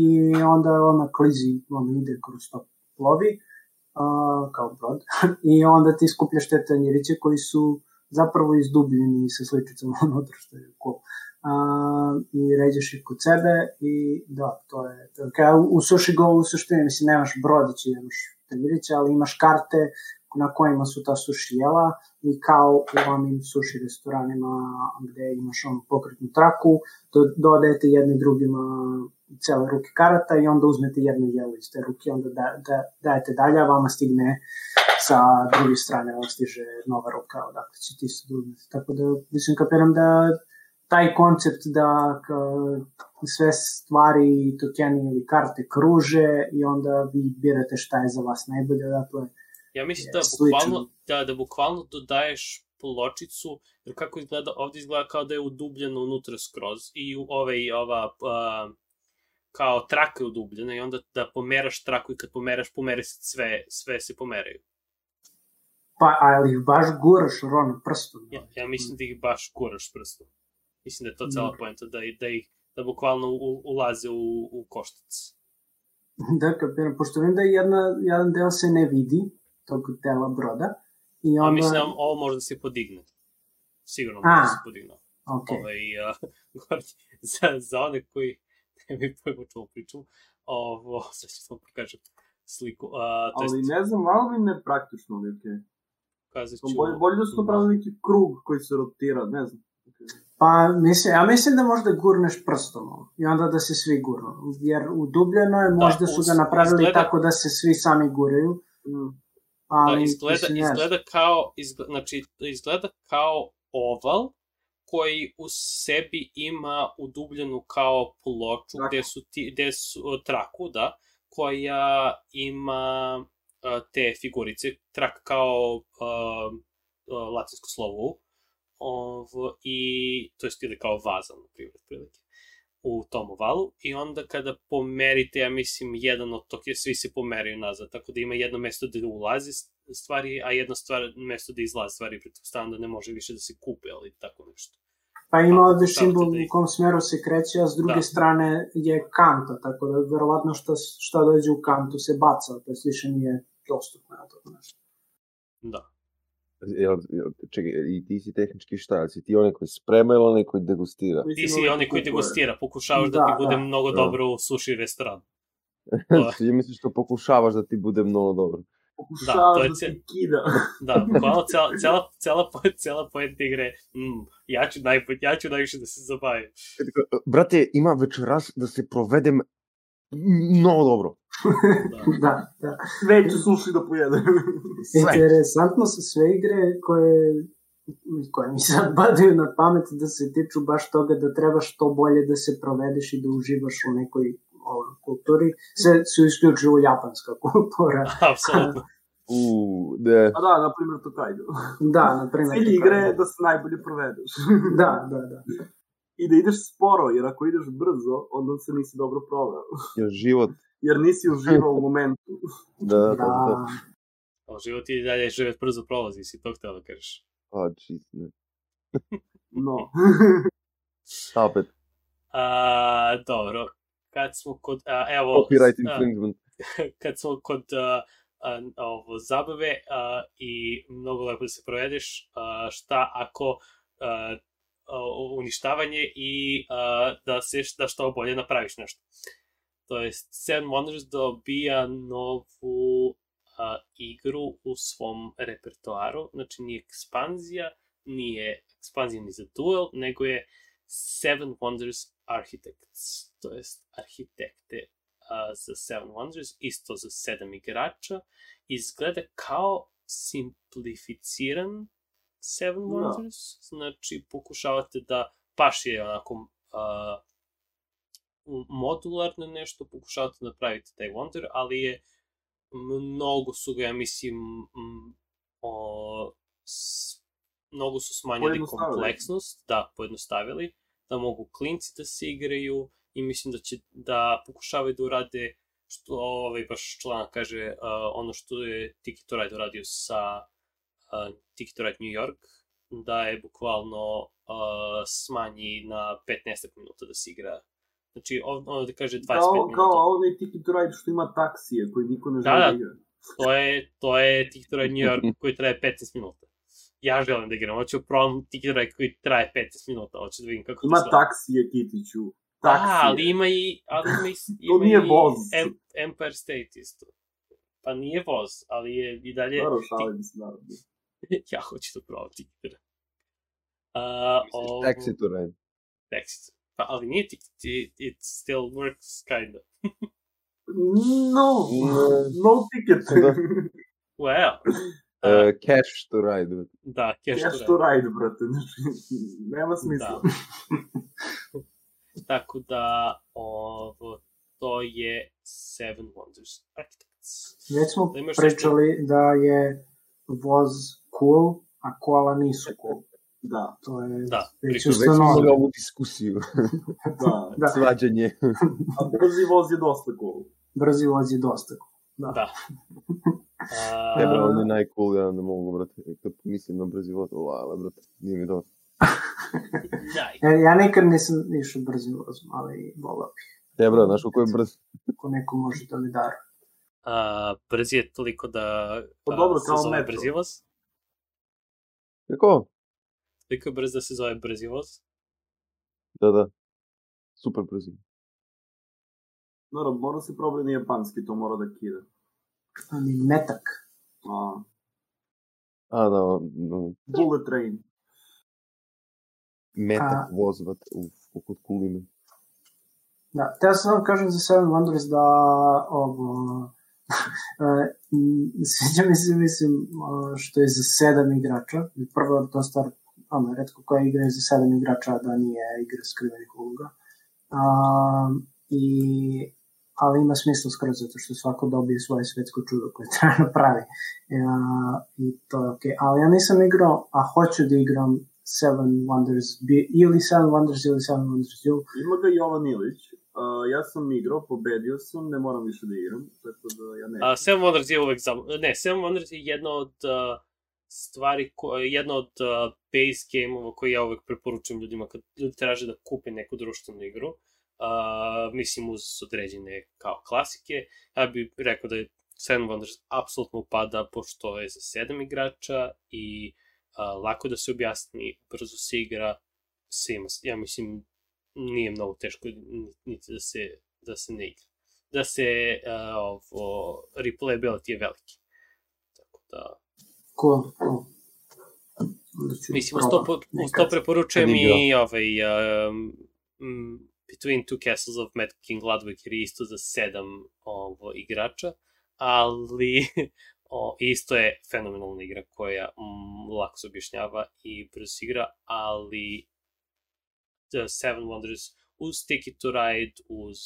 i onda ona klizi, ona ide kroz to plovi, a, kao brod, [laughs] i onda ti skupljaš te tanjiriće koji su zapravo izdubljeni sa sličicama [laughs] unutra, što je cool. A, I ređeš ih kod sebe i da, to je, to kao u Sushi Go u suštini, mislim, nemaš brodiće, nemaš tanjiriće, ali imaš karte na kojima su ta suši jela i kao u onim suši restoranima gde imaš onu pokretnu traku, do, dodajete jedni drugima cele ruke karata i onda uzmete jedno jelo iz te ruke, onda da, da, dajete dalje, a vama stigne sa druge strane, vam stiže nova ruka, odakle će ti se uzmeti. Tako da, mislim, kapiram da taj koncept da ka- sve stvari, tokeni ili karte kruže i onda vi birate šta je za vas najbolje, dakle, Ja mislim da bukvalno, da, da bukvalno dodaješ pločicu, jer kako izgleda, ovde izgleda kao da je udubljeno unutra skroz i i ova a, kao traka je udubljena i onda da pomeraš traku i kad pomeraš, pomere se sve, sve se pomeraju. Pa, ali ih baš guraš Ron prstom. Ja, ja mislim da ih baš guraš prstom. Mislim da je to cela Da. poenta, da, da ih da bukvalno u, ulaze u, u koštac. [laughs] Da, kapiram, pošto vidim da jedna, jedan deo se ne vidi, tog dela broda, i A onda... mislim da ovo može da se podigne. Sigurno A. može da se podigne. Ok, Ovaj, a, [laughs] gore, za, za one koji [laughs] ne bi pojma o čemu pričam, ovo, [laughs] sad ću vam pokažem sliku. A, to Ali jest, ne znam, malo mi nepraktično li, okej. pokazat ću... Bolje, bolje da su napravili neki krug koji se rotira, ne znam. Pa mislim, ja mislim da možda gurneš prstom i onda da se svi gurnu, jer udubljeno je, možda su uz- ga napravili izgleda- tako da se svi sami guraju, Mm. ali da, izgleda, mislim, izgleda kao, izgleda, znači, izgleda kao oval koji u sebi ima udubljenu kao ploču Traku. gde su, ti, gde su traku, da, koja ima a, te figurice, trak kao uh, latinsko slovo U, ovo, i, to jest ili kao vaza, na primjer, prilike, u tom ovalu, i onda kada pomerite, ja mislim, jedan od toga, svi se pomeraju nazad, tako da ima jedno mesto gde ulazi stvari, a jedno stvar, mesto gde izlazi stvari, pretpostavljam da ne može više da se kupe, ali tako nešto. Pa ima ovde simbol u kom smeru se kreće, a s druge da. strane je kanta, tako da verovatno šta, šta dođe u kantu se baca, to je više nije dostupno. Da. Jel, jel, čekaj, i ti si tehnički šta? Si ti onaj koji sprema ili onaj koji degustira? Ti si onaj koji degustira, pokušavaš da, da ti bude da. mnogo da. dobro u suši restoranu. [laughs] ti misliš da pokušavaš da ti bude mnogo dobro? Pokušavaš da, to je da ti kida. da, bukvalno cela, cela, cela, cela poenta igre, mm, ja, ću najbolj, ja ću najviše da se zabavim. Brate, ima večeras da se provedem mnogo dobro. [laughs] da, da. da. Sve ću suši da pojedem. Interesantno su sve igre koje koje mi sad badaju na pamet da se tiču baš toga da treba što bolje da se provedeš i da uživaš u nekoj ovoj kulturi, sve su isključivo japanska kultura. [laughs] Apsolutno. U, ne. A da, na primjer Tokaido. Da, na primjer Cilj igre je da se najbolje provedeš. [laughs] da, da, da. I da ideš sporo, jer ako ideš brzo, onda se nisi dobro proveo. Jer život... Jer nisi uživao u momentu. [laughs] da, da, da. da. O, život i dalje život brzo prolazi, si to htio da kažeš. A, čist, ne. [laughs] no. [laughs] Stop it. A, dobro, kad smo kod, a, evo... Copyright infringement. kad smo kod a, a, ovo, zabave a, i mnogo lepo da se provedeš, a, šta ako a, a, uništavanje i a, da se da što bolje napraviš nešto. To je Seven Wonders dobija novu a, igru u svom repertoaru, znači nije ekspanzija, nije ekspanzija ni za duel, nego je Seven Wonders Architects, to jest arhitekte a, za Seven Wonders, isto za sedam igrača. Izgleda kao simplificiran Seven da. Wonders, no. znači pokušavate da baš je onako a, modularno nešto, pokušavate da napravite taj Wonder, ali je mnogo su ga, ja mislim, o, s, mnogo su smanjili kompleksnost, da, pojednostavili da mogu klinci da se igraju i mislim da će da pokušavaju da urade što ovaj baš članak kaže uh, ono što je Tiki to Ride uradio sa uh, Tiki to Ride New York da je bukvalno uh, smanji na 15 minuta da se igra Znači, ono da kaže 25 kao, minuta. Kao onaj Tiki to Ride što ima taksije koji niko ne želi da, da igra. To je, to je Tiki to Ride New York koji traje 15 minuta ja želim da igram, hoću probam Tiki koji traje 15 minuta, hoću da vidim kako ima to Ima taksije, Kitiću. Taksije. Da, ali ima i, ali ima i, [laughs] ima to nije voz. Em, Empire State isto. Pa nije voz, ali je i dalje... Naravno, šalim se, naravno. [laughs] ja hoću da probam Tiki Uh, ovo... Taxi to ride. Taxi Pa, nije Tiki, it, it still works, kinda. no, no ticket. Da. well, Uh, cash to ride. Da, cash, cash to, ride. to ride, brate. Nema smisla. Da. Tako da, ovo, to je Seven Wonders Architects. Već smo da pričali što... da je voz cool, a koala nisu cool. Da. To je da, već smo ovu diskusiju. [laughs] da. da. [laughs] Svađanje. a brzi voz je dosta cool. Brzi voz je dosta cool. Da. da. [laughs] A... Ne, bro, on je najcool, ja ne mogu, brate. Kad mislim na brzi voz, lala, brate, nije mi dobro. ja, ja nikad nisam išao brzi voz, ali volao bih. Ja, bro, znaš koliko je brz? Ako neko može da mi dara. A, brzi je toliko da pa, dobro, se zove metro. brzi voz? Kako? Toliko je brz da se zove brzi voz? Da, da. Super brzi. Dobro, mora se probati na japanski, to mora da kida. Ali metak. A, A, da, no. Bullet Train. Metak voz, vat, uf, koliko cool Da, te ja sam vam kažem za Seven Wonders da ovo, [laughs] e, sviđa mi se, mislim, što je za sedam igrača. Prvo, to stvar, ono, redko koja igra je za sedam igrača, da nije igra skrivenih uloga. Um, I ali ima smisla skroz zato što svako dobije svoje svetsko čudo koje [laughs] treba napravi. Uh, I to je okej. Okay. Ali ja nisam igrao, a hoću da igram Seven Wonders, ili Seven Wonders ili Seven Wonders U. Ima ga Jovan Ilić, Uh, ja sam igrao, pobedio sam, ne moram više da igram, tako da ja ne... Uh, Seven Wonders je uvek za... Ne, Seven Wonders je jedna od uh, stvari, ko, jedna od uh, base game-ova koje ja uvek preporučujem ljudima kad ljudi traže da kupe neku društvenu igru. Uh, mislim uz određene kao klasike. Ja bih rekao da je Seven Wonders apsolutno upada pošto je za sedam igrača i uh, lako da se objasni, brzo se igra, svima, ja mislim nije mnogo teško niti da se, da se ne igra. Da se uh, ovo, replayability je veliki. Tako da... Cool, cool. Mislim, sto, sto preporučujem i ovaj, um, Between Two Castles of Mad King Ludwig jer je isto za sedam ovo, igrača, ali [laughs] o, isto je fenomenalna igra koja mm, lako se objašnjava i brzo igra, ali The Seven Wonders uz Ticket to Ride, uz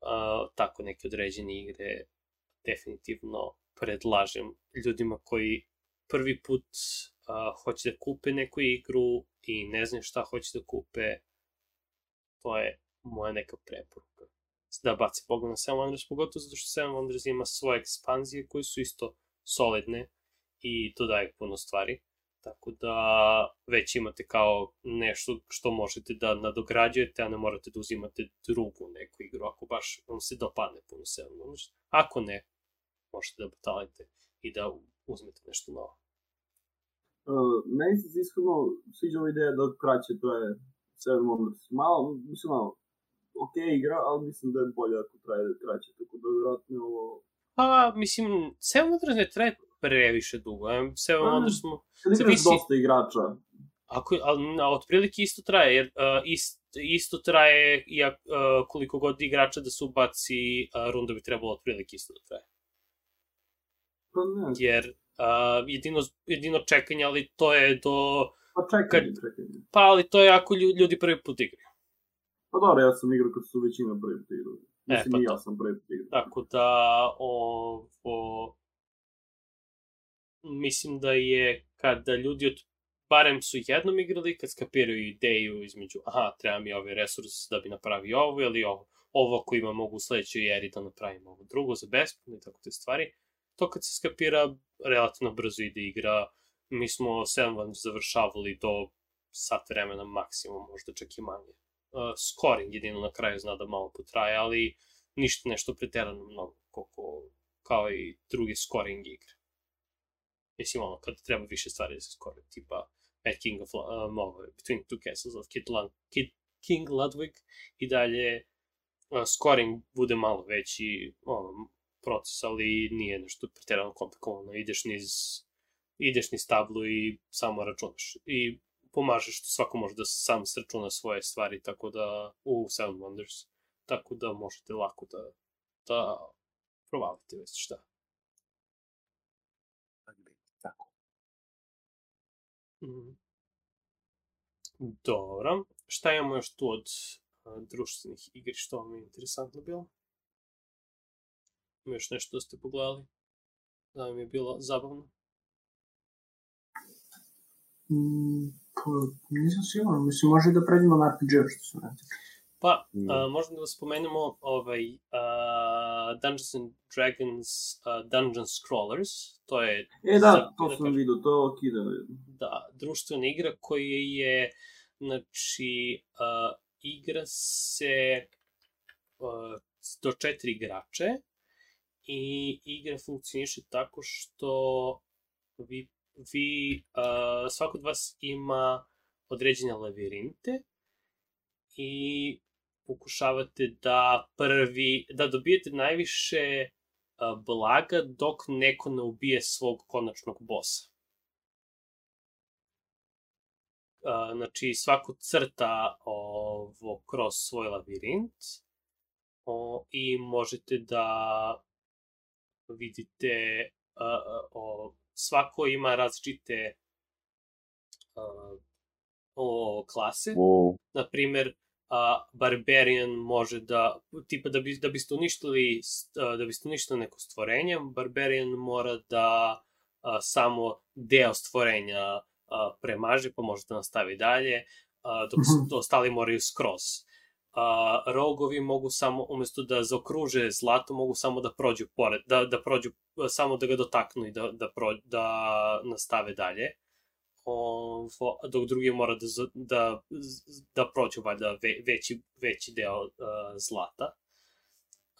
uh, tako neke određene igre, definitivno predlažem ljudima koji prvi put uh, hoće da kupe neku igru i ne znaju šta hoće da kupe, to je moja neka preporuka. Da baci pogled na Seven Wonders, pogotovo zato što Seven Wonders ima svoje ekspanzije koje su isto solidne i dodaju puno stvari. Tako da već imate kao nešto što možete da nadograđujete, a ne morate da uzimate drugu neku igru, ako baš vam se dopadne puno se Ako ne, možete da batalite i da uzmete nešto novo. Uh, meni se iskreno sviđa ova ideja da kraće to je Seven Wonders. Malo, mislim malo, ok igra, ali mislim da je bolje ako traje kraće, tako da vjerojatno ovo... Pa, mislim, Seven Wonders ne traje previše dugo. Seven Wonders smo... Zavisi... dosta igrača. Ako, ali, a, otprilike isto traje, jer uh, ist, isto traje i uh, koliko god igrača da se ubaci, uh, runda bi trebalo otprilike isto da traje. Pa ne. Jer uh, jedino, jedino čekanje, ali to je do... Pa čekanje, kad, čekanje. Pa ali to je ako ljudi prvi put igraju. Pa dobro, ja sam igrao kad su većina prvi put igrali. E, Mislim, e, pa ja sam prvi put igrao. Tako da, ovo, mislim da je kada ljudi od barem su jednom igrali, kad skapiraju ideju između, aha, treba mi ovaj resurs da bi napravio ovo ili ovo, ovo ako ima mogu u sledećoj eri da napravim ovo drugo za besplatno i tako te stvari. To kad se skapira, relativno brzo ide igra. Mi smo 7 van završavali do sat vremena maksimum, možda čak i manje. Uh, scoring jedino na kraju zna da malo potraje, ali ništa nešto preterano mnogo, koliko, kao i druge scoring igre. Mislim, ono, kada treba više stvari da se skore, tipa Mad King of, um, Between Two Castles of Kid, Lund, Kid King Ludwig i dalje uh, scoring bude malo veći, ono, proces, ali nije nešto pretjerano komplikovano. Ideš niz, ideš niz tablu i samo računaš. I pomažeš što svako može da sam sračuna svoje stvari, tako da u Seven Wonders, tako da možete lako da, da provalite već šta. Mhm. Dobro. Šta imamo još tu od društvenih igri što vam je interesantno bilo? Ima još nešto da ste pogledali? Da vam je bilo zabavno? Mm, pa, nisam siguran. Mislim, može da pređemo na RPG, što se ne tiče. Pa, mm. uh, možda da spomenemo ovaj, uh, Dungeons and Dragons uh, Dungeon Scrollers, to je... E da, za, to sam vidio, to je okidano. Da, društvena igra koja je, znači, uh, igra se uh, do četiri igrače i igra funkcioniše tako što vi, vi uh, svako od vas ima određene lavirinte i pokušavate da prvi, da dobijete najviše blaga dok neko ne ubije svog konačnog bosa. Znači, svako crta ovo kroz svoj lavirint o, i možete da vidite o, svako ima različite o, klase. Wow. Naprimer, a, Barbarian može da, tipa da, bi, da biste uništili, da biste uništili neko stvorenje, Barbarian mora da a, samo deo stvorenja a, premaže, pa može da nastavi dalje, a, dok mm -hmm. ostali moraju skroz. A, rogovi mogu samo, umesto da zaokruže zlato, mogu samo da prođu pored, da, da prođu, samo da ga dotaknu i da, da, pro, da nastave dalje ovo, dok drugi mora da, da, da prođu valjda ve, veći, veći deo uh, zlata.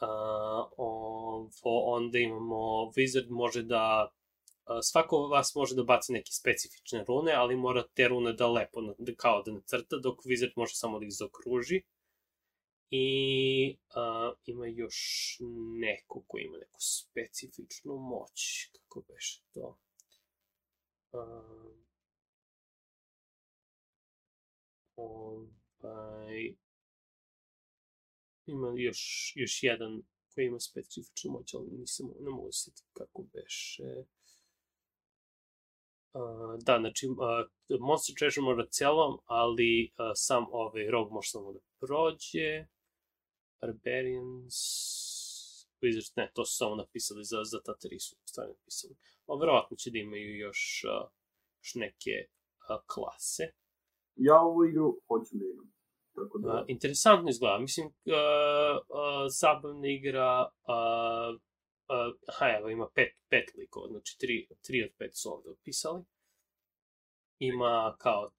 Uh, ovo, onda imamo, Wizard može da, uh, svako vas može da baci neke specifične rune, ali mora te rune da lepo, da, kao da nacrta, dok Wizard može samo da ih zakruži. I uh, ima još neko ko ima neku specifičnu moć, kako beše to. Uh, Ovaj, ima još, još jedan koji ima specifičnu moć, ali nisam, ne mogu se kako beše. Da, znači, uh, Monster Treasure mora celom, ali uh, sam ovaj rog može samo da prođe. Barbarians... Wizards, ne, to su samo napisali za, za ta tri su stvari napisali. Ali verovatno će da imaju još, uh, još neke uh, klase ja ovu igru hoću da imam. Tako da... Uh, interesantno izgleda. Mislim, uh, uh, zabavna igra, uh, uh, aha, evo, ima pet, pet likova, znači tri, tri od pet su ovde opisali. Ima kao,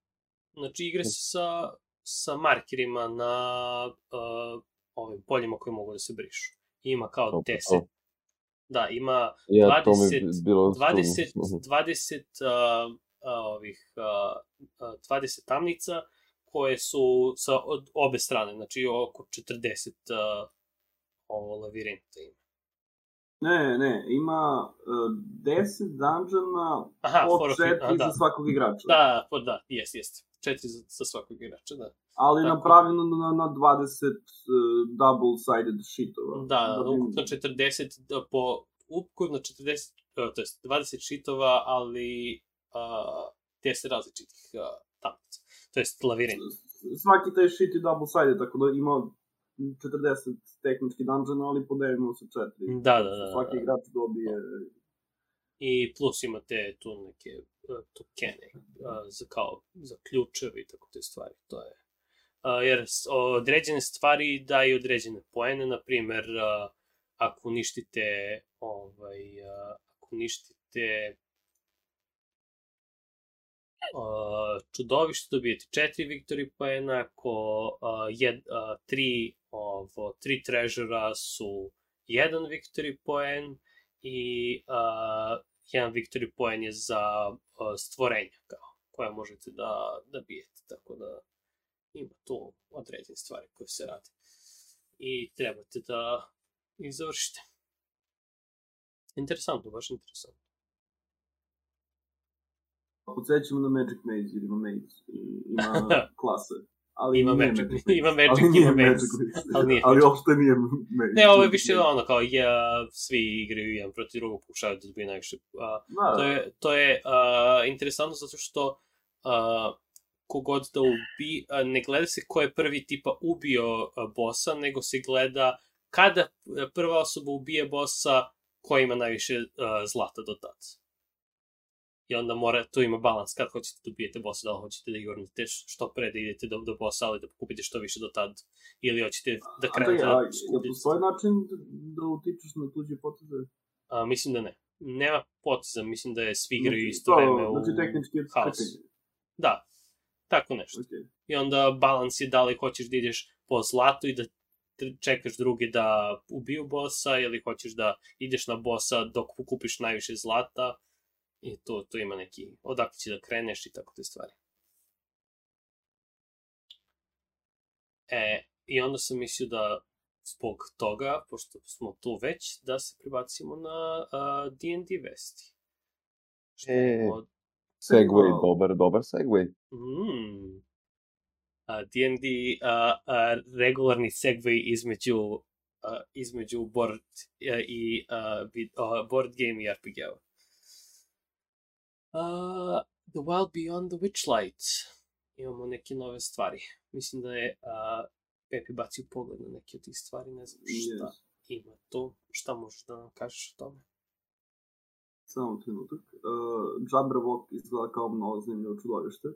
znači igre se sa, sa markerima na uh, ovim poljima koji mogu da se brišu. Ima kao 10. Da, ima 20, 20, 20 uh, ovih 20 tamnica koje su sa obe strane, znači oko 40 ovo lavirinta ima. Ne, ne, ima uh, 10 dungeona Aha, po 4 da. za svakog igrača. Da, po, da, jes, jes. 4 za, za svakog igrača, da. Ali Tako. napravljeno na, na 20 uh, double-sided sheetova. Da, da, da ukupno 40 da, po ukupno 40, uh, to jest 20 sheetova, ali uh, 10 različitih uh, tablica. To jest lavirin. Svaki taj shit je double sided, tako da ima 40 tehnički dungeon, ali podelimo se četiri. Da, da, da. Svaki da. igrač dobije... I plus imate tu neke uh, tokene uh, za, kao, za ključevi i tako te stvari. To je Uh, jer određene stvari daju određene poene, na primer, uh, ako uništite ovaj, uh, ako uništite uh, čudovište dobijete 4 victory poena, ako uh, jed, uh, tri, ovo, tri trežura su jedan victory poen i uh, jedan victory poen je za uh, stvorenja kao, koje možete da, da bijete, tako da ima tu određene stvari koje se rade. I trebate da ih završite. Interesantno, baš interesantno podsjećamo na Magic Maze, jer ima Maze i ima [laughs] klase. Ali ima Magic, Magic ima Magic, ali ima Magic, ali nije ali uopšte nije Magic. Ne, ovo je više ono kao ja, svi igraju jedan protiv drugog, pokušavaju da dobiju najviše. Uh, da. To je, to je uh, interesantno zato što uh, kogod da ubi, uh, ne gleda se ko je prvi tipa ubio uh, bossa, nego se gleda kada prva osoba ubije bossa, ko ima najviše uh, zlata do tada i onda mora, tu ima balans kad hoćete da ubijete bossa, da li hoćete da igornete što pre da idete do, do bossa, ali da pokupite što više do tad, ili hoćete da krenete da... A, je postoji način da utičeš na tuđe poteze? A, mislim da ne. Nema poteza, mislim da je svi igraju isto to, vreme u znači, tehnički haos. Da, tako nešto. Okay. I onda balans je da li hoćeš da ideš po zlatu i da čekaš druge da ubiju bossa ili hoćeš da ideš na bossa dok pokupiš najviše zlata I to, to ima neki, odakle će da kreneš i tako te stvari. E, i onda sam mislio da zbog toga, pošto smo tu već, da se prebacimo na D&D uh, vesti. Što e, od... segway, dobar, dobar segway. Mm. D&D uh, uh, regularni segway između uh, između board uh, i uh, board game i RPG-ova. Uh, the Wild Beyond the Witchlight. Imamo neke nove stvari. Mislim da je uh, Pepi bacio pogled na neke od tih stvari, ne znam šta Yes. ima tu. Šta možeš da nam kažeš o tome? Samo trenutak. Uh, Jabberwock izgleda kao mnogo zanimljivo čudovište.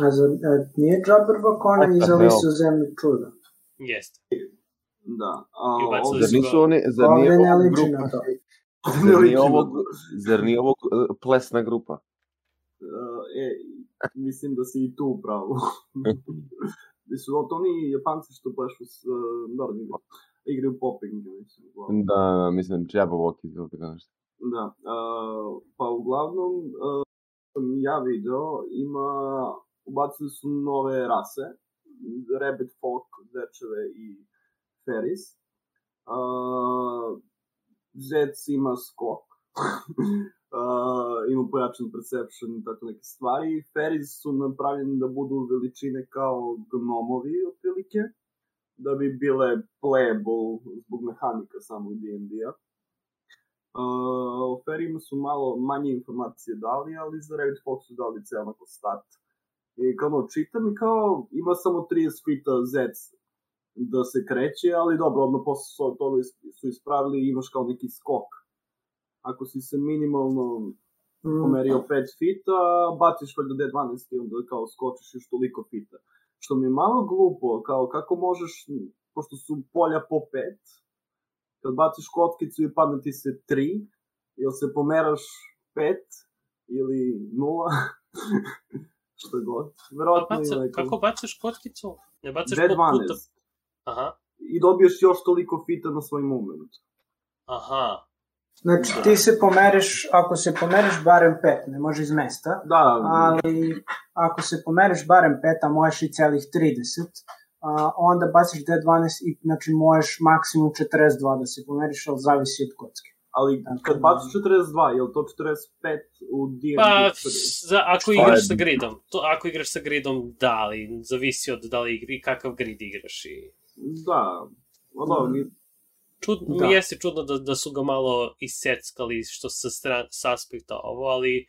A za, a, nije Jabberwock onaj iz What the Alice hell? u zemlji čuda? Jeste. Da. A ovde... Zar su nisu oni, zar Ovde nije ne ovo liči na grupa, to. Zar nije ovo, zar nije uh, plesna grupa? Uh, e, mislim da si i tu upravo. [laughs] Mislim, to oni japanci što plešu s uh, Nordi, igraju popping, mislim. uglavnom. Da, mislim, Jabberwock izgleda tako nešto. Da, uh, pa uglavnom, uh, sam ja video, ima, ubacili su nove rase, Rabbit Folk, Zečeve i Ferris. Uh, Zec ima skok, [laughs] uh, ima pojačan perception i tako neke stvari. Ferris su napravljeni da budu veličine kao gnomovi, otprilike, da bi bile playable zbog mehanika samog D&D-a. Uh, o Ferima su malo manje informacije dali, ali za Rabbit Fox su dali ceo onako stat. I kao ono, čitam i kao, ima samo 30 fita zec da se kreće, ali dobro, odmah posle su toga su ispravili i imaš kao neki skok. Ako si se minimalno Mm, pomerio 5 fita, baciš valjda D12 i onda kao skočiš još toliko fita. Što mi je malo glupo, kao kako možeš, pošto su polja po 5, kad baciš kockicu i padne ti se 3, ili se pomeraš 5 ili 0, [laughs] što god. Verovatno baca, neko... kako bacaš kockicu? Ne bacaš po puta... D12. Aha, I dobiješ još toliko fita na svoj moment. aha. Znači, Da. ti se pomeriš, ako se pomeriš barem pet, ne može iz mesta, Da, ali ako se pomeriš barem pet, a možeš i celih 30, a, onda baciš D12 i znači možeš maksimum 42 da se pomeriš, ali zavisi od kocke. ali Tako kad da- baciš 42, je li to 45 u D&D? Pa, za, ako Šta igraš je- sa gridom, to, ako igraš sa gridom, da, ali zavisi od da li igri, kakav grid igraš i... Da, no dobro, mi, Čud, Da. da. Jeste čudno da, da su ga malo iseckali što sa, stran, sa aspekta ovo, ali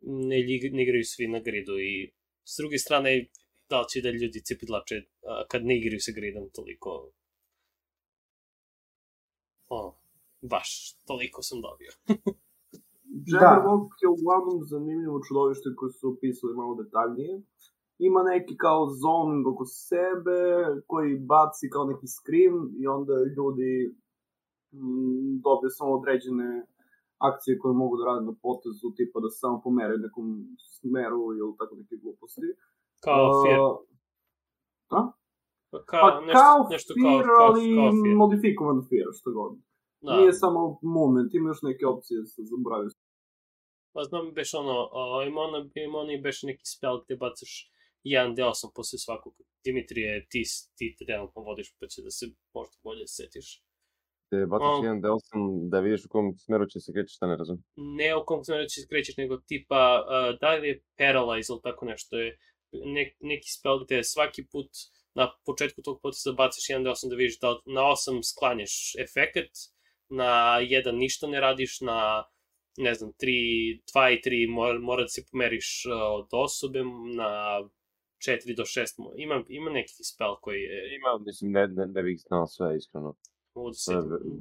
ne, ne igraju svi na gridu i s druge strane da li će da ljudi cipidlače a, kad ne igraju sa gridom toliko o, baš toliko sam dobio. [laughs] Jabberwock je uglavnom zanimljivo čudovište koje su opisali malo detaljnije. Ima neki kao zoning oko sebe koji baci kao neki scream i onda ljudi mm, dobiju samo određene akcije koje mogu da rade na potezu, tipa da se samo pomeraju u nekom smeru ili tako neke gluposti. Kao Uh, Fear. a? Kao, Pa nešto, kao nešto fear, kao, kao, ali kao Fear. modifikovan fear, što god. Da. Nije samo moment, ima još neke opcije, se zaboravio. Pa znam beš ono, o, ima ono, ima beš neki spell gde bacaš 1d8 posle svakog. Dimitrije, ti, ti trenutno vodiš, pa će da se možda bolje setiš. Te bacaš O. jedan D8 da vidiš u kom smeru će se kreći, šta ne razum. Ne u kom smeru će se krećeš, nego tipa, uh, da li je paralyze ili tako nešto je ne, neki spell gde svaki put na početku tog poteza bacaš 1d8 da vidiš da na 8 sklanjaš efekt, na 1 ništa ne radiš, na ne znam, 3, 2 i 3 mora, mora da se pomeriš od osobe, na 4 do 6, mo- ima, ima neki spell koji je, Ima, mislim, ne, ne, ne bih znao sve, iskreno. mogu da se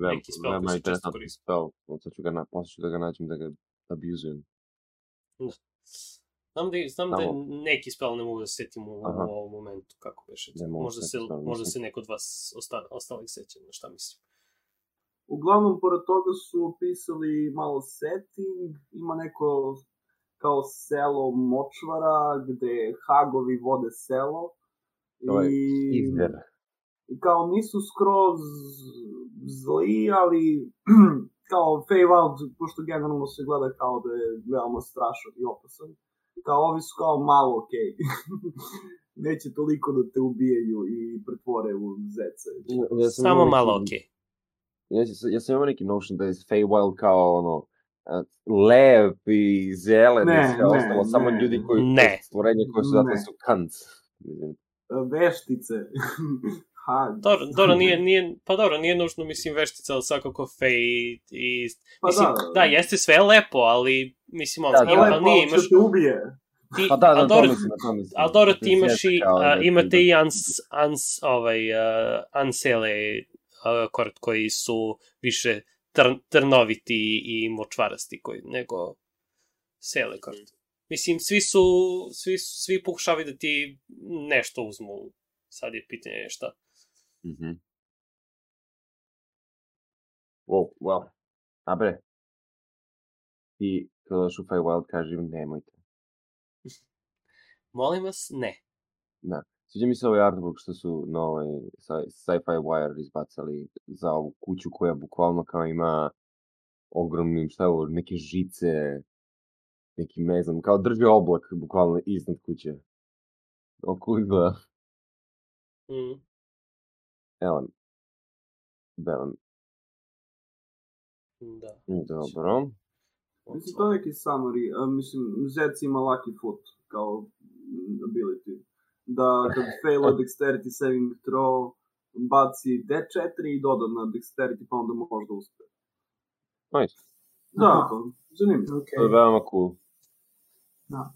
neki spell koji se često koristi. spell. Sad ću ga, na, posle ću da ga nađem da ga abuzujem. Znam da, znam da je Samo- neki spell ne mogu da se setim u, Aha. u ovom momentu, kako beše. Možda se se, stvarno, možda se neko od vas osta, ostalih seća na šta mislim. Uglavnom, pored toga su opisali malo setting, ima neko kao selo močvara, gde hagovi vode selo. To je I, Izver. I kao nisu skroz zli, ali [clears throat] kao Feywild, pošto generalno se gleda kao da je veoma strašan i opasan, kao ovi su kao malo okej. [laughs] Neće toliko da te ubijaju i pretvore u zece. Ja sam Samo imao malo neki- okej. Ja, sam- ja sam imao neki notion da je Feywild kao ono, lep i zelen Ne, i sve ne, ostalo, samo ne. ljudi koji, Ne. stvorenja koje su zato Ne. su kant. Mislim, Veštice. [laughs] ha, Dobro, dobro, nije, nije, pa dobro, nije nužno, mislim, veštica, ali svakako fej i... Pa mislim, da. da, jeste sve lepo, ali, mislim, ono, Da, ima, Da, ali lepo, nije, imaš, te ubije. ti, Pa da, da, ali to dobro, mislim, to mislim. ali dobro, ti imaš i, a, da- imate i da- ans, ans, ovaj, uh, ansele uh, kort koji su više tr, trnoviti i močvarasti koji, nego sele kort. Mislim, svi su, svi, svi pokušavaju da ti nešto uzmu. Sad je pitanje šta. Mhm. Oh, well. A bre. Ti, kada dođeš u Feywild, kaži im nemojte. [laughs] Molim vas, ne. Da. Sviđa mi se ovaj artbook što su na ovaj sci- Sci-Fi Wire izbacali za ovu kuću koja bukvalno kao ima ogromnim, šta je ovo, neke žice, neki, ne znam, kao drži oblak bukvalno iznad kuće. Oko izgleda. Mm. Evo. Belan. Da. Dobro. Mislim, to je neki summary. Mislim, Zec ima lucky foot kao ability. Da kad fail a dexterity saving throw, baci D4 i doda na dexterity, pa onda može da uspe. Nice. Da, Aha. to, zanimljivo. Ok, To je veoma cool. da.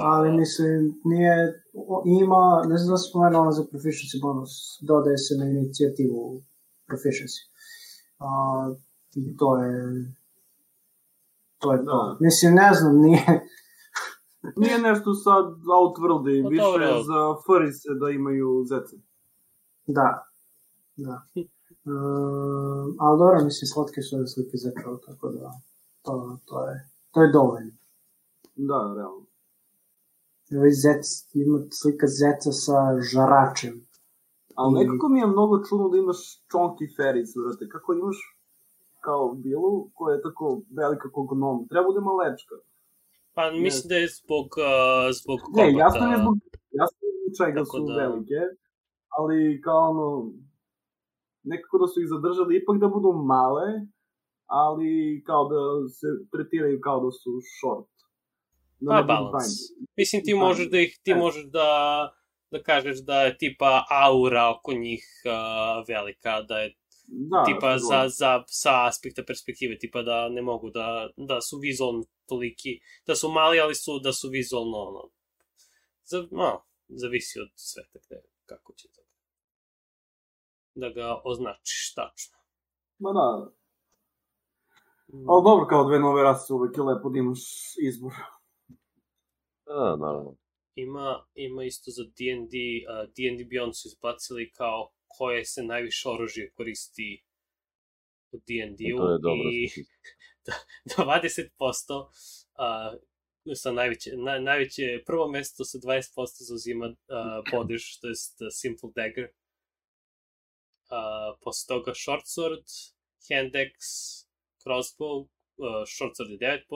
Ali mislim, nije, o- ima, ne znam da sam spomenuo ono za proficiency bonus, dodaje se na inicijativu proficiency. A, I to je, to je to. Da. Mislim, ne znam, nije, Nije nešto sad outworldy, Pa više dobro. za furries da imaju zece. da, da. Um, ali dobro, mislim, slatke su ove slike zapravo, tako da, to, to je, to je dovoljno. Da, realno. Ovaj zec, ima slika zeca sa žaračem. Ali I- nekako mi je mnogo čudno da imaš chonky fairies, vrate. Kako imaš kao bilu koja je tako velika kao gnom. Treba da ima lečka. Pa mislim da je zbog, uh, zbog Ne, kombata. jasno je zbog, jasno je zbog čega Tako su da- velike, ali kao ono, nekako da su ih zadržali ipak da budu male, ali kao da se tretiraju kao da su short. Da Pa ne balans. Mislim, ti možeš da ih, ti E. možeš da, da kažeš da je tipa aura oko njih uh, velika, da je Da, tipa za, za, sa aspekta perspektive, tipa da ne mogu da, da su vizualno toliki, da su mali, ali su, da su vizualno, ono, za, no, zavisi od sveta gde, kako će to da ga označiš tačno. Ma da, ali dobro, kao dve nove rase uvek je lepo da imaš izbor. Da, naravno. Ima, ima isto za D&D, uh, D&D Beyond su izbacili kao koje se najviše oružje koristi u D&D-u i si- 20% uh, sa najveće, na, najveće prvo mesto sa 20% zauzima uh, [clears throat] bodež, to je Simple Dagger. Uh, posle toga Short Sword, Hand Axe, Crossbow, uh, Short Sword je 9%, uh,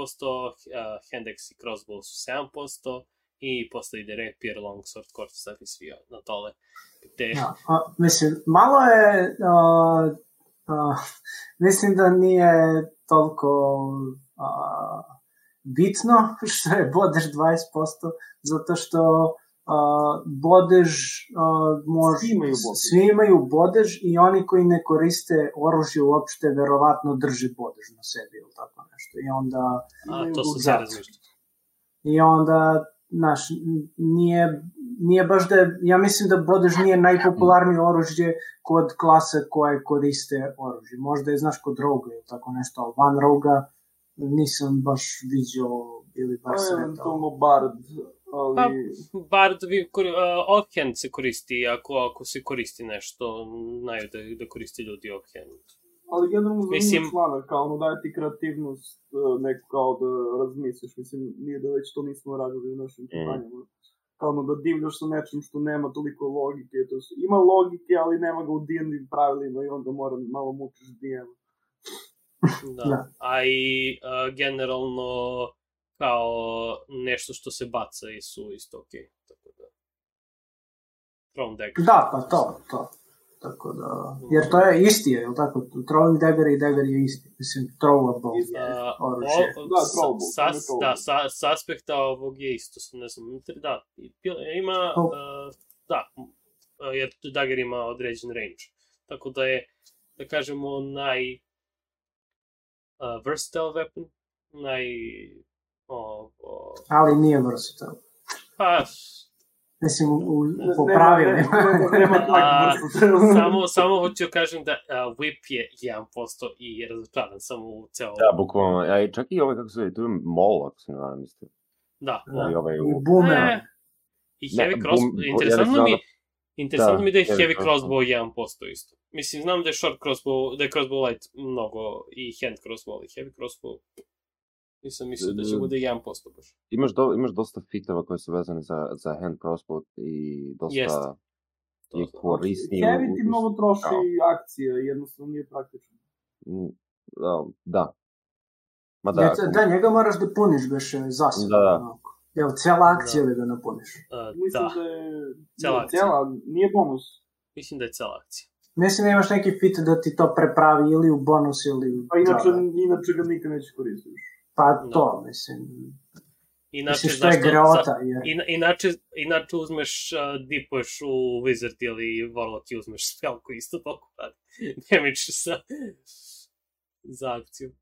Hand Axe i Crossbow su 7%, i posle ide Rapier, Longsword, Quarterstaff i svi na dole. Gde, Ja, a, mislim, malo je, a, a, mislim da nije toliko a, bitno [laughs] što je bodež 20%, zato što a, bodež a, može, Svi imaju bodež. svi imaju bodež i oni koji ne koriste oružje uopšte verovatno drže bodež na sebi ili tako nešto. I onda, a, to sam se razmišljao. i onda znaš, n- nije, nije baš da, ja mislim da bodež nije najpopularnije oružje kod klase koje koriste oružje. Možda je, znaš, kod roga ili tako nešto, ali van roga nisam baš vidio ili baš sretao. eventualno bard, ali... Pa, Bard, vi, kor, uh, offhand se koristi, ako, ako se koristi nešto, znaju da, da koristi ljudi offhand. Ali generalno za Mislim- članak, kao ono daje ti kreativnost, e, neko kao da razmisliš, mislim, nije da već to nismo radili u našim kampanjama. Kao ono da divljaš sa nečim što nema toliko logike, to su, ima logike, ali nema ga u D&D pravilima i onda mora malo mučiš DM. Da. Da. A i uh, generalno kao nešto što se baca i su isto okej. Tako da. Thrown dagger. Da, pa to, to. Tako da, jer to je isti, je, jel tako? Throwing dagger i dagger je isti. Mislim, throwable Isto. je oružje. o, Da, sa, throwable, sa, da, sa, sa aspekta ovog je isto, ne znam, da, ima, Oh. uh, da, uh, jer dagger ima određen range. Tako da je, da kažemo, naj uh, versatile weapon, naj Ovo, Ali nije versatile. pa, Mislim, u, u, Ne- po pravilima. [laughs] A, samo, samo hoću da kažem da a, whip je 1% i razočaran sam u ceo... Da, bukvalno. Ja, i čak i ovaj, kako se zove, tu je mol, ako se ne varam, isto. Da, Da. I ovaj, I u... boomerang. E, I Ne, heavy cross... bum- interesantno ja mi, znam interesantno da, mi da je heavy crossbow. crossbow 1% isto. Mislim, znam da je short crossbow, da je crossbow light mnogo i hand crossbow, ali heavy crossbow nisam mislio da će Da. bude 1% baš. Imaš, do, imaš dosta fitova koji su vezani za, za hand crossbow i dosta Jeste. To je znam. korisni. Heavy ti mnogo troši kao. akcije, jednostavno nije praktično. Mm, Da, da. Ma da, Da, ako- da, njega moraš da puniš beše zasebno. Da, da. onako. Jel, cijela akcija Da. da ga napuniš. A, Mislim da, da, je... Cijela ne, akcija. Cijela, nije bonus. mislim da je cela akcija. Mislim da imaš neki fit da ti to prepravi ili u bonus ili u Pa inače, džabe. inače ga nikad neće koristiti. Pa Da. to, mislim. Inače, Mislim što je greota, za- jer... Ina, inače, inače uzmeš, uh, dipuješ u Wizard ili Warlock i uzmeš spell koji isto toliko radi [laughs] damage sa, za akciju.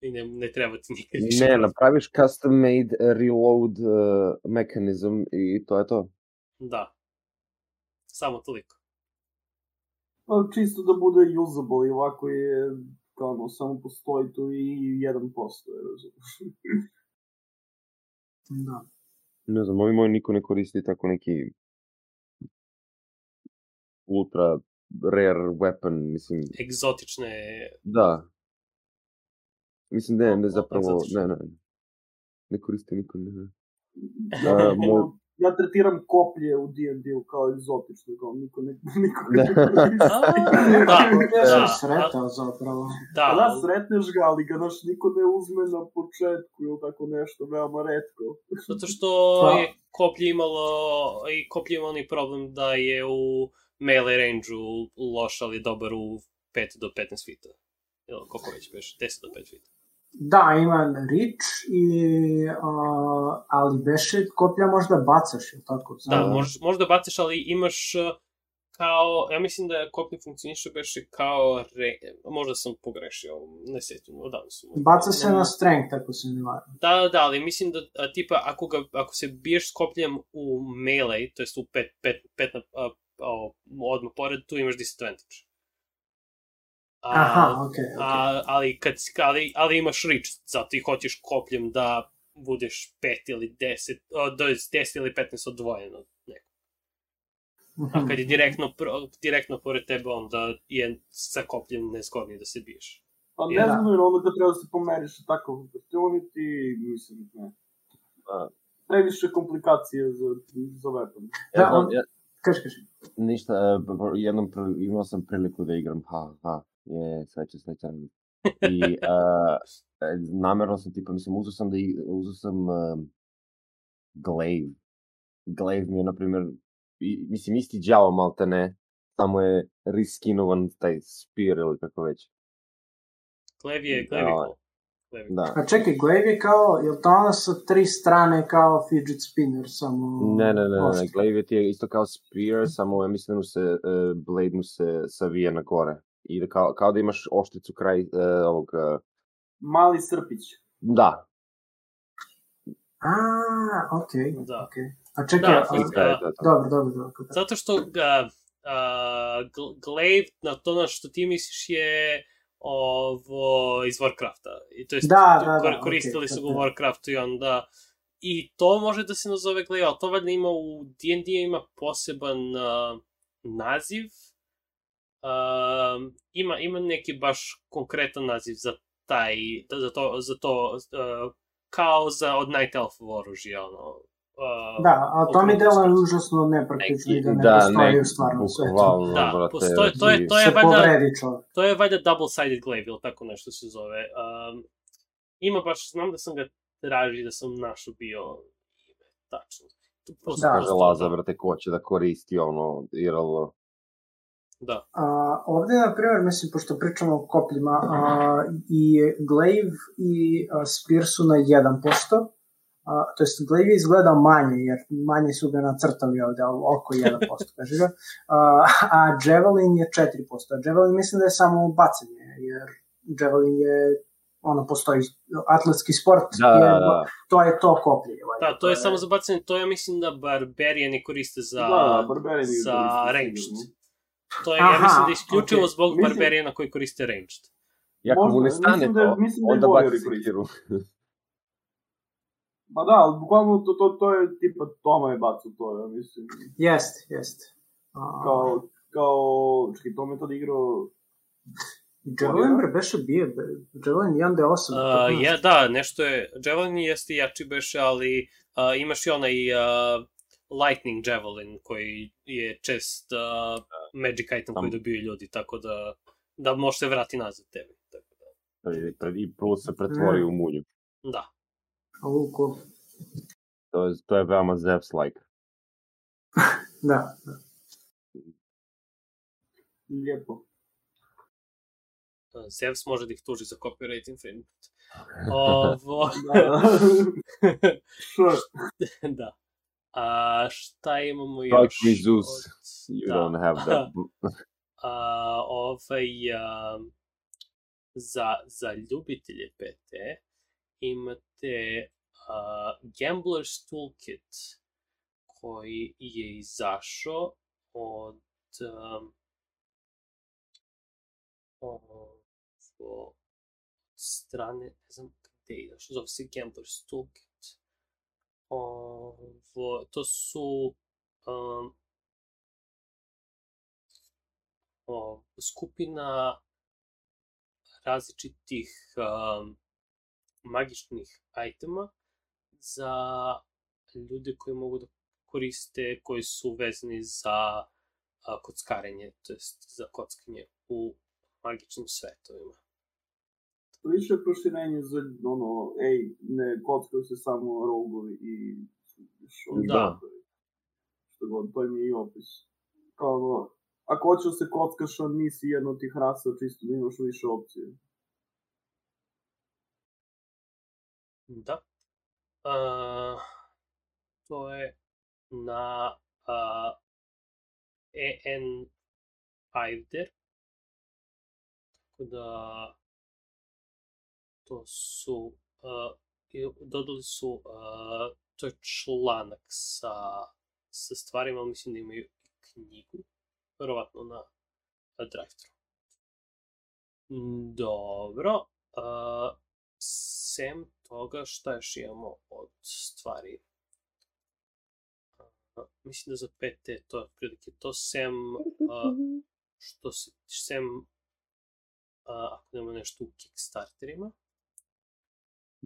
I ne, ne treba ti nikad više. Ne, napraviš custom made reload uh, mekanizam i to je to. Da. Samo toliko. Pa čisto da bude usable i ovako je ono, samo postoji tu i 1%, je razumiješ. [laughs] Da. Ne znam, ovi moji niko ne koristi tako neki ultra rare weapon, mislim, Egzotične... da. Mislim, ne, ne zapravo, ne, ne. Ne koristi niko, ne. ne. Ja, [laughs] A, moj- ja tretiram koplje u D&D-u kao egzotično, kao niko ne, [laughs] niko Da. ne da, [laughs] sam da, sretao zapravo. da, Pa da, sretneš ga, ali ga naš niko ne uzme na početku ili tako nešto, veoma redko. [laughs] zato što Pa- je koplje imalo, i koplje ima onaj problem da je u melee range-u loš, ali dobar u 5 do 15 fita. Ili koliko već beš, 10 do 5 fita. Da, ima Rich, i, uh, ali beše koplja možda bacaš, jel tako? Da, Da. možeš, možda baciš, ali imaš uh, kao, ja mislim da koplje funkcioniše beše kao, re, možda sam pogrešio, ne sjećam, odavno sam. Baca se na strength, ako se ne varam. Da, da, da, ali mislim da, a, tipa, ako, ga, ako se biješ s kopljem u melee, to jest u pet, pet, pet na, a, a, odmah pored, tu imaš disadvantage. A, Aha, okej, okej. a, ali, kad, ali, ali imaš reach, zato i hoćeš kopljem da budeš 5 ili 10, o, do 10 ili 15 odvojeno. od nekog. A kad je direktno, pro, direktno pored tebe, onda je sa kopljem nezgodnije da se biješ. Pa ne Ja. znam, jer onda kad treba da se pomeriš tako ti, mislim, ne. Da. Previše komplikacije za, za weapon. Da, Ja, znam, on- ja, Kaži, kaži. ništa, e, jednom imao sam priliku da igram, je, sveće, srećan. I uh, namerno sam, tipa, mislim, uzeo sam da, i- uzeo sam uh, Glaive. Glaive mi je, na primjer, i, mislim, isti džavo, malte ne, samo je riskinovan taj spear ili kako već. Klev je. Klev je Da. A čekaj, Glaive je kao, je li to ono sa tri strane kao fidget spinner, samo... Ne, ne, ne, ne, Glaive ti je isto kao spear, samo ja mislim da mu se, uh, blade mu se savije na gore. I da kao, kao da imaš oštricu kraj uh, ovog, uh, Mali srpić. da, A, okej, Da. okej. A čekaj, Da, a- da, da, da. dobro, dobro, dobro. Zato što ga uh, Glaive, na to na što ti misliš je ovo iz Warcrafta. I to jest, Da, da, da, koristili to su ga u. Warcraftu i onda i to može da se nazove Glaive, ali to valjda ima u D&D ima poseban uh, naziv. Um, ima, ima neki baš konkretan naziv za taj, da- za to, za to uh, kao za od Night Elf oružja, ono. Uh, Da, a to mi deluje užasno nepraktično i da ne da, postoji ne, u stvarnom svetu. Da, brate, postoji- to je- to je valjda-. To je valjda double-sided glaive ili tako nešto se zove. Um, ima baš, znam da sam ga traži, da sam našao bio tačno. Prosto- Da. Kaže prosto, Laza, brate, ko će da koristi ono, IRL. Da, A, ovde, na primjer, mislim, pošto pričamo o kopljima, a, i Glaive i a, Spear su na 1%, a, to jest Glaive izgleda manje, jer manje su ga nacrtali ovde, ali oko 1%, [laughs] kaže ga, a, a Javelin je 4%, a Javelin mislim da je samo bacanje, jer Javelin je ono, postoji atletski sport, Da, da, je, da. to je to koplje. valjda. Da, to je samo za bacanje, to ja mislim da barberijani koriste za, Da, da, je za ranged. To je, ja Aha, mislim da je isključivo okej. zbog Mislim- barberijana koji koriste ranged. I ako mu ne stane da je- to, mislim da je onda baci sekiru. [laughs] Ma da, ali bukvalno to, to, to je tipa Toma je bacao to, ja mislim. Jest, jest. A, Kao, kao, čekaj, Tom je tad igrao... Javelin bre beše bije, bre. Javelin 1D8. Uh, ja, da, nešto je, Javelin jeste jači beše, ali uh, imaš i onaj uh, Lightning Javelin koji je čest uh, magic item koji dobiju ljudi, tako da da može se vrati nazad tebi. Tako da, I, pred- I prvo se pretvori Mm. u munju. da. Cool. To je, to je veoma Zeus-like. [laughs] Da, da. Lijepo. Uh, Zeus može da ih tuži za copyright infringement. [laughs] Ovo... Da, da. [laughs] A šta imamo još? Like me Zeus, od- You da. don't have that. [laughs] [laughs] a, ovaj, a, za, za ljubitelje PT imate a, Gambler's Toolkit koji je izašao od um, od strane, ne znam gde je izašao, zove se Gambler's Toolkit. Ovo, to su um, o, skupina različitih um, magičnih itema za ljude koji mogu da koriste, koji su vezani za a, kockarenje, to jest za kockanje u magičnim svetovima. Više proširenje za, ono, ej, ne kockaju se samo rogovi i... Što, Da. Što god, to mi je i opis. Kao ono, ako hoćeš da se kockaš, a nisi jedna od tih rasa, čisto da imaš više opcije. Da. A, to je na a, EN Finder. Tako da to su i dodali su a, to je članak sa, sa stvarima, mislim da imaju knjigu, verovatno na, na drive-thru. Dobro. A, sem toga, šta još imamo od stvari? Mislim da za PT to je to, sem a, što se, sem a, ako nema nešto u Kickstarterima,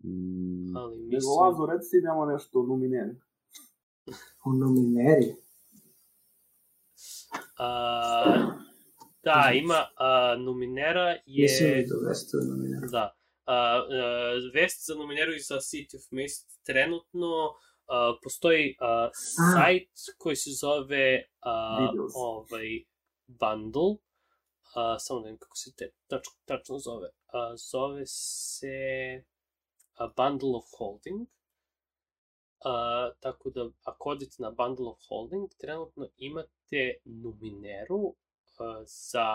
Mm, ali Nego, mislim... Lazo, reci ti nema nešto o Numineri. U Numineri. A, da, ima a, Numinera je... Nisam vidio vesti u Numineri. Da. A, a, vest za Numineru i za City of Mist trenutno a, postoji a, sajt koji se zove a, ovaj bundle. A, samo da vidim kako se te tač, tačno zove. A, zove se a, Bundle of Holding. A, tako da ako odete na Bundle of Holding, trenutno imate Numineru a, za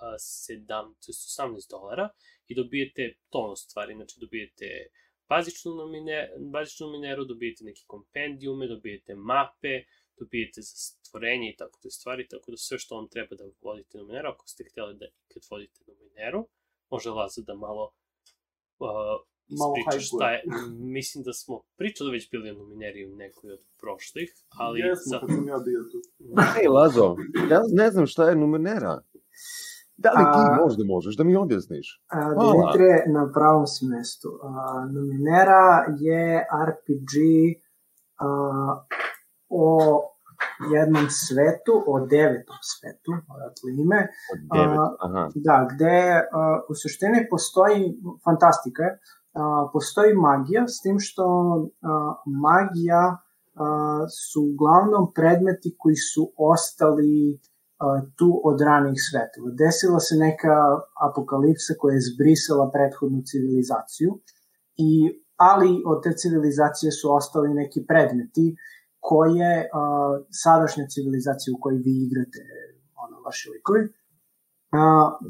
a, 7, to jest 18 dolara i dobijete tono stvari, znači dobijete bazičnu, nomine, bazičnu mineru, dobijete neke kompendijume, dobijete mape, dobijete za stvorenje i tako te stvari, tako da sve što vam treba da vodite na mineru, ako ste hteli da ikad vodite na mineru, može Laza da malo uh, Malo hajkuje. šta je. [laughs] Mislim da smo pričali već bili o nomineri u nekoj od prošlih, ali Jesmo, za... kad sam ja bio tu. Ej, Lazo, ja ne znam šta je Numenera. Da li ti A- možda možeš da mi objasniš? A, Hvala. Dimitre, na pravom si mestu. A, Numinera je RPG a, o jednom svetu, o devetom svetu, odatle ime, Od devet, A, aha. Da, gde uh, u suštini postoji fantastika, postoji magija, s tim što magija su uglavnom predmeti koji su ostali tu od ranih svetova. Desila se neka apokalipsa koja je zbrisala prethodnu civilizaciju, i, ali od te civilizacije su ostali neki predmeti koje uh, sadašnja civilizacija u kojoj vi igrate ono, vaši likovi, a,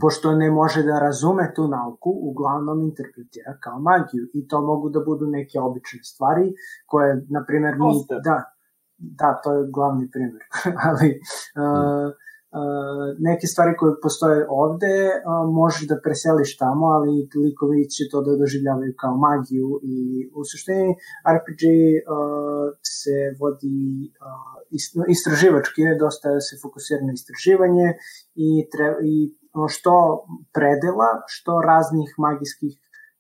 pošto ne može da razume tu nauku, uglavnom interpretira kao magiju i to mogu da budu neke obične stvari koje, na primjer, mi... Da, da, to je glavni primjer, [laughs] ali a, a, neke stvari koje postoje ovde možeš da preseliš tamo, ali likovi će to da doživljavaju kao magiju i u suštini RPG se vodi istraživački, dosta se fokusira na istraživanje i, tre, i što predela, što raznih magijskih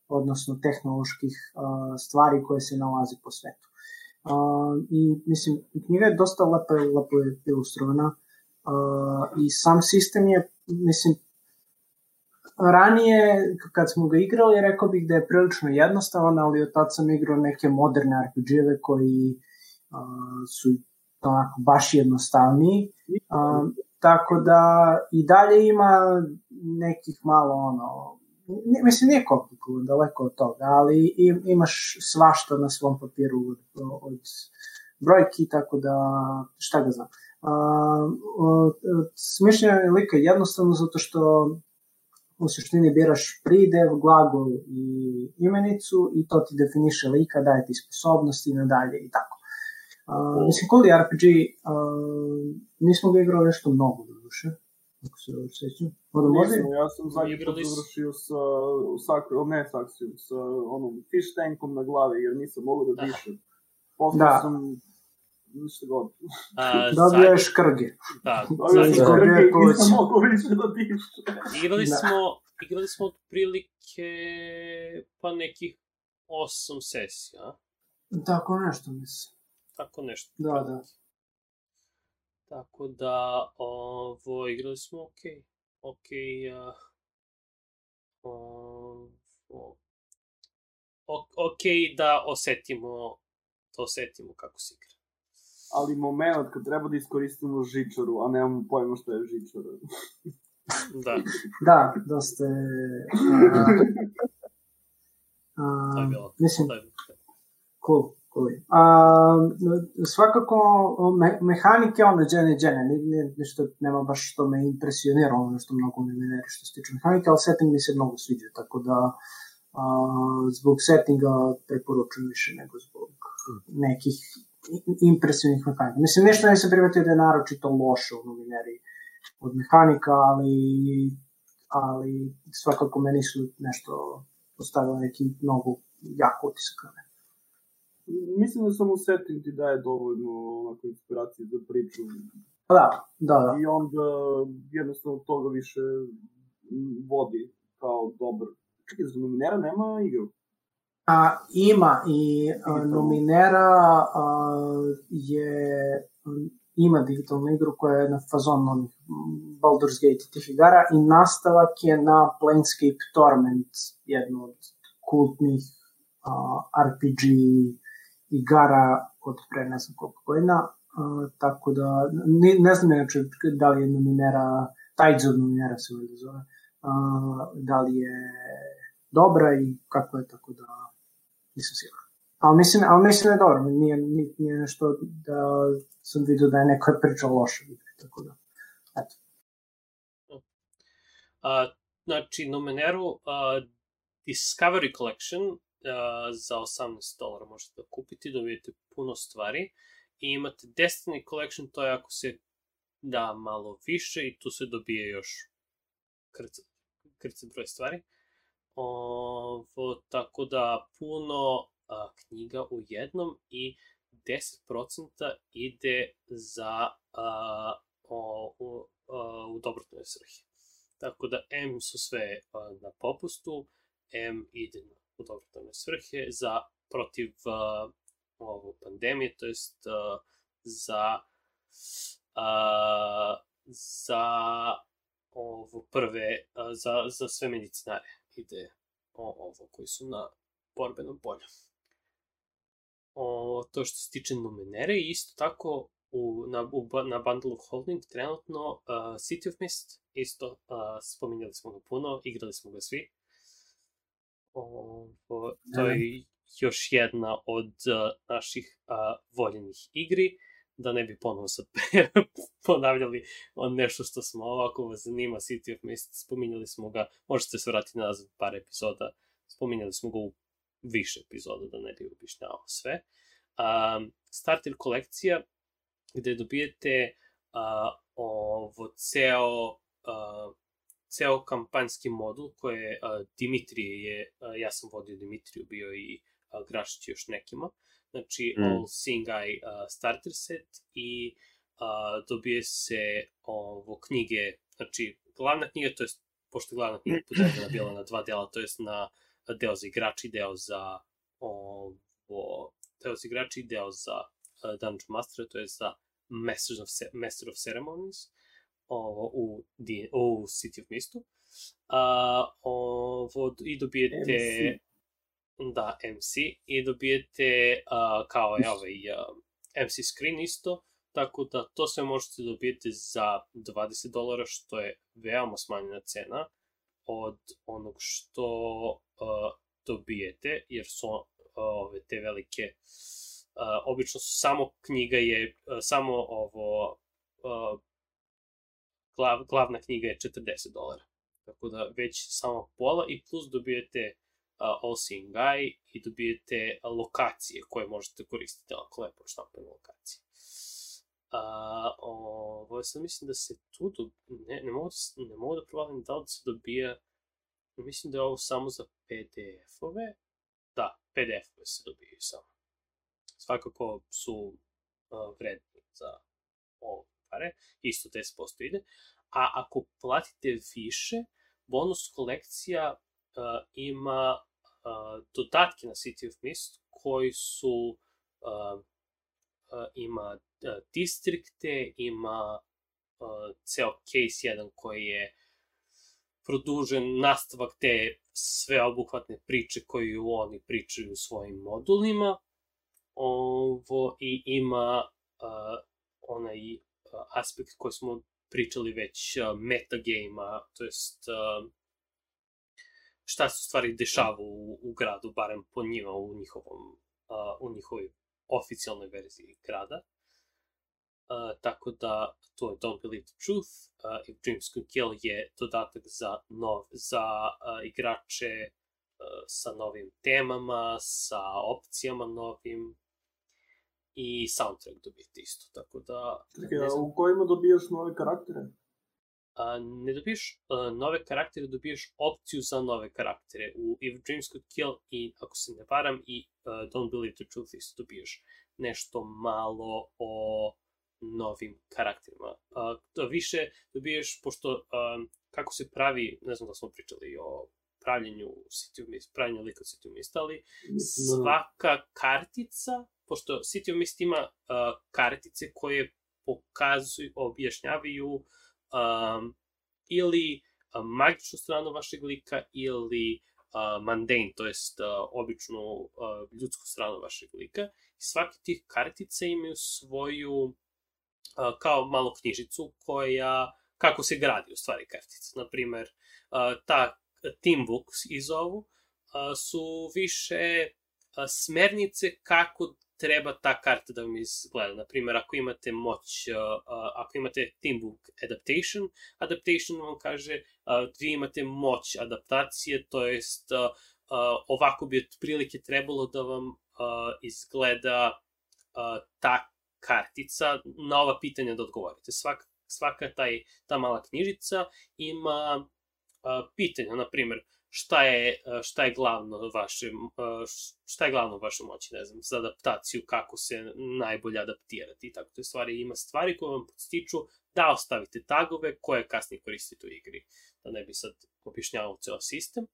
odnosno tehnoloških stvari koje se nalaze po svetu. I mislim, knjiga je dosta lepo, lepo ilustrovana i sam sistem je, mislim, ranije kad smo ga igrali rekao bih da je prilično jednostavan, ali od tad sam igrao neke moderne RPG-eve koji su onako baš jednostavniji. Uh, tako da i dalje ima nekih malo ono, ne, mislim nije komplikovan, daleko od toga, ali im, imaš svašta na svom papiru od, od brojki, tako da šta ga znam. Smišljanje lika je jednostavno zato što u suštini biraš pridev, glagol i imenicu i to ti definiše lika, daje ti sposobnosti i nadalje i tako. Uh, mislim, Cool RPG, uh, nismo ga igrali nešto mnogo do duše, ako se dobro sećam. Može? Nisam, ja sam zadnji put završio sa, sak, ne saksijom, sa onom fish tankom na glavi, jer nisam mogao da dišem. Posle Da. sam god. A, [laughs] Dobio je škrge. Da, [laughs] Dobio sam Da. je nisam pluć. mogao više da dišem. igrali Da. smo, igrali smo otprilike pa nekih osam sesija, Tako nešto, mislim. tako nešto. Da, da. Tako da, ovo, igrali smo ok. Ok, uh, ovo, o, ok da osetimo, da osetimo kako se igra. Ali moment kad treba da iskoristimo žičaru, a nemamo pojma šta je žičara. Da, Da, dosta je... a, to je a, bilo. mislim, To je, cool, cool. A, svakako, me, mehanike, ono, džene, džene, ni, ni, nešto nema baš što me impresionira, ono nešto mnogo me ne veri što se tiče mehanike, ali setting mi se mnogo sviđa, tako da a, zbog settinga preporučujem više nego zbog nekih i- impresivnih mehanika. Mislim, nešto ne se privatio da je naročito loše u novineri od mehanika, ali, ali svakako meni su nešto postavili neki mnogo jako utisak na mene. Mislim da samo setting ti daje dovoljno onako inspiracije za priču. Pa Da, da, da. I onda jednostavno toga više vodi kao dobar. Čekaj, za Luminera nema igru. A, ima i a. Numinera a, je ima digitalnu igru koja je na fazonu onih m, Baldur's Gate i tih igara i nastavak je na Planescape Torment, jednu od kultnih a, RPG igara od pre ne znam koliko godina, a, tako da ne, ne znam inače da li je Numinera, Tides of Numinera se ovdje zove, a, da li je dobra i kako je, tako da nisam siguran. Ali mislim, ali mislim da je dobro, nije, nije, nije nešto da sam vidio da je neko pričao loše, tako da, eto. A, znači, Numeneru a, Discovery Collection a, za 18 dolara možete da kupiti, dobijete puno stvari i imate Destiny Collection, to je ako se da malo više i tu se dobije još krca, krca broj stvari. Ovo, tako da puno a, knjiga u jednom i 10% ide za a, o, u, a, u dobrotnoj svrhi. Tako da M su sve a, na popustu, M ide na u dobrotvorne svrhe za protiv a, ovo pandemije, to jest a, za a, za ovo prve, a, za, za sve medicinare ide o, ovo koji su na borbenom polju. O, to što se tiče Numenere, isto tako u, na, u, na Bundle of Holding trenutno uh, City of Mist, isto uh, spominjali smo ga puno, igrali smo ga svi. Ovo, to je još jedna od uh, naših uh, voljenih igri. Da ne bi ponovo sad [laughs] ponavljali on nešto što smo ovako vas zanima City of Mist, spominjali smo ga, možete se vratiti nazad par epizoda, spominjali smo ga u više epizoda da ne bi obišnjavao sve. Um, starter kolekcija gde dobijete uh, ovo ceo uh, ceo kampanjski modul koje uh, Dimitrije je, uh, ja sam vodio Dimitriju, bio i uh, Grašić još nekima, znači mm. All Seeing Eye uh, starter set i uh, dobije se ovo knjige, znači glavna knjiga, to je pošto je glavna knjiga podeljena bila [clears throat] na dva dela, to je na deo za igrači, deo za ovo, deo za igrači, deo za uh, Dungeon Master, to je za Masters of, Master of Ceremonies ovo, u, u City of Mistu. Uh, ovo, I dobijete... MC. Da, MC. I dobijete uh, kao je ovaj uh, MC screen isto. Tako da to sve možete dobijeti za 20 dolara, što je veoma smanjena cena od onog što uh, dobijete, jer su uh, ove te velike uh, obično su samo knjiga je uh, samo ovo uh, glav, glavna knjiga je 40 dolara. Tako da već samo pola i plus dobijete uh, All Seeing Eye i dobijete lokacije koje možete koristiti, ako lepo štampane lokacije. Uh, ovo, sad mislim da se tu, do, ne, ne, mogu da, ne mogu da provalim da li se dobija, mislim da je ovo samo za PDF-ove, da, PDF-ove se dobijaju samo. Svakako su uh, vredni za ovo pare, isto 10% ide, a ako platite više, bonus kolekcija ima dodatke na City of Mist koji su ima distrikte, ima ceo case jedan koji je produžen nastavak te sveobuhvatne priče koju oni pričaju u svojim modulima. Ovo i ima uh, onaj aspekt koji smo pričali već uh, metagame-a, to jest uh, šta se u stvari dešava u, u gradu, barem po njima u njihovom, uh, u njihovoj oficijalnoj verziji grada. Uh, tako da to je Don't Believe the Truth, uh, If Dreams Can Kill je dodatak za, nov, za uh, igrače uh, sa novim temama, sa opcijama novim, i soundtrack dobijete isto, tako da... Čekaj, a u kojima dobijaš nove karaktere? A, ne dobiješ a, nove karaktere, dobiješ opciju za nove karaktere. U If Dreams Could Kill i, ako se ne varam, i uh, Don't Believe the Truth isto dobiješ nešto malo o novim karakterima. A, to više dobiješ, pošto a, kako se pravi, ne znam da smo pričali o pravljenju City of Mist, pravljenju lika City of Mist, ali svaka kartica pošto City of Mist ima uh, kartice koje pokazuju, objašnjavaju um, ili uh, magičnu stranu vašeg lika ili uh, mundane, to jest uh, običnu uh, ljudsku stranu vašeg lika. I svaki tih kartica imaju svoju uh, kao malo knjižicu koja kako se gradi u stvari kartica. Naprimer, uh, ta team books iz ovu uh, su više uh, smernice kako treba ta karta da vam izgleda. Naprimer, ako imate moć, uh, uh, ako imate Teambook Adaptation, Adaptation vam kaže uh, vi imate moć adaptacije, to jest uh, uh, ovako bi otprilike trebalo da vam uh, izgleda uh, ta kartica na ova pitanja da odgovorite. Svaka, svaka taj, ta mala knjižica ima uh, pitanja, na primer, šta je, šta je glavno vaše, šta je glavno vaše moći, ne znam, za adaptaciju, kako se najbolje adaptirati i tako te stvari. Ima stvari koje vam podstiču da ostavite tagove koje kasnije koristite u igri. Da ne bi sad objašnjavao ceo sistem.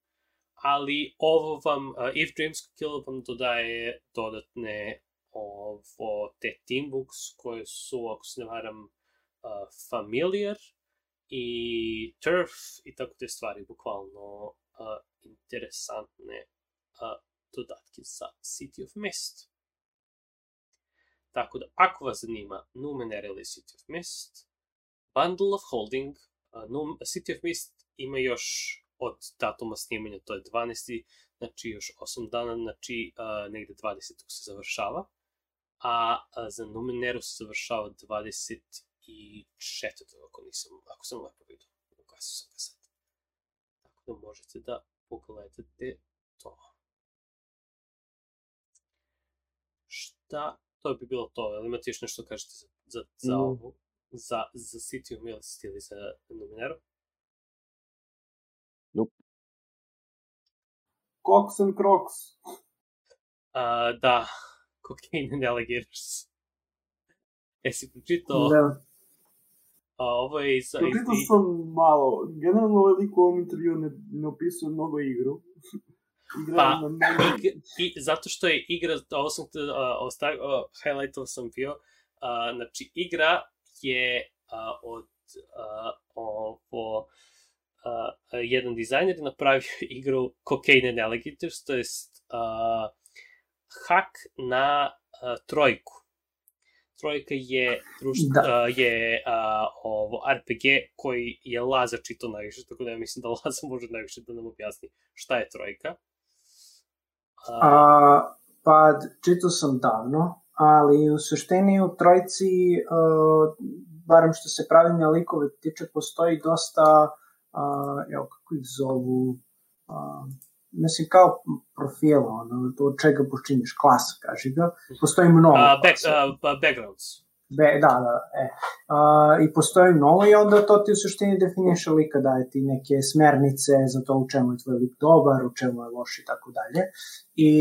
Ali ovo vam, uh, If Dreams Kill vam dodaje dodatne ovo, te teambooks koje su, ako se ne varam, familiar i turf i tako te stvari, bukvalno uh, interesantne uh, dodatke za City of Mist. Tako da, ako vas zanima Numenera ili City of Mist, Bundle of Holding, uh, Num City of Mist ima još od datuma snimanja, to je 12. Znači još 8 dana, znači uh, negde 20. se završava. a, a za Numeneru se završava 24. ako nisam, ako sam lepo vidio. Ugasio sam ga sad. Tako da možete da pogledate to. Šta? To bi bilo to. Ali imate još nešto kažete za, za, za Mm. ovu? Za, za City of Mist ili za Numeneru? Cox and Crocs. A, da, [laughs] Cocaine and Alligators. E si pročitao, Da. A ovo je iz... iz, Pročitao sam malo. Generalno ovaj lik u ovom intervju ne, ne opisuje mnogo igru. [laughs] Igra Pa, na ig, i, zato što je igra, ovo sam te, uh, ostav, uh, highlightao sam bio, uh, znači igra je uh, od uh, ovo, uh, jedan dizajner je napravio [laughs] igru Cocaine and Alligators, to jest uh, hak na uh, trojku. Trojka je, društ, Da. uh, je uh, ovo RPG koji je Laza čito najviše, tako da ja mislim da Laza može najviše da nam objasni šta je trojka. A, pa čitao sam davno, ali u suštini u trojci, uh, barem što se pravilne likove tiče, postoji dosta, uh, evo kako ih zovu, uh, mislim kao profila, ono, to od čega počinješ, klasa, kaži ga, postoji mnogo Uh, back, uh, ba- backgrounds. Be, da, da, e. Uh, I postoji mnogo i onda to ti u suštini definiše lika, daje ti neke smernice za to u čemu je tvoj lik dobar, u čemu je loš i tako dalje. I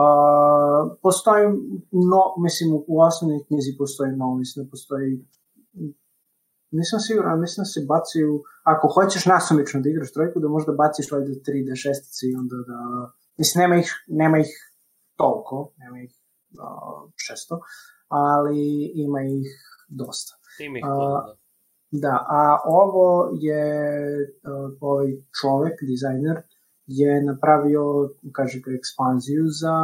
uh, postoji, no, mislim, u osnovnoj knjizi postoji mnogo, mislim da postoji nisam siguran, mislim da se baci u, ako hoćeš nasumično da igraš trojku, da možda baciš valjda 3D šestice i onda da, mislim, nema ih, nema ih toliko, nema ih uh, šesto, ali ima ih dosta. Ima ih A, puno, da. Da, a ovo je uh, ovaj čovek, dizajner, je napravio, kaže ga, ekspanziju za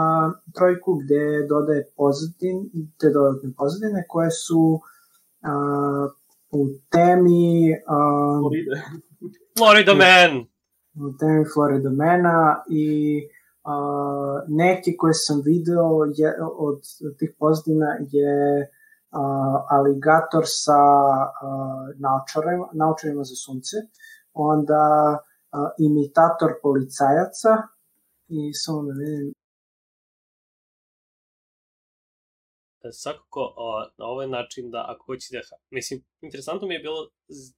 trojku gde dodaje pozadin, te dodatne pozadine koje su uh, u temi uh, Floride. Florida Man! u temi Floridomena i uh, neki koje sam video je, od tih pozdina je uh, aligator sa uh, naočarima, naočarima za sunce, onda uh, imitator policajaca i samo da vidim Svakako, o, na ovaj način da ako hoćete, da- mislim, interesantno mi je bilo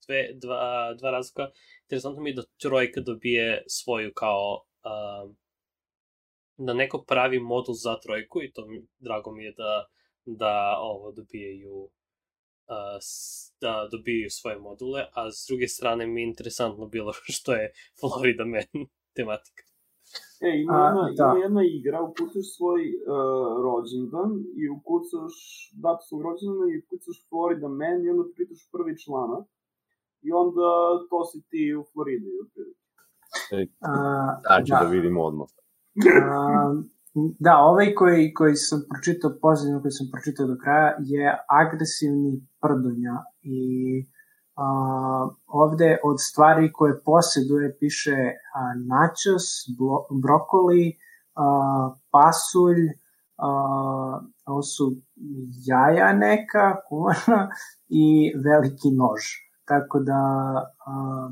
dve, dva, dva razloga, interesantno mi je da trojka dobije svoju kao, um, da neko pravi modul za trojku i to mi, drago mi je da, da ovo dobijaju da dobijaju svoje module, a s druge strane mi je interesantno bilo [laughs] što je Florida Man tematika. E, ima, A, jedna, da. ima jedna igra, ukucaš svoj uh, rođendan i ukucaš datu svog rođendana i ukucaš Florida Man i onda pritaš prvi člana i onda to si ti u Floridi. otprilike. uh, Znači da. da vidimo odmah. Um, da, ovaj koji, koji sam pročitao, pozivno koji sam pročitao do kraja, je agresivni prdonja i a, ovde od stvari koje posjeduje piše a, načos, blo, brokoli, a, pasulj, a, ovo su jaja neka, kumana i veliki nož. Tako da a,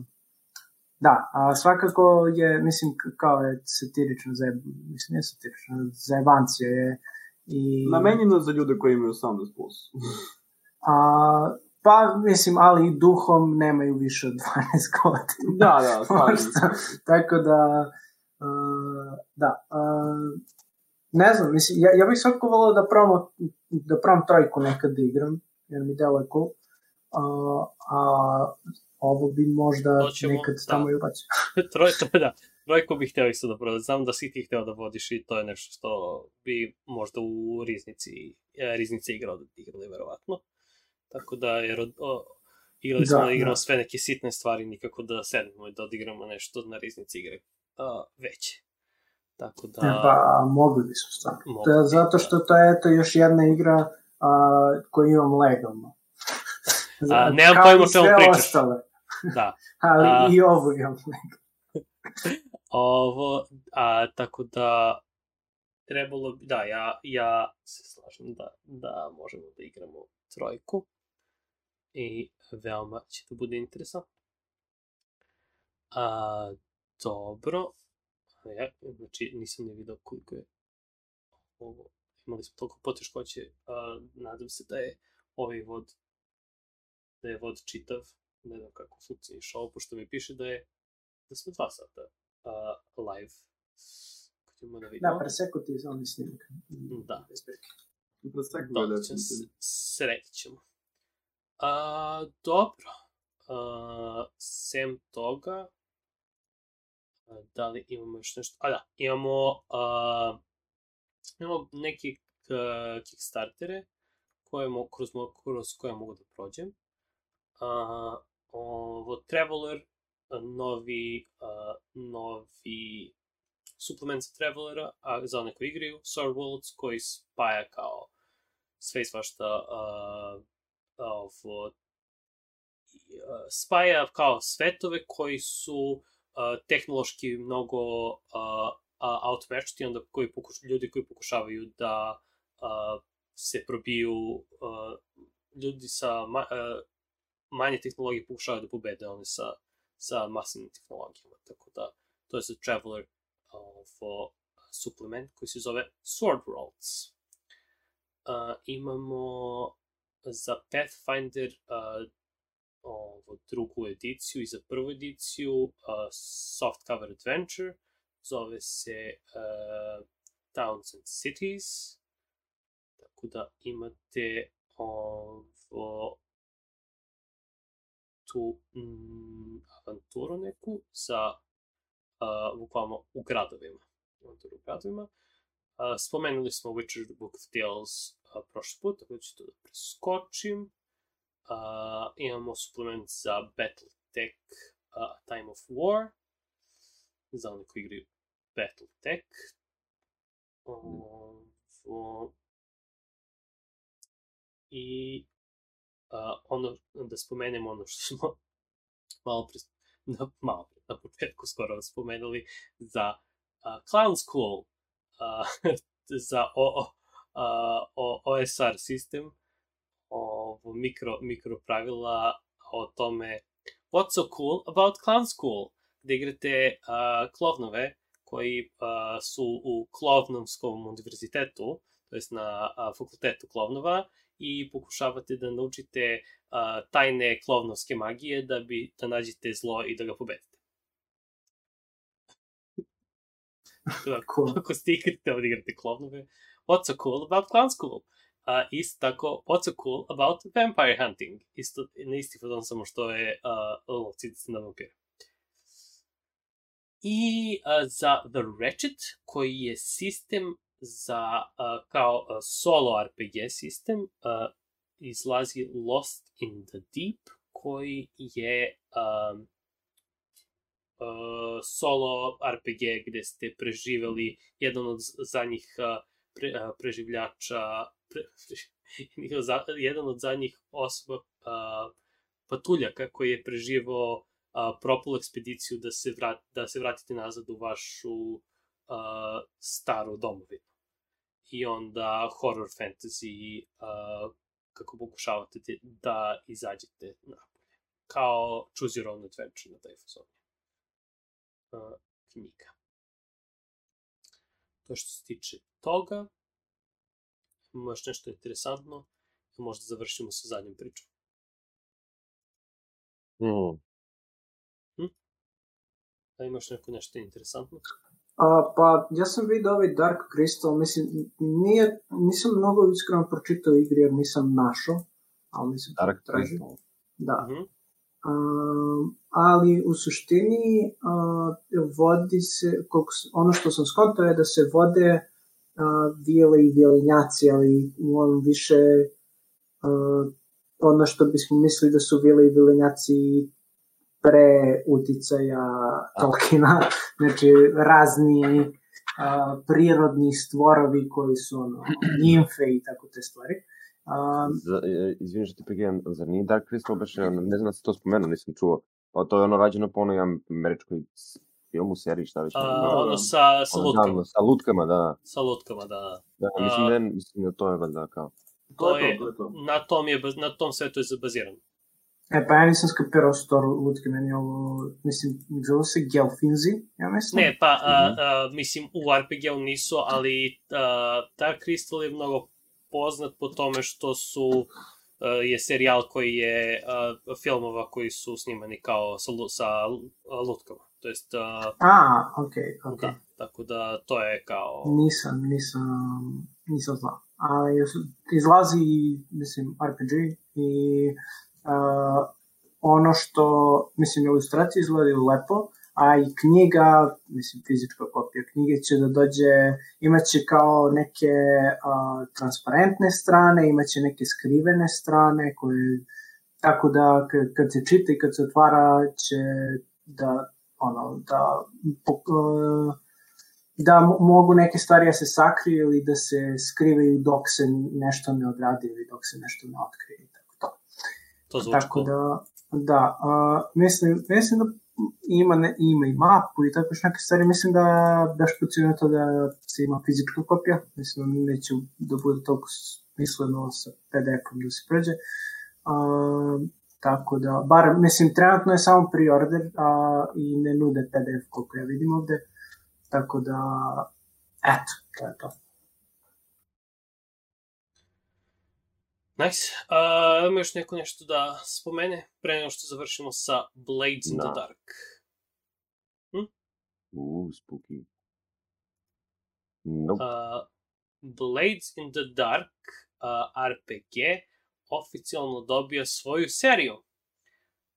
Da, a svakako je, mislim, kao je satirično zajeb... mislim, nije satirično, zajebancija je i... Namenjeno za ljude koji imaju 18+. A, pa, mislim, ali i duhom nemaju više od 12 [laughs] godina. da, da, se. Možda. Tako da, uh, da, uh, ne znam, mislim, ja, ja bih svakako volao da probam, da probam trojku nekad da igram, jer mi deluje cool. Uh, a ovo bi možda To ćemo, nekad da. tamo i ubacio. [laughs] Troj, to, da, trojku bih hteo isto da prodam. Znam da si ti hteo da vodiš i to je nešto što bi možda u Riznici, e, Riznici igrao da igrali verovatno. Tako da, jer od, o, igrali smo Da, da, igramo da. sve neke sitne stvari, nikako da sednemo i da odigramo nešto na Riznici igre a, veće. Tako da... E, Pa, mogli bismo stvarno. Mogli Da, zato što to je eto još jedna igra a, koju imam legalno. [laughs] A, nemam pojma o čemu pričaš. Ostale, Da. [laughs] ali A- i ovo imam legalno. [laughs] Ovo, a, tako da, trebalo bi, da, ja, ja se slažem da, da možemo da igramo trojku i veoma će to bude interesantno. A, dobro, ja, znači nisam ne vidio koliko je ovo, imali smo toliko poteškoće, a, nadam se da je ovaj vod, da je vod čitav, ne znam kako funkcioniš ovo, pošto mi piše da je, da smo dva sata uh, live. Ćemo da vidimo. Da, preseko ti za onaj snimak. Da. Presekao Da, je ćemo se, sredit ćemo. A, dobro. A, sem toga, da li imamo još nešto? A da, imamo, a, imamo neki Kickstartere koje mo, kroz, kroz koje mogu da prođem. A, ovo, Traveler, novi, a, novi suplement za Travelera, a za one koji igraju, Sword Worlds, koji spaja kao sve i svašta uh, ovo, spaja kao svetove koji su uh, tehnološki mnogo uh, outmatched i onda koji pokuš, ljudi koji pokušavaju da uh, se probiju uh, ljudi sa ma, uh, manje tehnologije pokušavaju da pobede one sa, sa masivnim tehnologijama, tako da to je za Traveler ovo suplement koji se zove Sword Worlds. Uh, imamo za Pathfinder uh, ovo, drugu ediciju i za prvu ediciju uh, soft cover adventure zove se uh, Towns and Cities. Tako da imate ovo tu mm, avanturu neku za uh, bukvalno u gradovima avanturu u gradovima spomenuli smo Witcher Book of Tales uh, prošli put, tako da ću to da preskočim. Uh, imamo suplement za Battletech uh, Time of War, za one koji igraju Battletech. Ovo... I uh, ono, da spomenemo ono što smo [laughs] malo pre, na, malo pre, na početku skoro spomenuli za uh, Clown School, uh, [laughs] za o, uh, o, OSR sistem, ovo mikro, mikro pravila o tome what's so cool about Clown School, gde igrate uh, klovnove koji uh, su u Klovnovskom univerzitetu, to jest na uh, fakultetu klovnova, i pokušavate da naučite uh, tajne klovnovske magije da bi da nađete zlo i da ga pobedite. [laughs] Cool. ako ste ikad hteli da igrate klovnove, what's so cool about Clown School? A isto tako, what's so cool about Vampire Hunting? Isto, na isti fazon samo što je uh, lovcica na vampire. I uh, za The Ratchet, koji je sistem za, uh, kao uh, solo RPG sistem, uh, izlazi Lost in the Deep, koji je um, uh, solo RPG gde ste preživeli jedan od zadnjih uh, pre, uh, preživljača, pre, [laughs] jedan od zadnjih osoba uh, patuljaka koji je preživao uh, propalu ekspediciju da se, vrat, da se vratite nazad u vašu uh, staru domovinu. I onda horror fantasy uh, kako pokušavate te, da izađete napolje. Kao Choose Your Own Adventure na taj fazon. Knjiga. To što se tiče toga, imamo još nešto interesantno, možda završimo sa zadnjom pričom. Mm. Da imaš neko nešto interesantno? A, pa, ja sam vidio ovaj Dark Crystal, mislim, nije, nisam mnogo iskreno pročitao igri jer nisam našao, ali nisam Dark tražio. Crystal. Da. Mhm. Um, ali u suštini uh, vodi se, koliko, ono što sam skontao je da se vode uh, vile i vilenjaci, ali u onom više uh, ono što bismo mislili da su vile i vilenjaci pre uticaja Tolkiena, znači razni uh, prirodni stvorovi koji su ono, nimfe i tako te stvari. Um, Za, izvini što te prekidam, zar nije Dark Crystal baš, ne znam da se to spomenuo, nisam čuo. O, to je ono rađeno po onoj američkoj filmu, seriji, šta već. A, da. ono sa, sa Ono, lutkama. da, sa lutkama, da. Sa lutkama, da, da. Mislim, da, mislim da to je valjda kao... To je je- to, to je to. Na tom, je, na tom svetu je bazirano. E, pa ja nisam skapirao su to lutke, meni je ovo, mislim, zove se Gelfinzi, ja mislim. Ne, pa, a, Mhm. a, mislim, u RPG-u nisu, ali a, Dark Crystal je mnogo poznat po tome što su a, je serijal koji je a, filmova koji su snimani kao sa, sa a, lutkama. To jest, a, A, okej, okej. da, tako da to je kao... Nisam, nisam, nisam znao. Ali izlazi, mislim, RPG i uh, ono što, mislim, ilustracije izgledaju lepo, a i knjiga, mislim, fizička kopija knjige će da dođe, imaće kao neke uh, transparentne strane, imaće neke skrivene strane koje, tako da kad se čita i kad se otvara će da, ono, da po- uh, da mo- mogu neke stvari da se sakriju ili da se skrivaju dok se nešto ne odradi ili dok se nešto ne otkrije. Tako, to. To zvuči tako cool. da, da uh, mislim, mislim da ima, ne, ima i mapu i tako još neke stvari. Mislim da baš pucaju na to da se ima fizička kopija. Mislim da neće da bude toliko smisleno sa PDF-om da se pređe. Uh, tako da, bar, mislim, trenutno je samo pre-order a, i ne nude PDF koliko ja vidim ovde. Tako da, eto, to je to. Nice. Uh, ima još neko nešto da spomene pre nego što završimo sa Blades in the Da. Dark. Uuu, spooky. Nope. Uh, Blades in the Dark uh, RPG oficijalno dobio svoju seriju. Uh,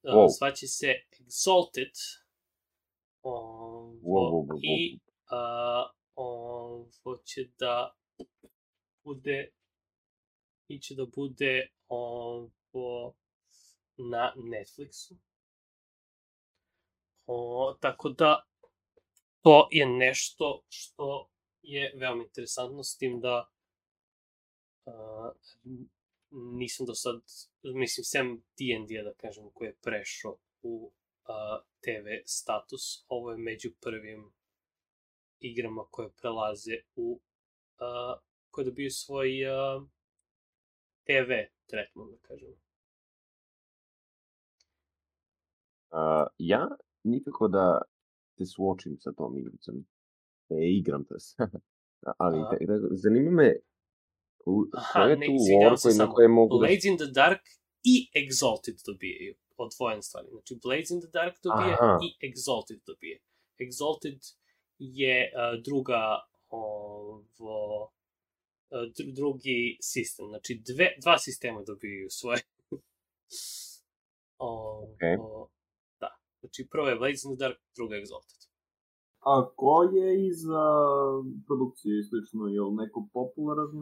Wow. Zvaće se Exalted. Ovo, Wow, wow, wow, I uh, ovo će da bude i će da bude ovo na Netflixu. O, tako da to je nešto što je veoma interesantno s tim da uh, nisam do sad, mislim, sem D&D-a da kažem, koji je prešao u uh, TV status, ovo je među prvim igrama koje prelaze u uh, koje dobiju svoj uh, TV tretman, da kažem. Uh, ja nikako da se suočim sa tom igricom. Da je igram to jest. [laughs] Ali A. da, zanima me Aha, koje je ne, tu lore se koji, na koje mogu da... Blades in the Dark i Exalted dobijaju odvojene stvari. Znači, Blades in the Dark dobije Aha. i Exalted dobije. Exalted je uh, druga ovo, drugi sistem. Znači, dve, dva sistema dobijaju svoje. [laughs] o, Okej. o, da. Znači, prvo je Blades in the Dark, druga je Exalted. A ko je iza produkcije i slično? Je li neko popularan?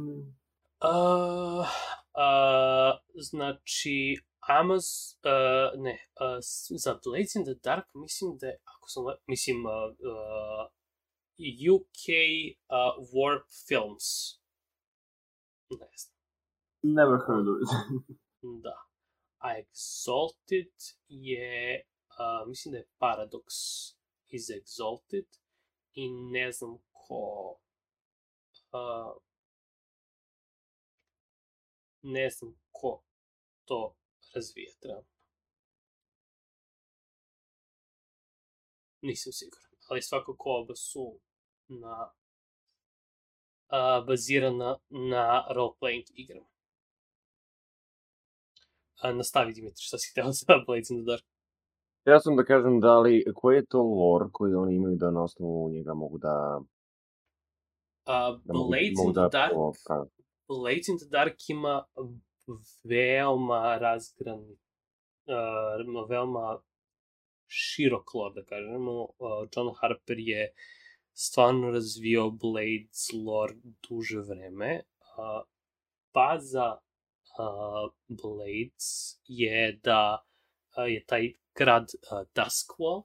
Uh, uh, znači, Amaz, uh, ne, uh, za Blades in the Dark mislim da je, ako sam, mislim, uh, uh, UK uh, Warp Films. Ne znam, Never heard of it. [laughs] da. A Exalted je, uh, mislim da je Paradox iz Exalted i ne znam ko, uh, ne znam ko to razvija trenutno. Nisam siguran, ali svakako oba su na a, bazirana na role-playing igrama. A, nastavi Dimitri, šta si hteo za Blades in the Dark? Ja sam da kažem da li, koji je to lore koji oni imaju da na osnovu njega mogu da... A, da mogu, Blades mogu in the da Dark po- prave. Blades in the Dark ima veoma razgrani, uh, veoma širok lore, da kažemo. Uh, John Harper je stvarno razvio Blades lore duže vreme. Uh, baza uh, Blades je da uh, je taj grad uh, Duskwall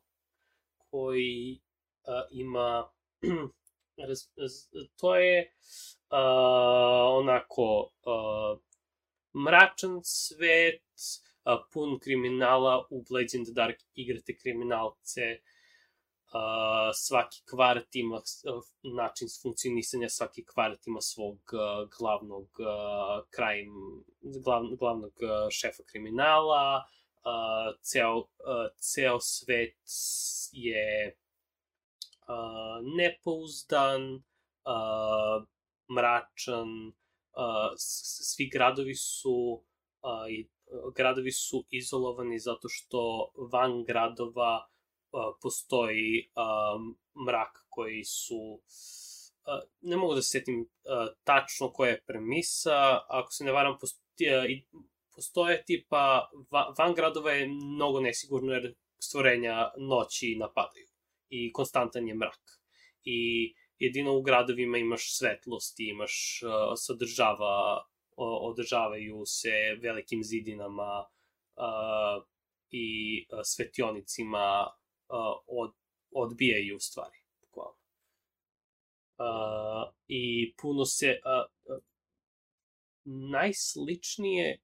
koji uh, ima [clears throat] raz, raz, to je uh, onako uh, mračan svet, uh, pun kriminala u Blades in the Dark igrate kriminalce Uh, svaki kvart ima uh, način funkcionisanja, svaki kvart ima svog uh, glavnog uh, glav, glavnog uh, šefa kriminala, uh, ceo, uh, ceo svet je uh, nepouzdan, uh, mračan, uh, svi gradovi su uh, i gradovi su izolovani zato što van gradova uh, postoji um, mrak koji su uh, ne mogu da se setim uh, tačno koja je premisa, ako se ne varam postoje, postoje tipa van gradova je mnogo nesigurno jer stvorenja noći napadaju i konstantan je mrak. I jedino u gradovima imaš svetlost i imaš uh, sadržava održavaju se velikim zidinama uh, i uh, svetionicima uh, od, odbijaju stvari. Bukvalno. Uh, I puno se... Uh, uh, najsličnije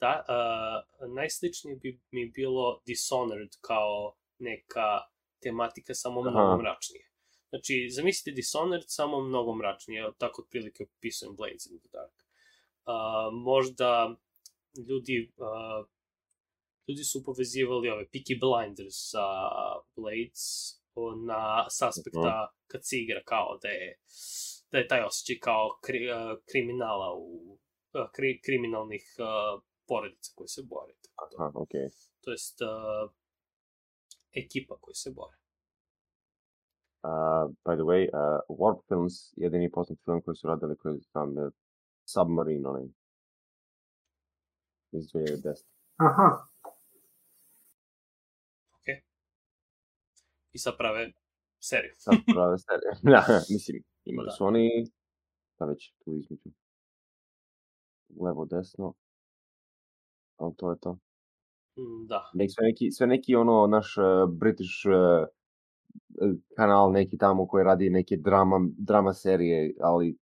da, uh, najsličnije bi mi bilo Dishonored kao neka tematika samo Aha. mnogo mračnije. Znači, zamislite Dishonored samo mnogo mračnije, tako otprilike opisujem Blades in the Dark a, možda ljudi a, ljudi su povezivali ove Peaky Blinders sa Blades na s aspekta kad se igra kao da je da je taj osjećaj kao kri, a, kriminala u a, kri, kriminalnih a, porodica koji se bore. Tako da. Aha, okej. Okay. To jest a, ekipa koji se bore. Uh, by the way, uh, Warp Films, jedini poznat film koji su radili koji znam Submarine, onaj. Iz 2010. Aha. Ok. I sad prave seriju. sad prave seriju. [laughs] da, mislim, imali da. su oni, da već tu između. Levo, desno. Ali to je to. Mm, da. Nek sve neki, sve neki ono, naš uh, British uh, kanal neki tamo koji radi neke drama, drama serije, ali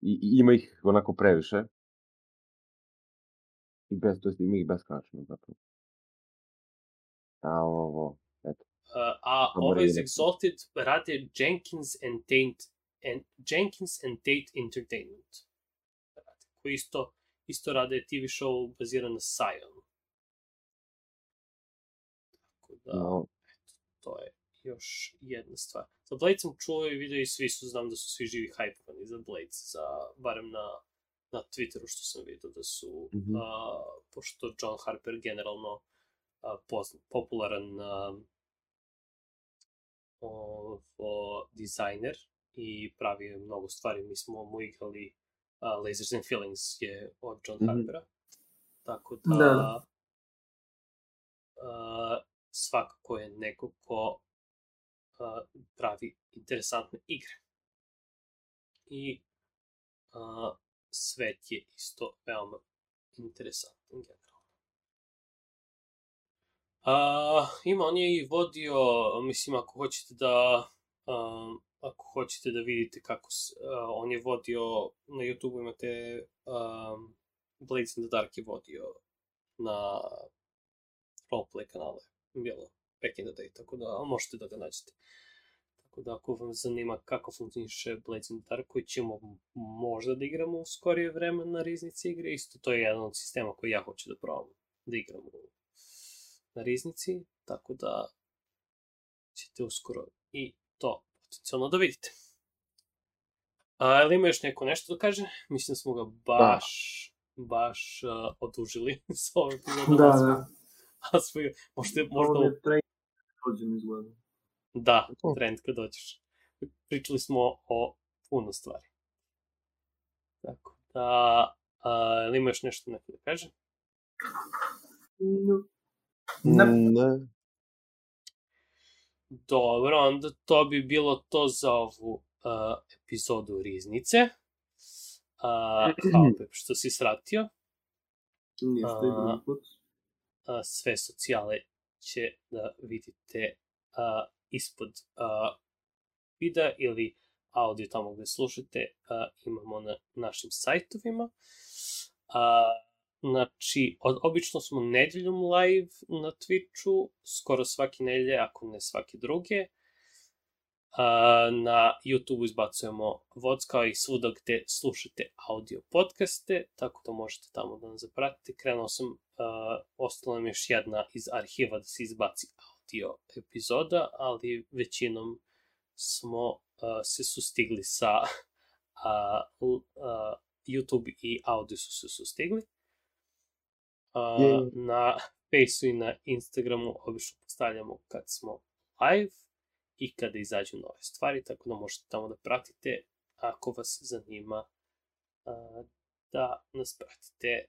I, ima ih onako previše. I bez, to jest ima ih beskonačno zapravo. A ovo, eto. Uh, a Always Exalted rade Jenkins and Tate, and Jenkins and Tate Entertainment. Koji isto, isto rade TV show baziran na Sion. Tako da, no. eto, to je još jedna stvar. Za Blade sam čuo i video i svi su, znam da su svi živi hajpovani za Blade, za, barem na, na Twitteru što sam vidio da su, mm -hmm. a, pošto John Harper generalno a, pozna, popularan a, o, dizajner i pravi mnogo stvari. Mi smo mu igrali a, Lasers and Feelings je od John mm -hmm. Harpera. Tako da, da. A, svakako je neko ko pravi interesantne igre. I a, svet je isto veoma interesantan generalno. A, ima, on je i vodio, mislim, ako hoćete da a, ako hoćete da vidite kako se, uh, on je vodio, na YouTube imate um, Blades in the Dark je vodio na roleplay kanale, bilo back in the day, tako da možete da ga nađete. Tako da ako vam zanima kako funkcioniše Blades in the Dark, koji ćemo možda da igramo u skorije vreme na riznici igre, isto to je jedan od sistema koji ja hoću da probam da igramo na riznici, tako da ćete uskoro i to potencijalno da vidite. A, ili ima još neko nešto da kaže? Mislim da smo ga baš, da. baš uh, odužili [laughs] sa ovim epizodom. Da, da. [laughs] A smo, možete, možda... Ovo je trend dođem izgleda. Da, trend kad dođeš. Pričali smo o puno stvari. Tako da, a, ili ima još nešto neko da kaže? No. Ne. ne. Dobro, onda to bi bilo to za ovu uh, epizodu Riznice. Uh, hvala Pep što si sratio. Drugi put. Uh, sve socijale će da vidite uh, ispod uh, videa ili audio tamo gde slušate uh, imamo na našim sajtovima. Uh, znači, od, obično smo nedeljom live na Twitchu, skoro svake nedelje, ako ne svake druge. na YouTube izbacujemo VOD kao i svuda gde slušate audio podcaste, tako da možete tamo da nas zapratite. Krenuo sam, uh, ostala nam još jedna iz arhiva da se izbaci audio epizoda, ali većinom smo uh, se sustigli sa uh, uh, YouTube i audio su se sustigli. Uh, na Faceu i na Instagramu obično postavljamo kad smo live i kada izađu nove stvari, tako da možete tamo da pratite ako vas zanima uh, da nas pratite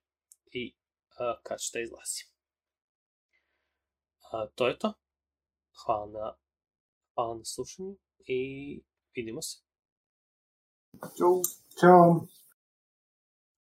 i uh, kad šta izlazi. Uh, to je to. Hvala na, hvala na slušanju i vidimo se. Ćao. Ćao.